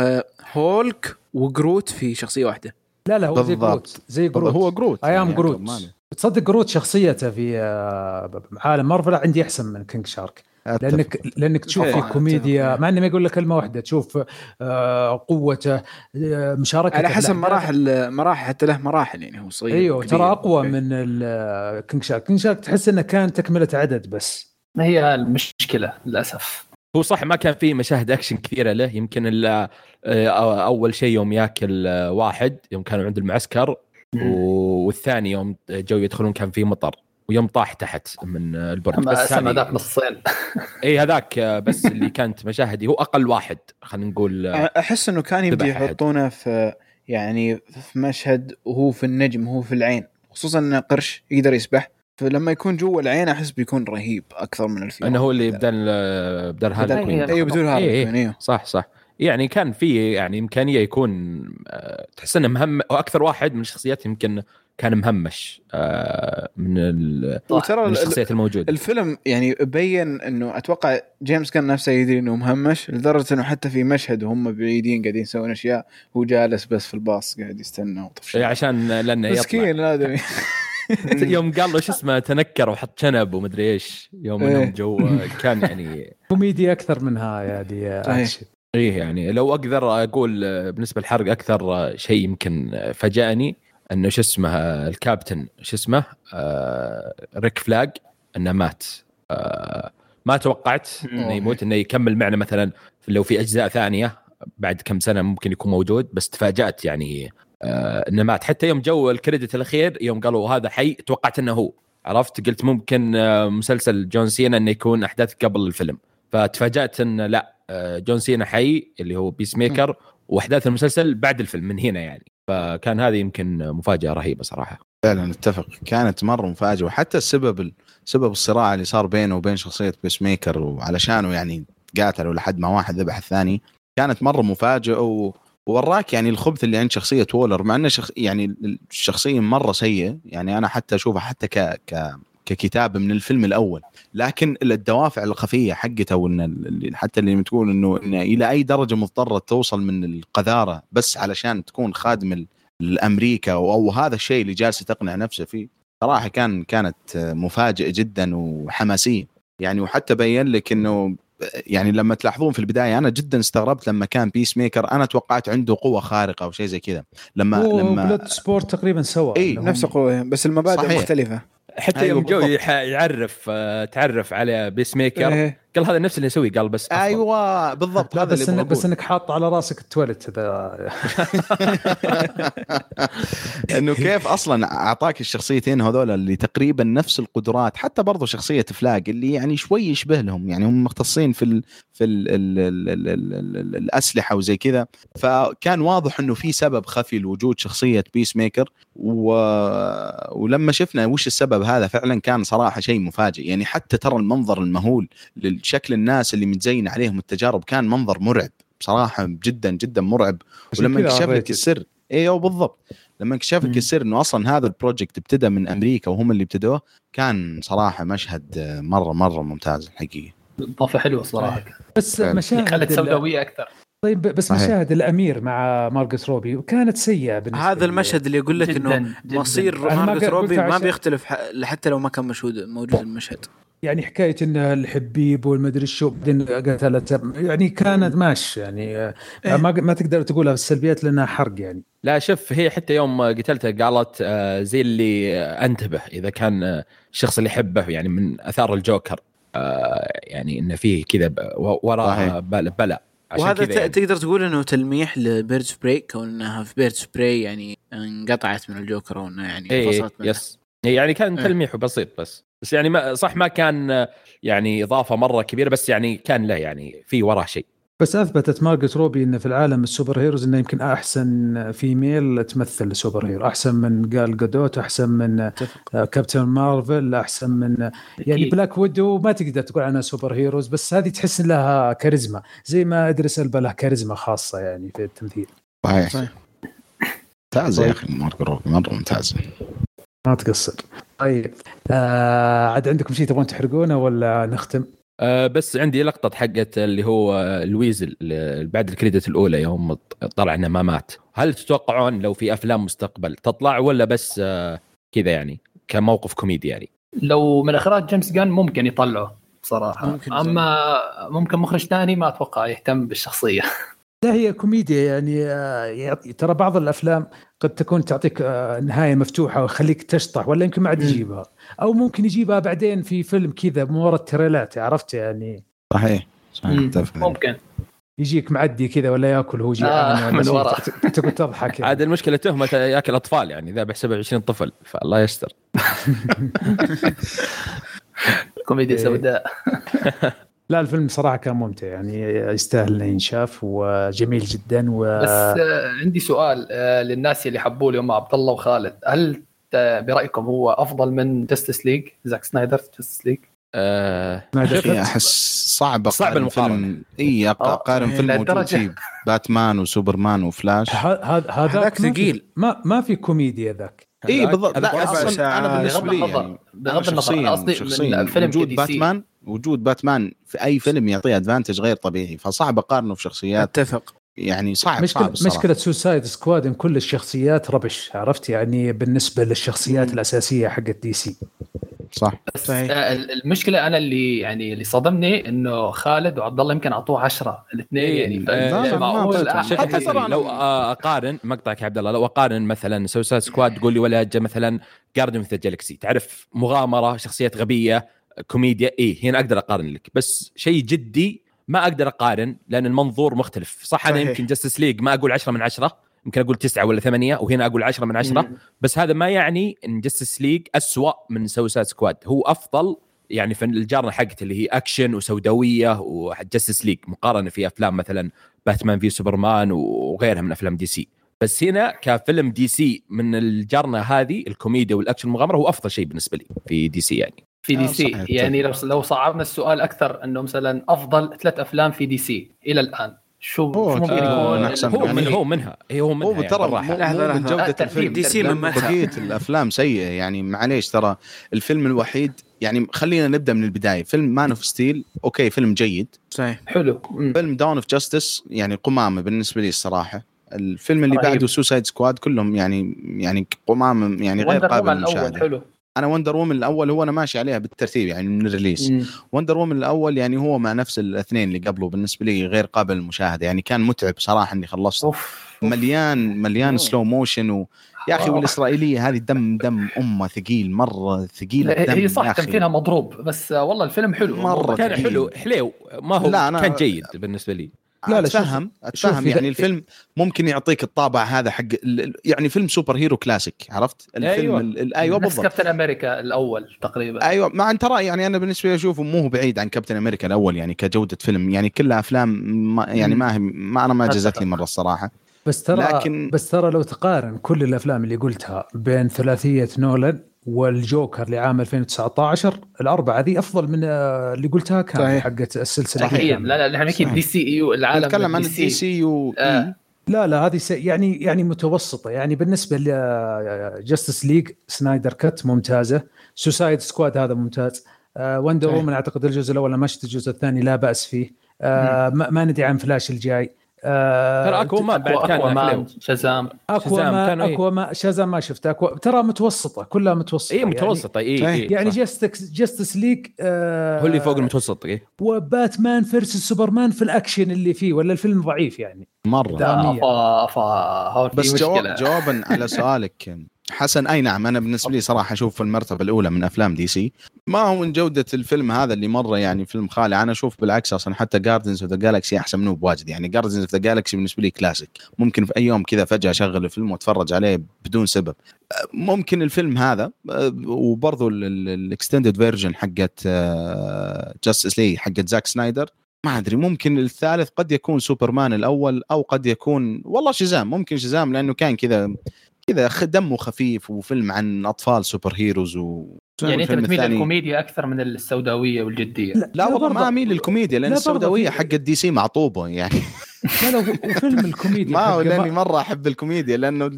هولك وجروت في شخصية واحدة. لا لا هو زي جروت زي جروت. هو جروت I am جروت تصدق جروت شخصيته في آه، عالم مارفل عندي أحسن من كينج شارك. لأنك لأنك تشوف في كوميديا مع إني ما يقول لك كلمة واحدة تشوف آه، قوته آه، مشاركته. على حسب مراحل مراحل حتى له مراحل يعني هو صغير أيوه ترى أقوى من كينج شارك. كينج شارك تحس إنه كان تكملة عدد بس. ما هي المشكلة للأسف. هو صح ما كان في مشاهد اكشن كثيرة له. يمكن الا آه، أول شيء يوم ياكل واحد يوم كانوا عند المعسكر والثاني يوم جو يدخلون كان في مطر ويوم طاح تحت من البرج. بس هذاك نصين اي هذاك بس اللي كانت مشاهدي. هو أقل واحد خلينا نقول أحس إنه كان يبدي يحطونه في يعني في مشهد وهو في النجم وهو في العين. خصوصا إن قرش يقدر يسبح. فلما يكون جوا العين أحس بيكون رهيب أكثر من الفيلم إنه هو اللي بدل بدل هذا أيوه بدون هذا إيه إيه. صح صح. يعني كان في يعني إمكانية يكون آه، تحس إنه مهم وأكثر واحد من الشخصيات يمكن كان مهمش آه، من وترى الشخصيات الموجودة. الفيلم يعني بين إنه أتوقع جيمس كان نفسه يدري إنه مهمش لدرجة إنه حتى في مشهد وهم بعيدين قاعدين يسوون أشياء هو جالس بس في الباص قاعد يستنى وطفش إيه، عشان لأنه مسكين الادمي يوم قال له شو اسمه تنكر وحط شنب ومدري إيش. يوم انهم إيه. جو كان يعني كوميدي أكثر منها يعني اكشن إيه يعني لو أقدر أقول بالنسبة للحرق أكثر شيء يمكن فاجأني إنه شو اسمه الكابتن شو اسمه آه ريك فلاق إنه مات. آه ما توقعت إنه يموت إنه يكمل معنا مثلا لو في أجزاء ثانية بعد كم سنة ممكن يكون موجود بس تفاجأت يعني آه إنه مات. حتى يوم جو ال credit الأخير يوم قالوا هذا حي توقعت إنه هو. عرفت؟ قلت ممكن آه مسلسل جون سينا إنه يكون أحداث قبل الفيلم. فتفاجأت انه لا آه جون سينا حي اللي هو بيس ميكر وأحداث المسلسل بعد الفيلم من هنا يعني. فكان هذه يمكن مفاجأة رهيبة صراحة. فعلا أتفق. كانت مرة مفاجأة وحتى السبب سبب الصراع اللي صار بينه وبين شخصية بيس ميكر وعلشانه يعني قاتلوا لحد ما واحد ذبح الثاني كانت مرة مفاجئه. ووراك يعني الخبث اللي عند شخصية وولر مع إنه شخ... يعني الشخصيه مرة سيء يعني أنا حتى أشوفها حتى ك... ك... ككتاب من الفيلم الأول. لكن الدوافع الخفية حقته وإن حتى اللي تقول إنه إن إلى أي درجة مضطرة توصل من القذارة بس علشان تكون خادم لامريكا أو هذا الشيء اللي جالس تقنع نفسه فيه صراحة كان كانت مفاجئة جدا وحماسية. يعني وحتى بين لك إنه يعني لما تلاحظون في البداية أنا جدا استغربت لما كان بيس ميكر أنا توقعت عنده قوة خارقة أو شيء زي كذا لما لما بلود سبورت تقريبا سوى اي نفس القوة بس المبادئ صحيح. مختلفة حتى أيوة يوم جو يعرف آه، تعرف على بيس ميكر إيه. قال هذا نفس اللي يسوي قال بس أفضل. أيوه بالضبط لا بس إنك بس إنك حاط على راسك التواليت هذا إنه كيف أصلا أعطاك الشخصيتين هذول اللي تقريبا نفس القدرات حتى برضو شخصية فلاج اللي يعني شوي يشبه لهم يعني هم مختصين في ال في ال ال ال ال ال ال الأسلحة وزي كذا. فكان واضح إنه في سبب خفي لوجود شخصية بيس ميكر و... ولما شفنا وش السبب هذا فعلا كان صراحة شيء مفاجئ. يعني حتى ترى المنظر المهول شكل الناس اللي متزين عليهم التجارب كان منظر مرعب. بصراحة جدا جدا مرعب. ولما انكشف لك السر إيوه بالضبط. لما انكشف لك السر إنه أصلا هذا ال project ابتدى من أمريكا وهم اللي ابتدوه كان صراحة مشهد مرة مرة ممتاز الحقيقة. إضافة حلوة صراحة. بس مشاهد خلت سوداوية أكثر. طيب بس صحيح. مشاهد الأمير مع مارغت روبي كانت سيئة بالنسبة هذا المشهد اللي يقول لك إنه مصير مارغت روبي ما بيختلف حتى لو ما كان مشهود موجود المشهد. يعني حكاية انها الحبيب والمدري شو بعدين قتلت يعني كانت ماشي يعني إيه؟ ما ما تقدر تقولها السلبيات لأنها حرق يعني. لا شوف هي حتى يوم قتلته قالت آه، زي اللي أنتبه إذا كان آه، الشخص اللي يحبه يعني من آثار الجوكر آه، يعني انه فيه كذا وراه بلا. وهذا يعني. تقدر تقول إنه تلميح ل Birds of Prey كون إنها في Birds of Prey يعني انقطعت من الجوكر وإنه يعني إيه فصلت منه yes. يعني كان إيه. تلميح بسيط بس. بس يعني ما صح ما كان يعني إضافة مرة كبيرة بس يعني كان له يعني في وراه شيء. بس أثبتت مارجو روبي انه في العالم ال superheroes إنه يمكن أحسن female تمثل ال superhero. أحسن من جال جودوت أحسن من كابتن مارفل أحسن من يعني بلاك ويدو ما تقدر تقول عنها superheroes بس هذه تحس لها كاريزما. زي ما إدريس ألبا له كاريزما خاصة يعني في التمثيل. صحيح. ممتاز يا أخي مارجو روبي مره ممتازه ما تقصر. طيب آه عاد عندكم شيء تبغون تحرقونه ولا نختم؟ آه بس عندي لقطة حقت اللي هو الويزل بعد ال credit الأولى يوم طلع إنه ما مات. هل تتوقعون لو في أفلام مستقبل تطلع ولا بس آه كذا يعني كموقف كوميدي يعني؟ لو من إخراج جيمس جان ممكن يطلعه صراحة. ممكن أما ممكن مخرج ثاني ما أتوقع يهتم بالشخصية. لا هي كوميديا يعني, يعني ترى بعض الأفلام قد تكون تعطيك آه، نهاية مفتوحة ويخليك تشطح ولا يمكن ما عاد يجيبها. أو ممكن يجيبها بعدين في فيلم كذا من وراء ال trailers عرفت يعني؟ صحيح صحيح ممكن. يجيك معدي كذا ولا يأكل هو جيعان آه من ورا. تقعد تضحك يعني. عاد المشكلة تهمة يأكل أطفال يعني ذابح 27 طفل فالله يستر. كوميديا. سوداء. لا الفيلم صراحة كان ممتع يعني يستاهل إنه ينشاف وجميل جدا و بس آه، عندي سؤال آه، للناس اللي حبوه اليوم عبد الله وخالد هل برأيكم هو أفضل من جاستس ليج زاك سنايدر جاستس ليج؟ آه أحس صعب صعب المقارنة. اي أقارن فيلم موجود فيه باتمان وسوبرمان وفلاش. هذا هذاك ثقيل. ما ما في كوميديا ذاك. اي بالضبط. لا أصلا أنا بالنسبة لي بغض النظر أنا قصدي من فيلم باتمان؟ وجود باتمان في أي فيلم يعطيه advantage غير طبيعي فصعب أقارنه في شخصيات. أتفق. يعني صعب مشكلة صعب الصراحة. مشكلة Suicide Squad إن كل الشخصيات ربش عرفت؟ يعني بالنسبة للشخصيات الأساسية حقت DC صح. بس صحيح. آه، المشكلة أنا اللي يعني اللي صدمني إنه خالد وعبد الله يمكن أعطوه 10 الاثنين إيه يعني معقول؟ حتى لو أقارن مقطعك يا عبد الله لو أقارن مثلا Suicide Squad تقول لي ولا مثلا Guardians of the Galaxy تعرف مغامرة شخصيات غبية كوميديا إيه هنا أقدر أقارن لك بس شيء جدي ما أقدر أقارن لأن المنظور مختلف. صح أنا يمكن Justice League ما أقول 10 من 10 يمكن أقول تسعة ولا ثمانية وهنا أقول عشرة من عشرة مم. بس هذا ما يعني إن Justice League أسوأ من Suicide Squad هو أفضل يعني في الجارنا حقته اللي هي أكشن وسوداوية و Justice League مقارنة في أفلام مثلا Batman v Superman وغيرها من أفلام DC بس هنا كفيلم DC من الجارنا هذه الكوميديا والأكشن المغامره هو أفضل شيء بالنسبة لي في DC يعني. في DC. آه يعني لو لو صعبنا السؤال أكثر إنه مثلا أفضل ثلاث أفلام في DC إلى الآن شو شو ممكن يكون؟ آه هو من هو منها. هي هو منها هو ترى يعني لحظه من جوده الفيلم. DC من بقية الأفلام سيئة. يعني معليش ترى الفيلم الوحيد يعني خلينا نبدأ من البداية. فيلم Man of Steel okay فيلم جيد. صحيح. حلو. فيلم Dawn of Justice يعني قمامة بالنسبة لي الصراحة. الفيلم اللي بعده Suicide Squad كلهم يعني يعني قمامة يعني غير قابل للمشاهدة. حلو. أنا Wonder Woman الأول هو أنا ماشي عليها بالترتيب يعني من ال release. Wonder Woman الأول يعني هو مع نفس الاثنين اللي قبله بالنسبة لي غير قابل للمشاهدة يعني كان متعب صراحة إني خلصت أوف. مليان مليان أوف. slow motion و... يا أخي والإسرائيلية هذه دم دم أمها ثقيل مرة ثقيل الدم هي صح تمثيلها مضروب بس والله الفيلم حلو مرة كان حلو حليو ما هو لا أنا كان جيد بالنسبة لي. لا لا أتفهم أتفهم. يعني الفيلم ممكن يعطيك الطابع هذا حق يعني فيلم superhero classic عرفت؟ الفيلم أيوه, أيوة بالضبط. كابتن أمريكا الأول تقريبا. أيوه مع ان ترى يعني أنا بالنسبة لي أشوفه مو بعيد عن كابتن أمريكا الأول يعني كجودة فيلم يعني كلها أفلام ما يعني ما هي ما أنا ما جزت لي مرة الصراحة. بس ترى لكن بس ترى لو تقارن كل الأفلام اللي قلتها بين ثلاثية نولان والجوكر لعام 2019 الأربعة ذي أفضل من آه، اللي قلتها كان حقت السلسلة صحيح. لا لا إحنا نحكي DCU العالم نتكلم عن ال DC U آه. لا لا هذه يعني يعني متوسطة. يعني بالنسبة ل Justice League Snyder Cut ممتازة. Suicide Squad هذا ممتاز. Wonder Woman أعتقد الجزء الأول ما شفت الجزء الثاني لا بأس فيه. آه ما ندري عن فلاش الجاي. آه ترى Aquaman بعد كان Aquaman Shazam Aquaman Aqua man Shazam ما شفت Aqua ترى متوسطة كلها متوسطة. اي متوسطة. اي يعني, إيه يعني Justice Justice League آه هو اللي فوق المتوسط اي و Batman versus Superman في الأكشن اللي فيه ولا الفيلم ضعيف يعني؟ مرة. افا افا بس جواب جوابا على سؤالك حسن أي نعم أنا بالنسبة لي صراحة أشوف في المرتبة الأولى من أفلام DC. ما هو من جودة الفيلم هذا اللي مرة يعني فيلم خالي أنا أشوف بالعكس أصلا حتى Guardians of the Galaxy أحسن منه بواجد. يعني Guardians of the Galaxy بالنسبة لي كلاسيك ممكن في أي يوم كذا فجأة أشغل الفيلم وأتفرج عليه بدون سبب. ممكن الفيلم هذا وبرضه ال extended version حقت Justice League حقت زاك سنايدر ما أدري ممكن الثالث قد يكون سوبرمان الأول أو قد يكون والله Shazam ممكن Shazam لأنه كان كذا كذا دمه خفيف وفيلم عن أطفال superheroes و يعني انت بتميل للكوميديا أكثر من السوداوية والجدية. لا, لا والله ما أميل للكوميديا لأن السوداوية حق ال DC معطوبة يعني. لا لا وفيلم الكوميديا ما هو لأني مرة أحب الكوميديا لأنه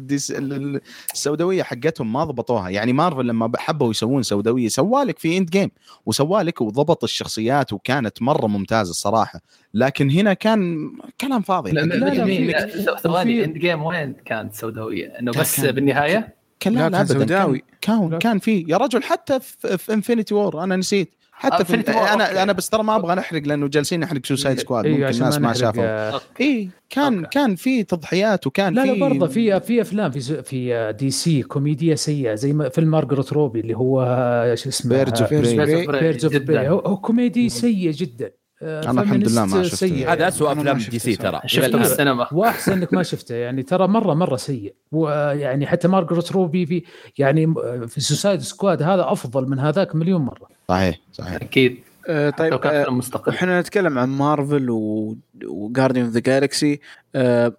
السوداوية حقتهم ما ضبطوها. يعني مارفل لما حبوا يسوون سوداوية سوالك في Endgame وسوالك وضبط الشخصيات وكانت مرة ممتازة الصراحه لكن هنا كان كلام فاضي. لا لا ثواني End game وين كانت سوداوية؟ إنه بس بالنهاية؟ كان لا, لا سوداوي. كان كان في يا رجل حتى في, في Infinity War أنا نسيت. حتى في أنا okay. أنا بس ترى ما أبغى نحرق لأنه جالسين نحرق Suicide Squad ممكن الناس ما شافوا. اي كان okay. كان في تضحيات وكان لا في لا برضه في في أفلام في في DC كوميديا سيئة زي فيلم مارغريت روبي اللي هو شو اسمه؟ Birds of of هو كوميدي سيء جدا. أنا الحمد لله ما شفته. هذا اسوء افلام DC ترى. شفته في السينما وأحسن إنك ما شفته. يعني ترى مرة مرة سيء. ويعني حتى مارغريت روبي في يعني في Suicide Squad هذا أفضل من هذاك مليون مرة. صحيح صحيح. أكيد. آه طيب آه مستقل. إحنا نتكلم عن مارفل و Guardians of the Galaxy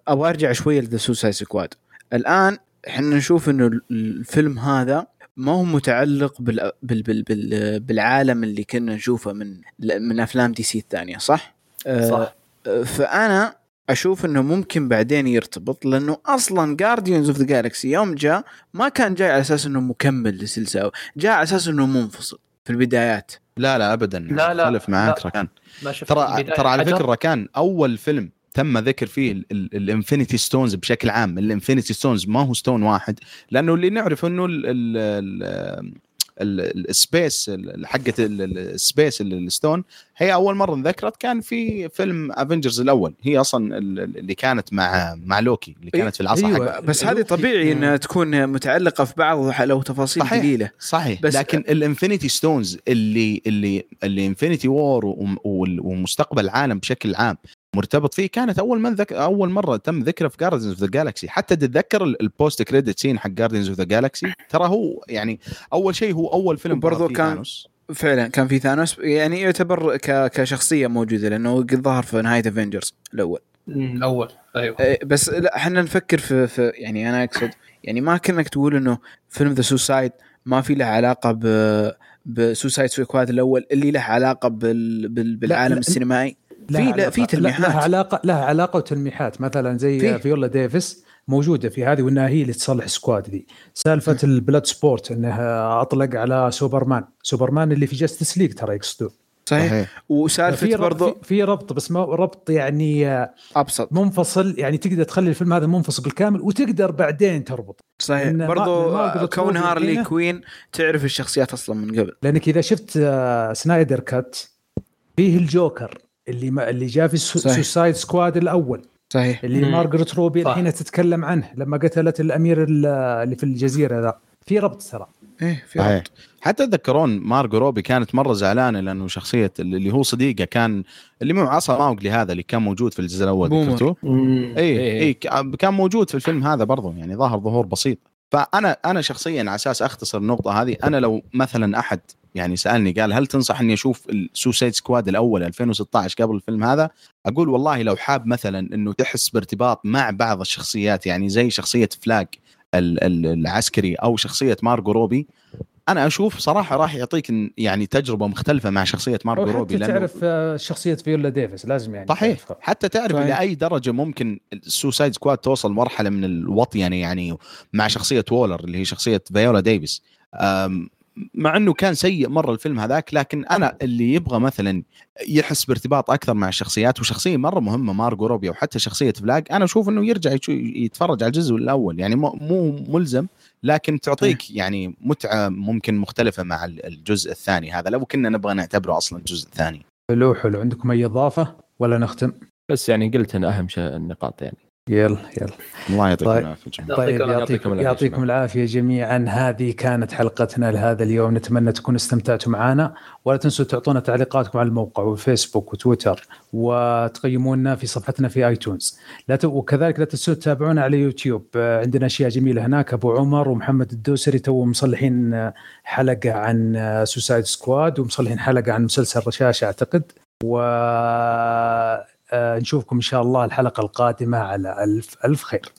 أبغى أرجع شوية ل The Suicide Squad. الآن إحنا نشوف إنه الفيلم هذا ما هو متعلق بال... بال... بال... بال... بالعالم اللي كنا نشوفه من من أفلام DC الثانية صح؟ صح آه فأنا أشوف إنه ممكن بعدين يرتبط لأنه أصلا Guardians of the Galaxy يوم جاء ما كان جاي على أساس إنه مكمل للسلسله جاء على أساس إنه منفصل في البدايات لا لا ابدا لا لا اختلف معاك لا. ركان ترى ترى على. فكرة ركان أول فيلم تم ذكر فيه ال Infinity Stones بشكل عام. ال Infinity Stones ما هو stone واحد لأنه اللي نعرف إنه ال- ال- ال- ال- ال space ال- حقة ال- ال- ال space ال- ال stone هي أول مرة انذكرت كان في فيلم Avengers الأول. هي أصلا ال- اللي كانت مع مع لوكي اللي كانت في العصا أيوة. حقه بس هذه طبيعي إنها تكون متعلقة في بعض لو تفاصيل صحيح. قليله صحيح. بس- لكن ال Infinity Stones اللي اللي اللي Infinity War ومستقبل العالم بشكل عام مرتبط فيه كانت أول من ذك... أول مرة تم ذكره في Guardians of the Galaxy حتى تتذكر ال- ال post credit scene حق Guardians of the Galaxy ترى هو يعني أول شيء هو أول فيلم فيه كان- ثانوس. فعلا كان في ثانوس يعني يعتبر ك... كشخصية موجودة لأنه قد ظهر في نهاية Avengers الأول. الأول. أيوه. إيه، بس لا إحنا نفكر في, في يعني أنا أقصد يعني ما كأنك تقول إنه فيلم The Suicide ما في له علاقة ب ب Suicide Squad الأول اللي له علاقة بال... بال... بالعالم لا. السينمائي. في لا في لا- لها تلميحات. علاقه لها علاقة وتلميحات. مثلا زي في. فيولا ديفيس موجودة في هذه وإنها هي اللي تصلح Squad ذي. سالفة ال Bloodsport إنها أطلق على سوبرمان. سوبرمان اللي في Justice League ترى يقصدون صحيح. وسالفة برضو في, في ربط بس ما ربط يعني آه، أبسط. منفصل. يعني تقدر تخلي الفيلم هذا منفصل بالكامل وتقدر بعدين تربط صحيح. برضو كون هارلي. كوين تعرف الشخصيات أصلا من قبل. لأنك إذا شفت آه، Snyder Cut فيه الجوكر. اللي ما اللي جاء في. Suicide Squad الأول صحيح اللي. مارجو روبي صح. الحين تتكلم عنه لما قتلت الأمير ال- اللي في الجزيرة ذا في ربط ترى إيه في صحيح ربط حتى تذكرون مارجو روبي كانت مرة زعلانة لأنه شخصية اللي هو صديقه كان اللي مو عصا ماوغلي هذا اللي كان موجود في الجزء الأول. ذكرتوه؟ مم. اي إيه. اي كان موجود في الفيلم هذا برضه يعني ظهر ظهور بسيط فأنا أنا شخصيا على أساس أختصر النقطة هذه أنا لو مثلا أحد يعني سألني قال هل تنصح إني أشوف ال Suicide Squad الأول 2016 قبل الفيلم هذا؟ أقول والله لو حاب مثلا إنه تحس بارتباط مع بعض الشخصيات يعني زي شخصية ال- العسكري أو شخصية مارجو روبي أنا أشوف صراحة راح يعطيك يعني تجربة مختلفة مع شخصية مارجو روبي حتى تعرف آه، شخصية فيولا ديفيس لازم يعني صحيح تعرفها. حتى تعرف صحيح. إلى أي درجة ممكن ال Suicide Squad توصل مرحلة من الوطينه يعني مع شخصية وولر اللي هي شخصية فيولا ديفيس مع إنه كان سيء مرة الفيلم هذاك لكن أنا اللي يبغى مثلا يحس بارتباط أكثر مع الشخصيات وشخصية مرة مهمة مارجو روبي وحتى شخصية فلاج أنا أشوف إنه يرجع يتفرج على الجزء الأول يعني مو ملزم لكن تعطيك يعني متعة ممكن مختلفة مع الجزء الثاني هذا. لو كنا نبغى نعتبره أصلا الجزء الثاني. حلو حلو. عندكم أي إضافة ولا نختم؟ بس يعني قلت إن أهم شيء النقاط يعني. يلا يلا. الله يعطيكم طيب. العافية جميعاً. طيب يعطيكم يعطيكم. العافية جميعا. هذه كانت حلقتنا لهذا اليوم. نتمنى تكونوا استمتعتوا معنا. ولا تنسوا تعطونا تعليقاتكم على الموقع والفيسبوك وتويتر وتقيمونا في صفحتنا في آيتونز. لا ت... وكذلك لا تنسوا تتابعونا على يوتيوب. آه، عندنا أشياء جميلة هناك. أبو عمر ومحمد الدوسري تو مصلحين آه، حلقة عن Suicide Squad ومصلحين حلقة عن مسلسل رشاش أعتقد. و آه، نشوفكم إن شاء الله الحلقة القادمة على الف ألف خير.